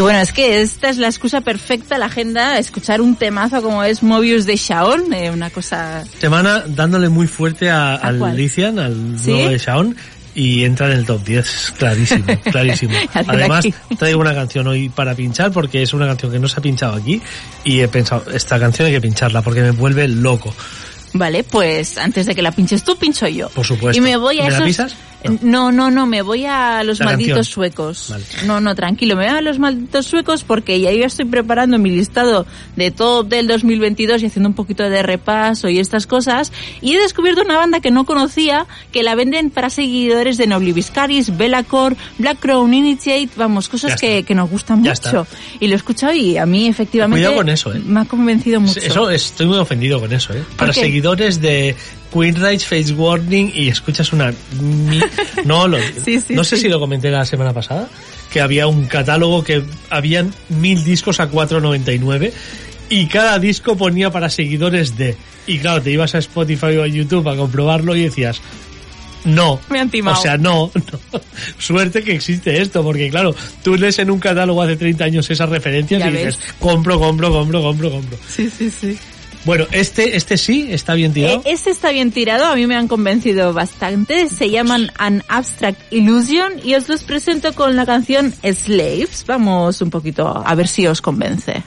Y bueno, es que esta es la excusa perfecta, la agenda, escuchar un temazo como es Mobius de Shaon, eh, una cosa... Semana dándole muy fuerte a, al cuál? Lithian, al ¿Sí? nuevo de Shaon, y entra en el top 10, clarísimo, clarísimo. Además, traigo una canción hoy para pinchar porque es una canción que no se ha pinchado aquí y he pensado, esta canción hay que pincharla porque me vuelve loco. Vale, pues antes de que la pinches tú, pincho yo. Por supuesto. Y me voy a ¿Me la esos... pisas? No. no, no, me voy a los La malditos canción. suecos. Vale. No, no, tranquilo, me voy a los malditos suecos porque ya yo estoy preparando mi listado de top del 2022 y haciendo un poquito de repaso y estas cosas. Y he descubierto una banda que no conocía, que la venden para seguidores de Nobliviscaris, Bellacore, Black Crown Initiate, vamos, cosas que, que nos gustan Ya mucho. está. Y lo he escuchado y a mí efectivamente Cuidado con eso, ¿eh? me ha convencido mucho. Eso estoy muy ofendido con eso, ¿eh? Para? Seguidores de Queen Rights, Face Warning y escuchas una... No, lo, Sí, sí, no sé sí. si lo comenté la semana pasada, que había un catálogo que habían mil discos a 4.99 y cada disco ponía para seguidores de... Y claro, te ibas a Spotify o a YouTube a comprobarlo y decías... No. Me han timado. O sea, no, no. Suerte que existe esto, porque claro, tú lees en un catálogo hace 30 años esas referencias y dices, ves. compro, compro, compro, compro, compro. Sí, sí, sí. Bueno, este, este sí, está bien tirado. Eh, este está bien tirado, a mí me han convencido bastante. Se llaman An Abstract Illusion y os los presento con la canción Slaves. Vamos un poquito a ver si os convence.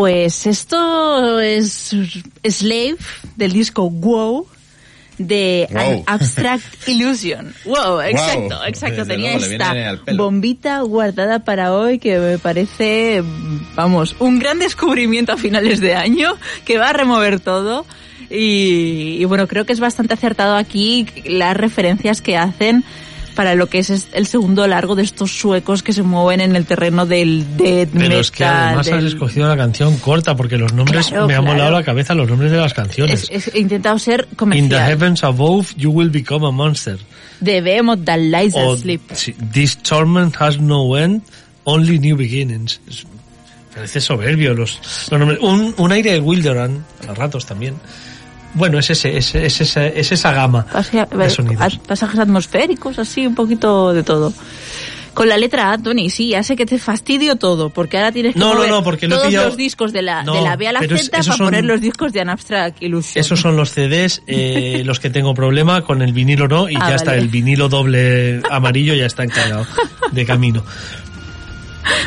Pues esto es Slave del disco Wow de Wow. An Abstract Illusion. Wow, exacto, exacto. Desde Tenía luego, esta bombita guardada para hoy que me parece, vamos, un gran descubrimiento a finales de año que va a remover todo. Y, y bueno, creo que es bastante acertado aquí las referencias que hacen para lo que es el segundo largo de estos suecos que se mueven en el terreno del death Pero metal. es que además has del- escogido la canción corta porque los nombres Claro, me han claro. volado la cabeza los nombres de las canciones. Es- es- he intentado ser In the comercial. heavens above you will become a monster. De Behemoth that lies O asleep. This torment has no end, only new beginnings. Parece soberbio los, los nombres. Un, un aire de Wilderan, a ratos también. Bueno, es ese, es, es esa, es esa gama Pasa- de sonidos. pasajes atmosféricos, así, un poquito de todo. Con la letra A, Tony, sí, ya sé que te fastidio todo, porque ahora tienes que No, no, mover no, porque lo he todos pillado- los discos de la, de la B a la Z para son- poner los discos de An Abstract Illusion. Esos son los CDs, eh, los que tengo problema, con el vinilo no, y Ah, ya está vale. el vinilo doble amarillo, ya está encargado de camino.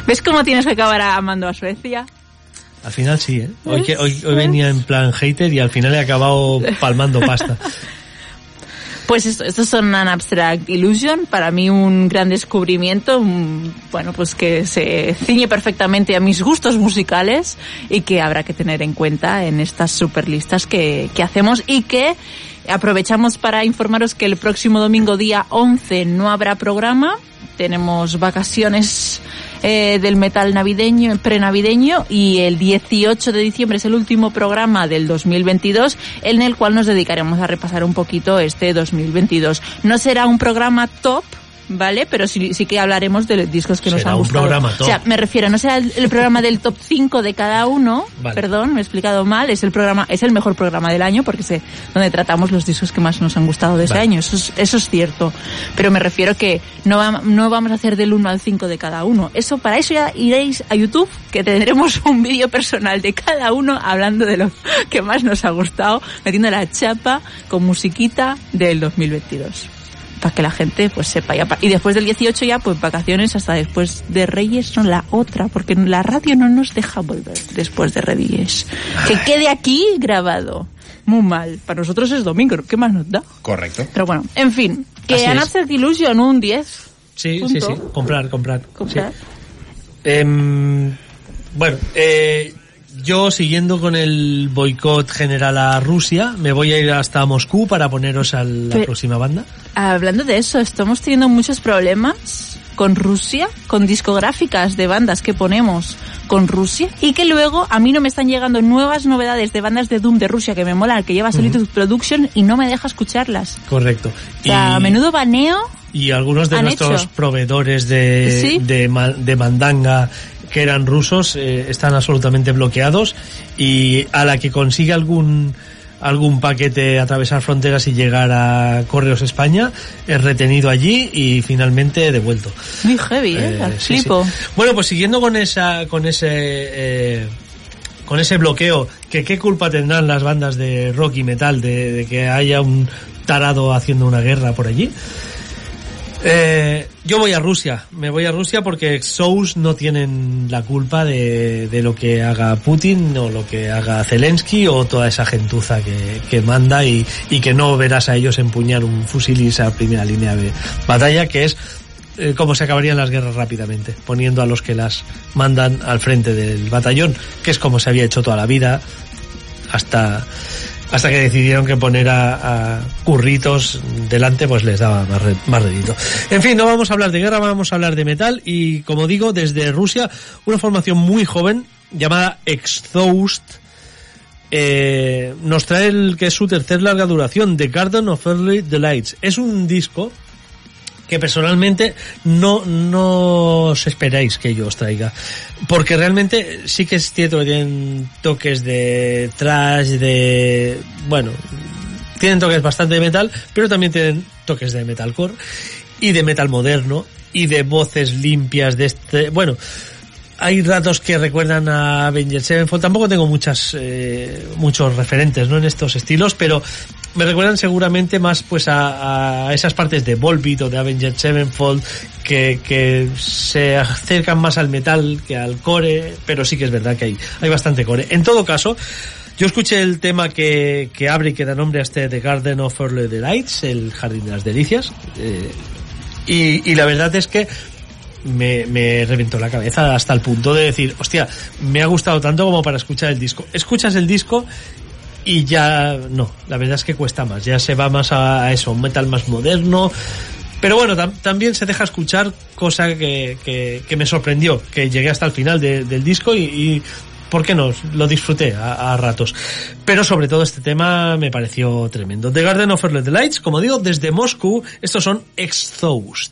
¿Ves cómo tienes que acabar amando a Suecia? Al final sí, ¿eh? Hoy, que, hoy, hoy venía en plan hater y al final he acabado palmando pasta. Pues esto, estos son An Abstract Illusion, para mí un gran descubrimiento, un- bueno, pues que se ciñe perfectamente a mis gustos musicales y que habrá que tener en cuenta en estas superlistas que, que hacemos y que aprovechamos para informaros que el próximo domingo día 11 no habrá programa, tenemos vacaciones eh, del metal navideño, prenavideño, y el 18 de diciembre es el último programa del 2022 en el cual nos dedicaremos a repasar un poquito este 2022. No será un programa top, ¿vale? Pero sí, sí que hablaremos de los discos que nos han un gustado. programa top. O sea, me refiero, no será el, el programa del top 5 de cada uno, Vale. perdón, me he explicado mal, es el programa, es el mejor programa del año porque es donde tratamos los discos que más nos han gustado de ese año, eso es, eso es cierto. Pero me refiero que no, va- no vamos a hacer del 1 al 5 de cada uno. Eso, para eso ya iréis a YouTube, que tendremos un vídeo personal de cada uno hablando de lo que más nos ha gustado, metiendo la chapa con musiquita del 2022 para que la gente pues sepa y después del 18 ya pues vacaciones hasta después de Reyes no la otra porque la radio no nos deja volver después de Reyes que quede aquí grabado muy mal para nosotros es domingo qué más nos da Correcto. pero bueno en fin que Así An es. Abstract Illusion un 10 Sí, Punto. sí, sí. Comprar, comprar. comprar Sí. Em, bueno, eh, yo siguiendo con el boicot general a Rusia, me voy a ir hasta Moscú para poneros a la Pero- próxima banda. hablando de eso estamos teniendo muchos problemas con Rusia con discográficas de bandas que ponemos con Rusia y que luego a mí no me están llegando nuevas novedades de bandas de Doom de Rusia que me molan que lleva Solitude Production y no me deja escucharlas Correcto. O sea, a menudo baneo. y algunos de nuestros hecho. proveedores de, Sí. de, de mandanga que eran rusos eh, están absolutamente bloqueados y a la que consigue algún algún paquete atravesar fronteras y llegar a Correos España es retenido allí y finalmente devuelto. Muy heavy, ¿eh? Eh, sí, Flipo. sí. Bueno, pues siguiendo con esa, con ese, eh, con ese bloqueo, que qué culpa tendrán las bandas de rock y metal de, de que haya un tarado haciendo una guerra por allí. Eh, yo voy a Rusia, me voy a Rusia porque Sous no tienen la culpa de, de lo que haga Putin o lo que haga Zelensky o toda esa gentuza que, que manda y, y que no verás a ellos empuñar un fusil y esa primera línea de batalla que es eh, cómo se acabarían las guerras rápidamente, poniendo a los que las mandan al frente del batallón, que es como se había hecho toda la vida hasta hasta que decidieron que poner a, curritos delante pues les daba más, re- más rédito. En fin, no vamos a hablar de guerra, vamos a hablar de metal y como digo, desde Rusia, una formación muy joven llamada Exhaust eh, nos trae el que es su tercer larga duración, The Garden of Early Delights. Es un disco que personalmente no, no os esperáis que yo os traiga. Porque realmente sí que es cierto que tienen toques de trash, de... bueno, tienen toques bastante de metal, pero también tienen toques de metalcore y de metal moderno y de voces limpias de este... Bueno, hay ratos que recuerdan a Avengers Sevenfold. Tampoco tengo muchas, eh, muchos referentes, ¿no? En estos estilos, pero me recuerdan seguramente más pues a, esas partes de Volbeat o de Avenged Sevenfold que, que se acercan más al metal que al core, pero sí que es verdad que hay, hay bastante core. En todo caso, yo escuché el tema que, que abre y que da nombre a este The Garden of Early Delights, el Jardín de las Delicias, eh, y la verdad es que me, me reventó la cabeza hasta el punto de decir, hostia, me ha gustado tanto como para escuchar el disco. Escuchas el disco y ya no, la verdad es que cuesta más, ya se va más a, eso, un metal más moderno. Pero bueno, tam- también se deja escuchar, cosa que, que, me sorprendió, que llegué hasta el final de- del disco y, ¿por qué no? Lo disfruté a, ratos. Pero sobre todo este tema me pareció tremendo. The Garden of Early Delights, como digo, desde Moscú, estos son Exhaust.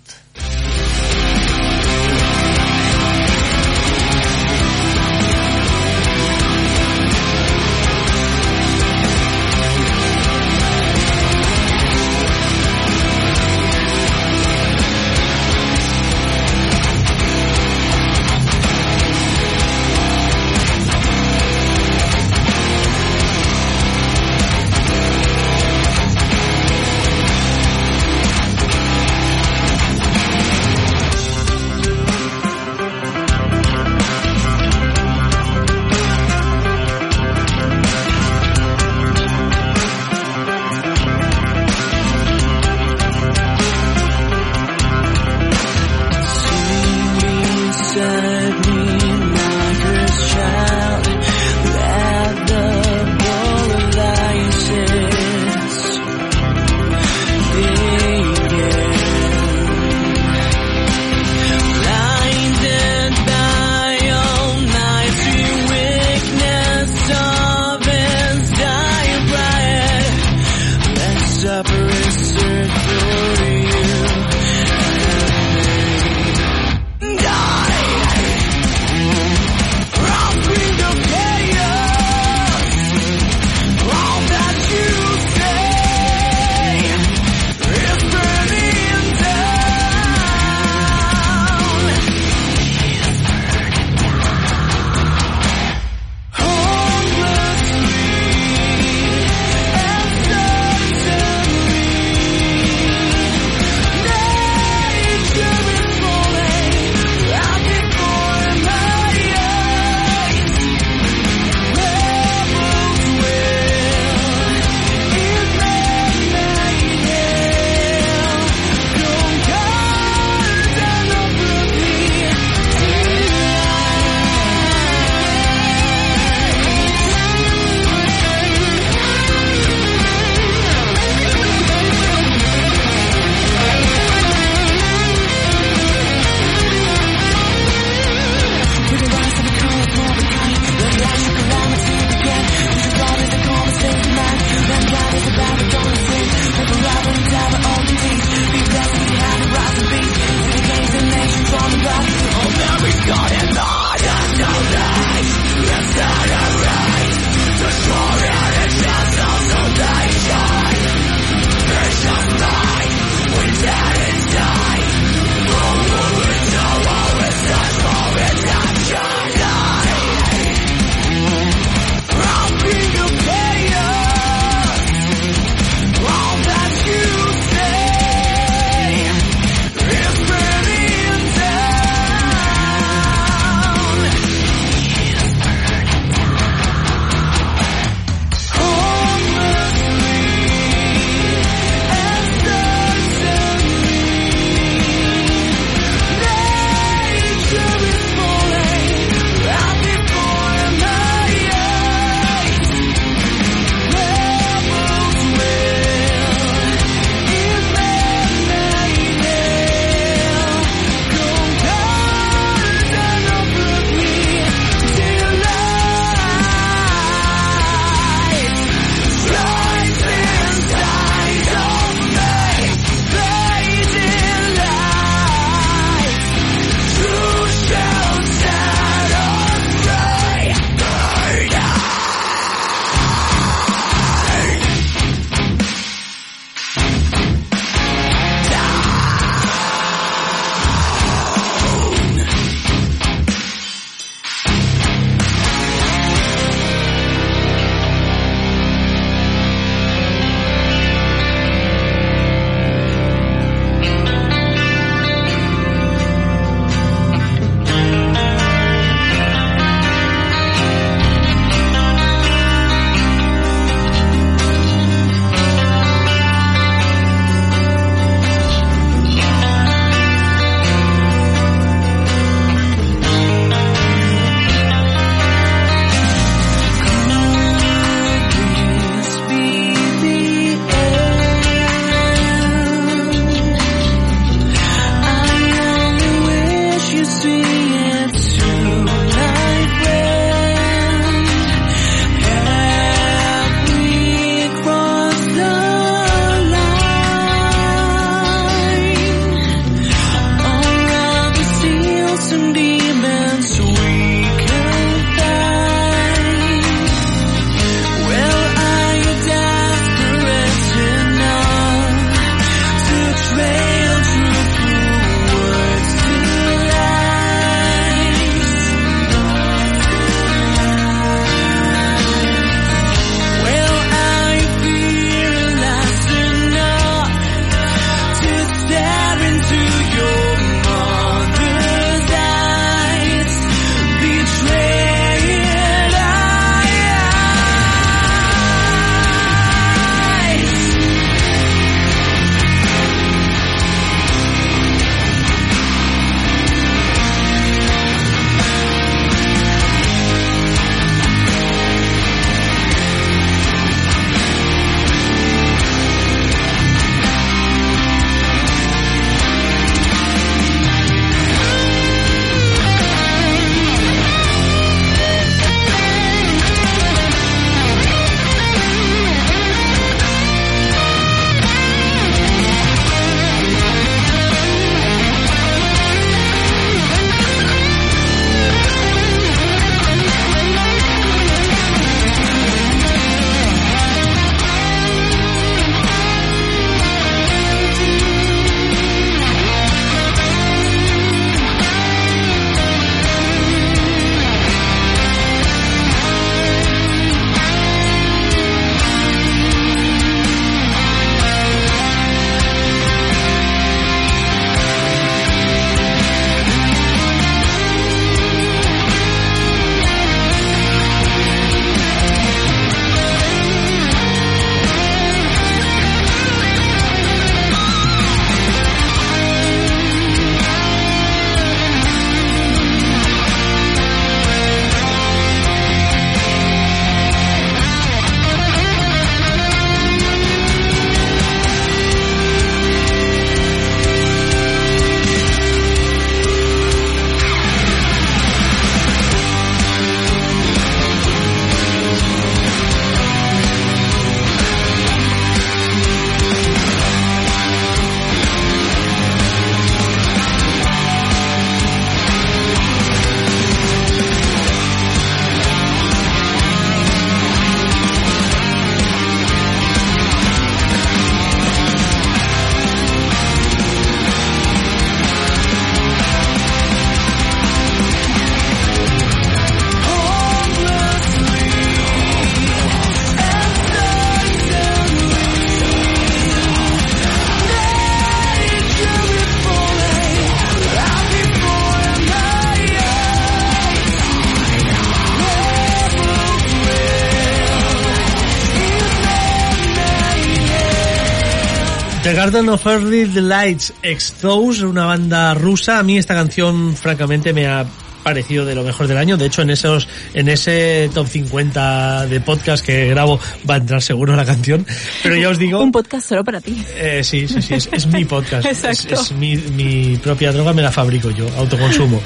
Garden of Early Delights Exposed, una banda rusa. A mí esta canción, francamente, me ha parecido de lo mejor del año. De hecho, en esos, en ese top 50 de podcast que grabo va a entrar seguro la canción. Pero ya os digo. Un podcast solo para ti. Eh, sí, sí, sí, es, es mi podcast. Es, Exacto. es mi, mi propia droga, me la fabrico yo, autoconsumo.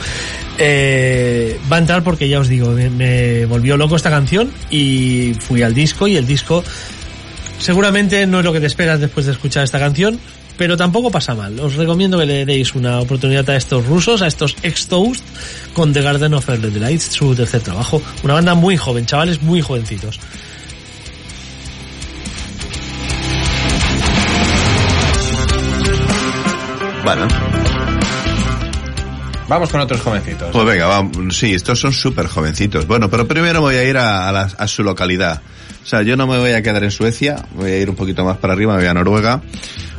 Eh, va a entrar porque ya os digo, me, me volvió loco esta canción y fui al disco y el disco seguramente no es lo que te esperas después de escuchar esta canción, pero tampoco pasa mal. Os recomiendo que le deis una oportunidad a estos rusos, a estos ex-toast, con The Garden of Early Delights, su tercer trabajo. Una banda muy joven, chavales muy jovencitos. Bueno, Vamos con otros jovencitos. pues venga, vamos. Sí, estos son súper jovencitos. Bueno, pero primero voy a ir a, a la- a su localidad. O sea, yo no me voy a quedar en Suecia, voy a ir un poquito más para arriba, me voy a Noruega,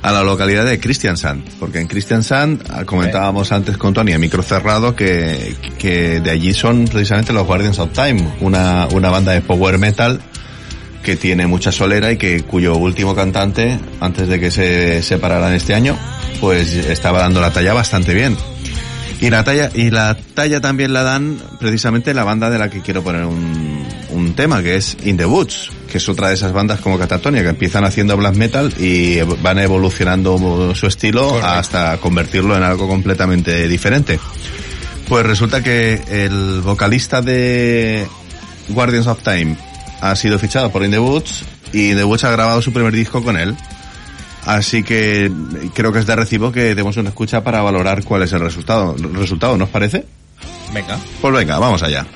a la localidad de Kristiansand. Porque en Kristiansand, ah, comentábamos antes con Tony, a micro cerrado, que, que de allí son precisamente los Guardians of Time, una, una banda de power metal que tiene mucha solera y que cuyo último cantante, antes de que se separaran este año, pues estaba dando la talla bastante bien. Y la talla, y la talla también la dan precisamente la banda de la que quiero poner un, un tema, que es In the Woods, que es otra de esas bandas como Catatonia, que empiezan haciendo black metal y van evolucionando su estilo Correcto. hasta convertirlo en algo completamente diferente. Pues resulta que el vocalista de Guardians of Time ha sido fichado por In the Woods y In the Woods ha grabado su primer disco con él. Así que creo que es de recibo que demos una escucha para valorar cuál es el resultado. ¿El resultado nos parece? Venga. Pues venga, vamos allá.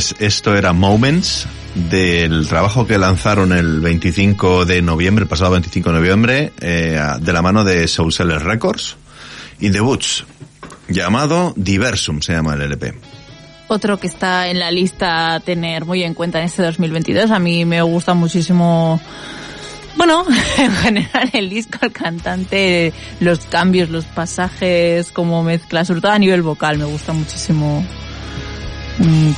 Pues esto era Moments del trabajo que lanzaron el 25 de noviembre, el pasado 25 de noviembre, eh, de la mano de Soul Seller Records, In the Woods, llamado Diversum, se llama el LP. Otro que está en la lista a tener muy en cuenta en este 2022. A mí me gusta muchísimo, bueno, en general el disco, el cantante, los cambios, los pasajes, como mezcla, sobre todo a nivel vocal, me gusta muchísimo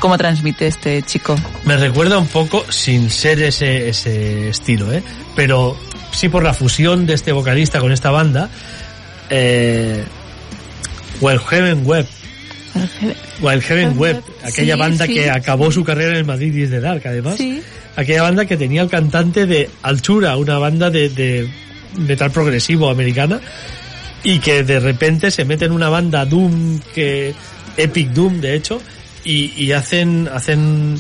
cómo transmite este chico. Me recuerda un poco, sin ser ese, ese estilo, ¿eh? pero sí por la fusión de este vocalista con esta banda, eh, Well Heaven Web. Well Heaven Web, aquella Sí, banda sí, que acabó su carrera en el Madrid 10 de Dark, además. Sí. Aquella banda que tenía el cantante de Altura, una banda de, de metal progresivo americana, y que de repente se mete en una banda Doom, que Epic Doom, de hecho, y, y hacen, hacen,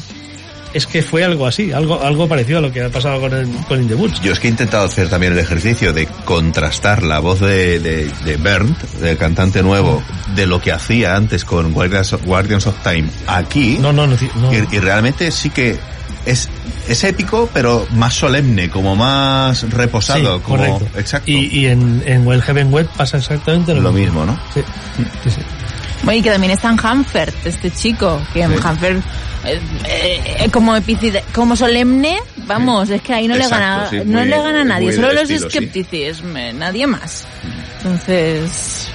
es que fue algo así, algo, algo parecido a lo que ha pasado con, el, con In the Woods. Yo es que he intentado hacer también el ejercicio de contrastar la voz de, de, de Bernd, del cantante nuevo, de lo que hacía antes con Guardians of, Guardians of Time aquí. No, no, no, no. Y, y realmente sí que es, es épico, pero más solemne, como más reposado, Sí, como correcto. exacto. Y, y en, en Well Heaven Web pasa exactamente lo, lo mismo, ¿no? Sí, sí, sí. Bueno, y que también está en Hanford, este chico, que en Sí. Hanford, eh, eh, como epicide- como solemne, vamos, es que ahí no Exacto, le gana, sí, no muy- le gana a nadie, solo los eh, nadie más. Entonces,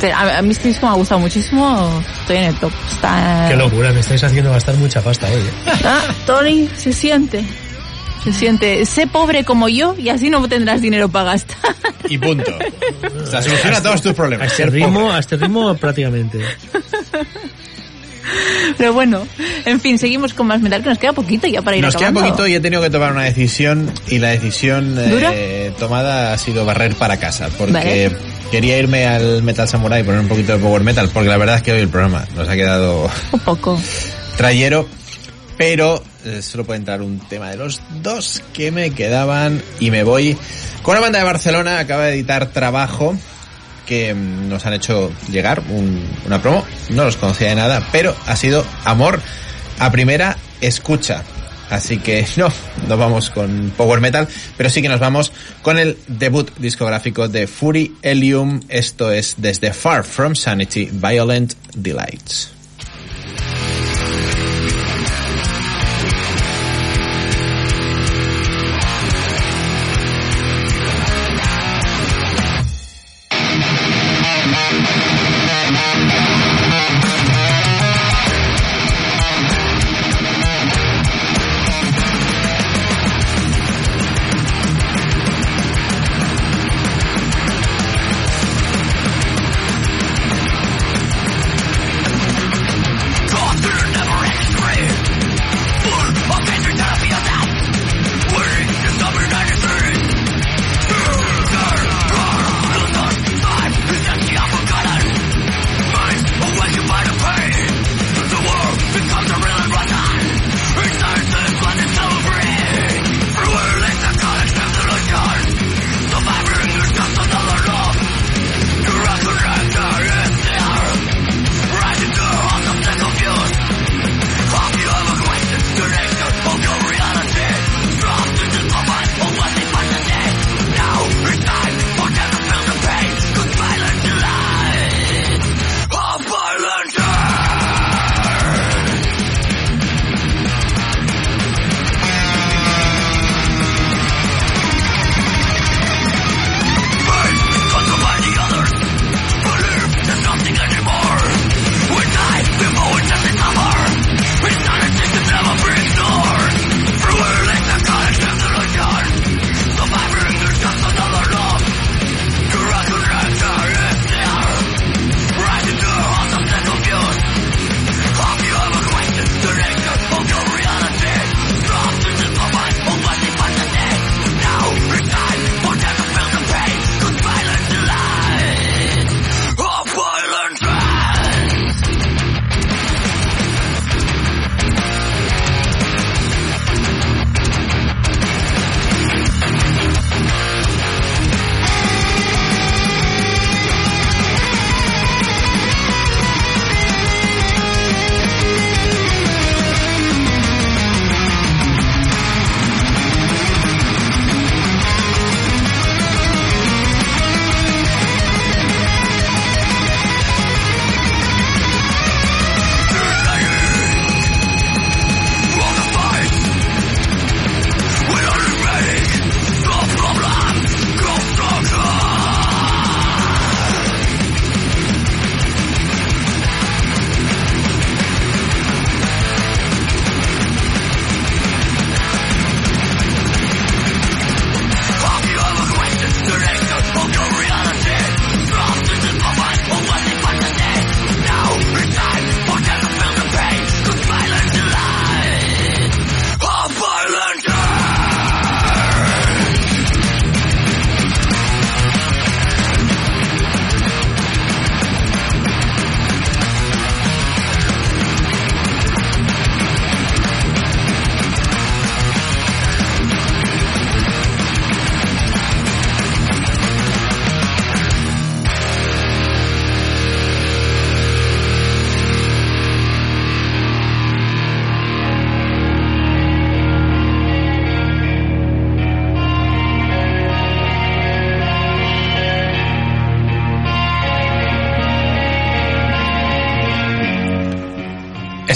te- a, a mí este disco me ha gustado muchísimo, estoy en el top. Está, Qué locura, me estáis haciendo gastar mucha pasta hoy. ¿eh? Ah, Tony, se siente. Se siente. Sé pobre como yo y así no tendrás dinero para gastar. Y punto. O sea, soluciona todos tus A problemas. este Ser ritmo, a este ritmo prácticamente. Pero bueno, en fin, seguimos con más metal, que nos queda poquito ya para ir Nos queda acabando. poquito y he tenido que tomar una decisión y la decisión eh, tomada ha sido barrer para casa porque Vale. quería irme al Metal Samurai y poner un poquito de Power Metal porque la verdad es que hoy el programa nos ha quedado Un poco. trayero pero solo puede entrar un tema de los dos que me quedaban y me voy con una banda de Barcelona acaba de editar trabajo que mm, nos han hecho llegar un- una promo no los conocía de nada pero ha sido amor a primera escucha. Así que no no vamos con power metal pero sí que nos vamos con el debut discográfico de Fury Helium. Esto es desde Far From Sanity Violent Delights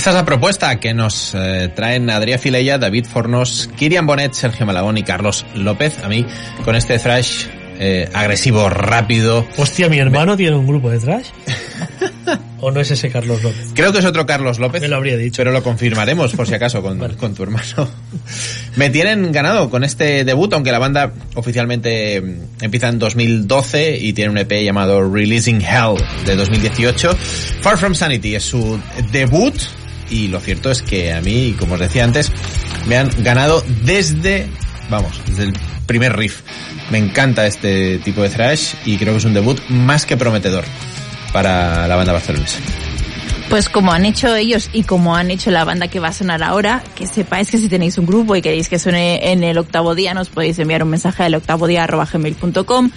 Esta es la propuesta que nos eh, traen Adrià Filella, David Fornos, Kirian Bonet, Sergio Malagón y Carlos López. A mí, con este thrash eh, agresivo, rápido. Hostia, mi hermano tiene un grupo de trash. ¿O no es ese Carlos López? Creo que es otro Carlos López. Me lo habría dicho. Pero lo confirmaremos por si acaso con, con tu hermano. Me tienen ganado con este debut, aunque la banda oficialmente mm, empieza en 2012 y tiene un EP llamado Releasing Hell de 2018. Far From Sanity es su debut y lo cierto es que a mí, como os decía antes, me han ganado desde, vamos, desde el primer riff. Me encanta este tipo de thrash y creo que es un debut más que prometedor para la banda barcelonesa. Pues como han hecho ellos y como han hecho la banda que va a sonar ahora, que sepáis que si tenéis un grupo y queréis que suene en el octavo día, nos podéis enviar un mensaje al octavodía.gmail.com.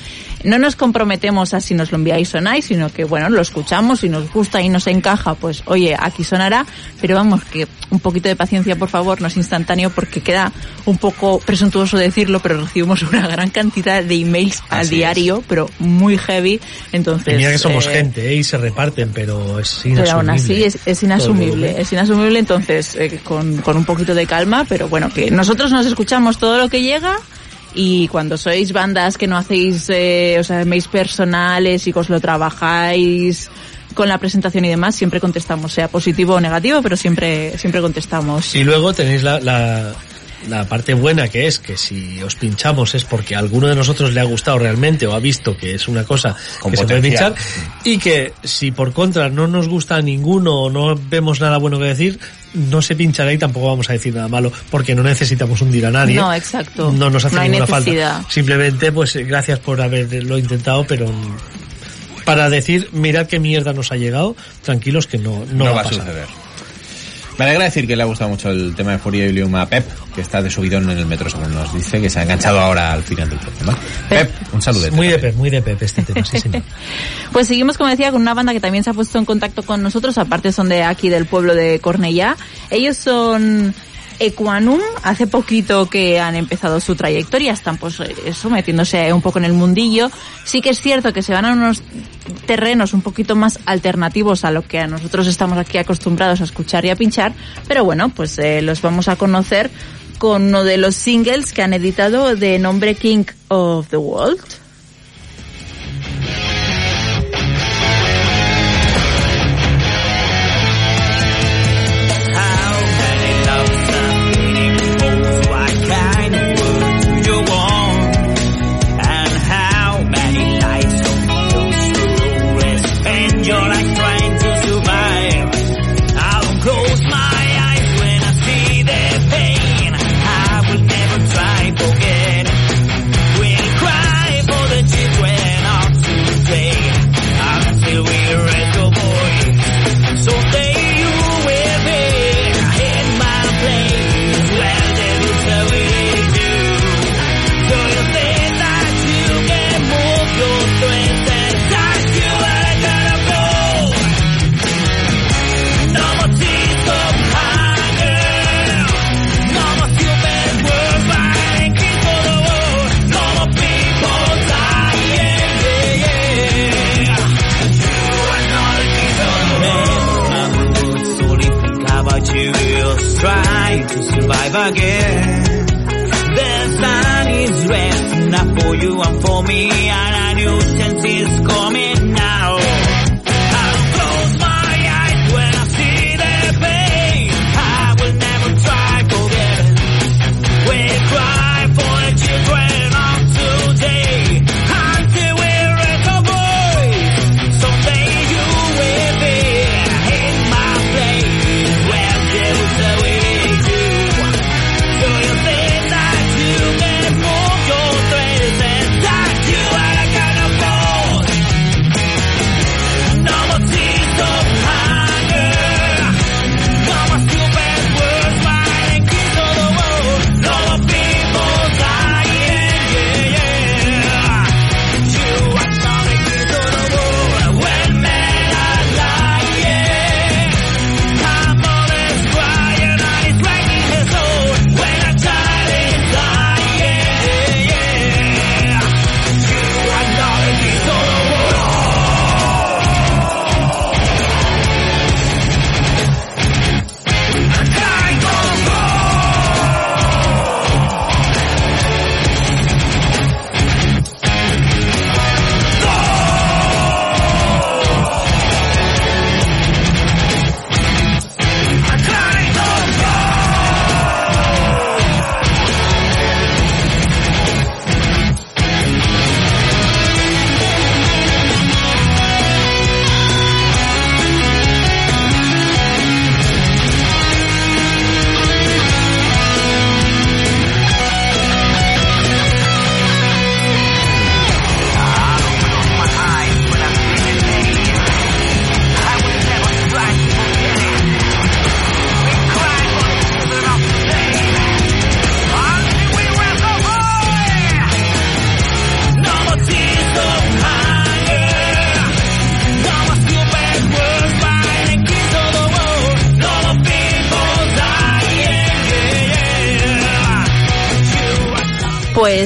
No nos comprometemos a si nos lo enviáis sonáis, sino que bueno, lo escuchamos, si nos gusta y nos encaja, pues oye, aquí sonará, pero vamos, que un poquito de paciencia por favor, no es instantáneo porque queda un poco presuntuoso decirlo, pero recibimos una gran cantidad de emails al Así diario, pero muy heavy, entonces... Y mira que somos eh, gente, ¿eh? Y se reparten, pero es inasumible. Así es, es inasumible, es inasumible, entonces eh, con, con un poquito de calma, pero bueno, que nosotros nos escuchamos todo lo que llega y cuando sois bandas que no hacéis, eh, o sea, mails personales y que os lo trabajáis con la presentación y demás, siempre contestamos, sea positivo o negativo, pero siempre, siempre contestamos. Y luego tenéis la, la, la parte buena que es que si os pinchamos es porque a alguno de nosotros le ha gustado realmente o ha visto que es una cosa Con que se puede pinchar y que si por contra no nos gusta a ninguno o no vemos nada bueno que decir, no se pinchará y tampoco vamos a decir nada malo porque no necesitamos hundir a nadie. No, exacto. No nos hace No ninguna necesidad. falta. Simplemente, pues gracias por haberlo intentado, pero para decir, mirad qué mierda nos ha llegado, tranquilos que no, no, No, va va a a pasar. suceder. Me alegra decir que le ha gustado mucho el tema de Furia y Lium a Pep, que está de subidón en el metro, según nos dice, que se ha enganchado ahora al final del programa. Pep, un saludo. Muy de pep, muy de pep este tema, sí señor. Pues seguimos, como decía, con una banda que también se ha puesto en contacto con nosotros, aparte son de aquí del pueblo de Cornellá. Ellos son Equanum, hace poquito que han empezado su trayectoria, están pues eso, metiéndose un poco en el mundillo. Sí que es cierto que se van a unos terrenos un poquito más alternativos a lo que a nosotros estamos aquí acostumbrados a escuchar y a pinchar, pero bueno, pues eh, los vamos a conocer con uno de los singles que han editado de nombre King of the World.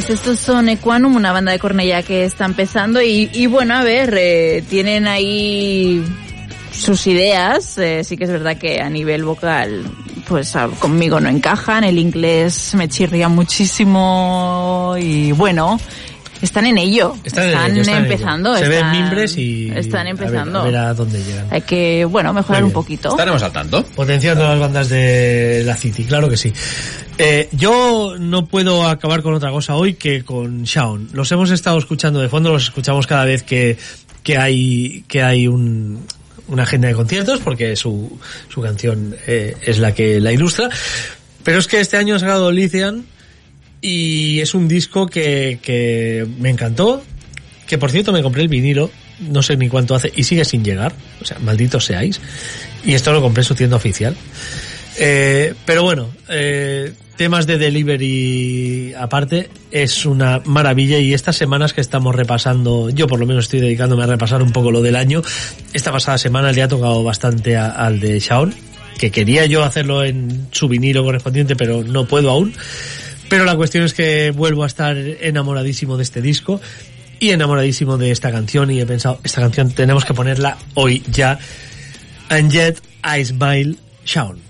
Pues estos son Equanum, una banda de Cornellá que está empezando y, y bueno, a ver, eh, tienen ahí sus ideas. eh, sí que es verdad que a nivel vocal, pues a- conmigo no encajan. El inglés me chirría muchísimo y bueno, están en ello. Están, en ello, están en ello. empezando. Se están, ven mimbres y... Están a ver- empezando. A ver, a, dónde llegan. Hay que, bueno, mejorar un poquito. Estaremos al tanto. Potenciando las bandas de la City, claro que sí. Eh, yo no puedo acabar con otra cosa hoy que con Shaun. Los hemos estado escuchando de fondo, los escuchamos cada vez que, que hay, que hay un, una agenda de conciertos, porque su, su canción eh, es la que la ilustra. Pero es que este año ha sacado Lithian y es un disco que, que me encantó, que por cierto me compré el vinilo, no sé ni cuánto hace, y sigue sin llegar, o sea, malditos seáis. Y esto lo compré en su tienda oficial. Eh, pero bueno, eh, temas de delivery aparte, es una maravilla y estas semanas que estamos repasando, yo por lo menos estoy dedicándome a repasar un poco lo del año, esta pasada semana le ha tocado bastante a- al de Shaun, que quería yo hacerlo en su vinilo correspondiente, pero no puedo aún. Pero la cuestión es que vuelvo a estar enamoradísimo de este disco y enamoradísimo de esta canción y he pensado, esta canción tenemos que ponerla hoy ya. And yet I smile Shaun.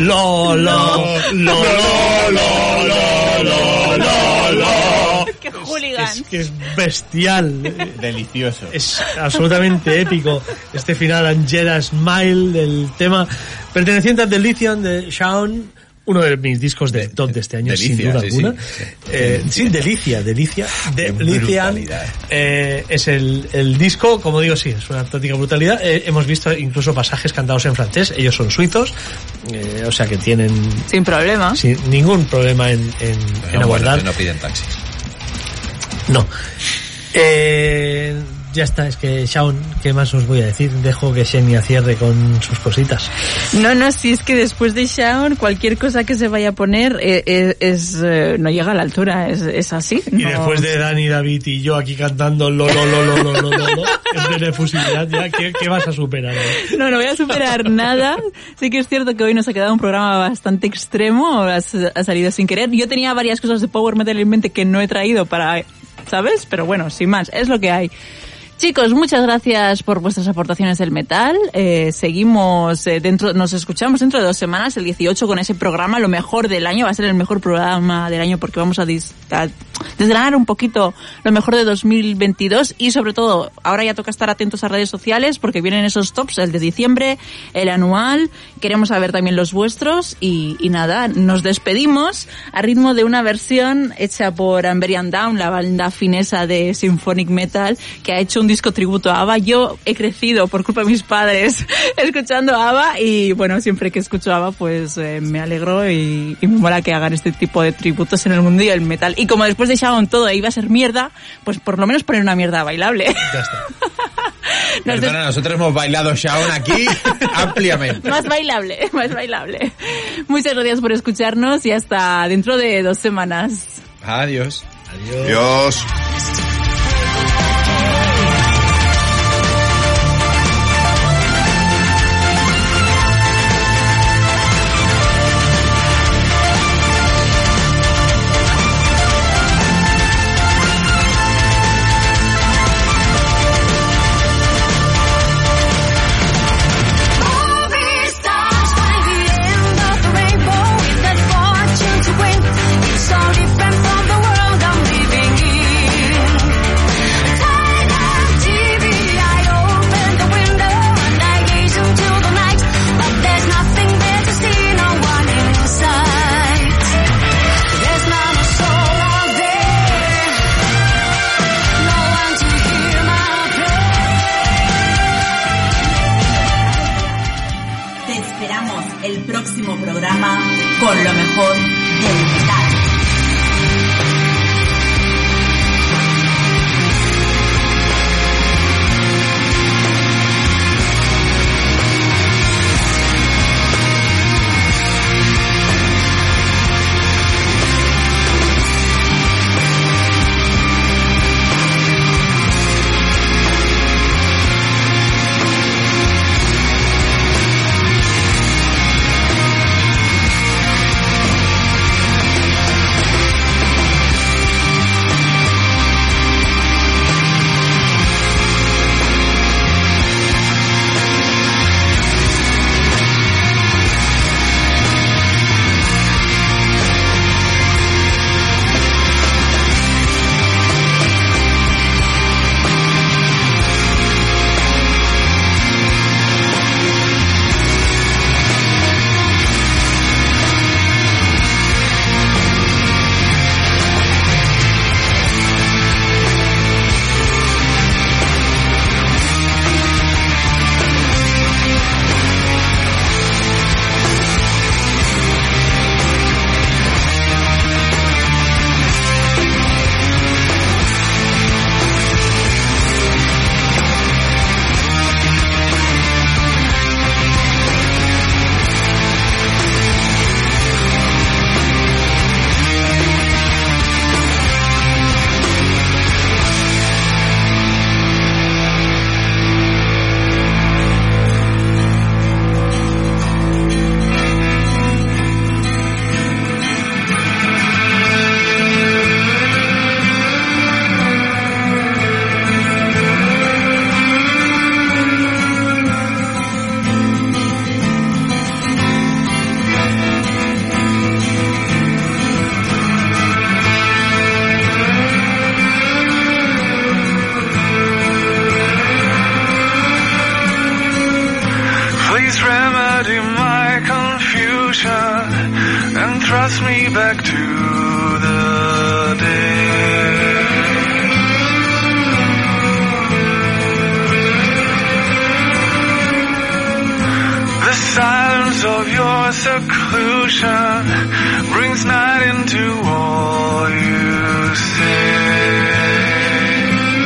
Lo, lo, lo, lo, lo, lo, lo, lo, lo. ¡Qué hooligan! Es que es bestial. Delicioso. Es absolutamente épico este final Angela Smile del tema perteneciente a Delician de Shaun, uno de mis discos de top de este año, sin Delicia, duda sí, alguna. sí. Eh, sí, Delicia, Delicia, Delician. brutalidad. Eh, es el, el disco, como digo, sí, es una auténtica brutalidad. Eh, hemos visto incluso pasajes cantados en francés, ellos son suizos, eh, o sea que tienen Sin problema. sin ningún problema en, en, en No, bueno, abordar. no piden taxis. No. Eh, ya está, es que Shaun, ¿qué más os voy a decir? Dejo que Xenia cierre con sus cositas. No, no, si es que después de Shaun, cualquier cosa que se vaya a poner eh, eh, es, eh, no llega a la altura, es, así. Y después de Dani, David y yo aquí cantando lo, lo, lo, lo, lo, lo, lo, fusilidad, ya, ¿qué, vas a superar? Eh? No, no voy a superar nada. Sí que es cierto que hoy nos ha quedado un programa bastante extremo, ha salido sin querer. Yo tenía varias cosas de Power Metal en mente que no he traído para ¿sabes? Pero bueno, sin más, es lo que hay. Chicos, muchas gracias por vuestras aportaciones del metal. Eh, seguimos eh, dentro, nos escuchamos dentro de dos semanas, el 18, con ese programa, lo mejor del año. Va a ser el mejor programa del año porque vamos a, dis- a desgranar un poquito lo mejor de 2022 y sobre todo, ahora ya toca estar atentos a redes sociales porque vienen esos tops, el de diciembre, el anual. Queremos saber también los vuestros y, y nada, nos despedimos a ritmo de una versión hecha por Amberian Down, la banda finesa de Symphonic Metal, que ha hecho un disco tributo a ABBA. Yo he crecido por culpa de mis padres escuchando a ABBA y bueno, siempre que escucho ABBA pues eh, me alegro y, y me mola que hagan este tipo de tributos en el mundo y el metal. Y como después de Shaun todo iba a ser mierda, pues por lo menos poner una mierda bailable. Ya está. Nos des- Perdona, nosotros hemos bailado Shaun aquí ampliamente. más bailable, más bailable. Muchas gracias por escucharnos y hasta dentro de dos semanas. Adiós. Movie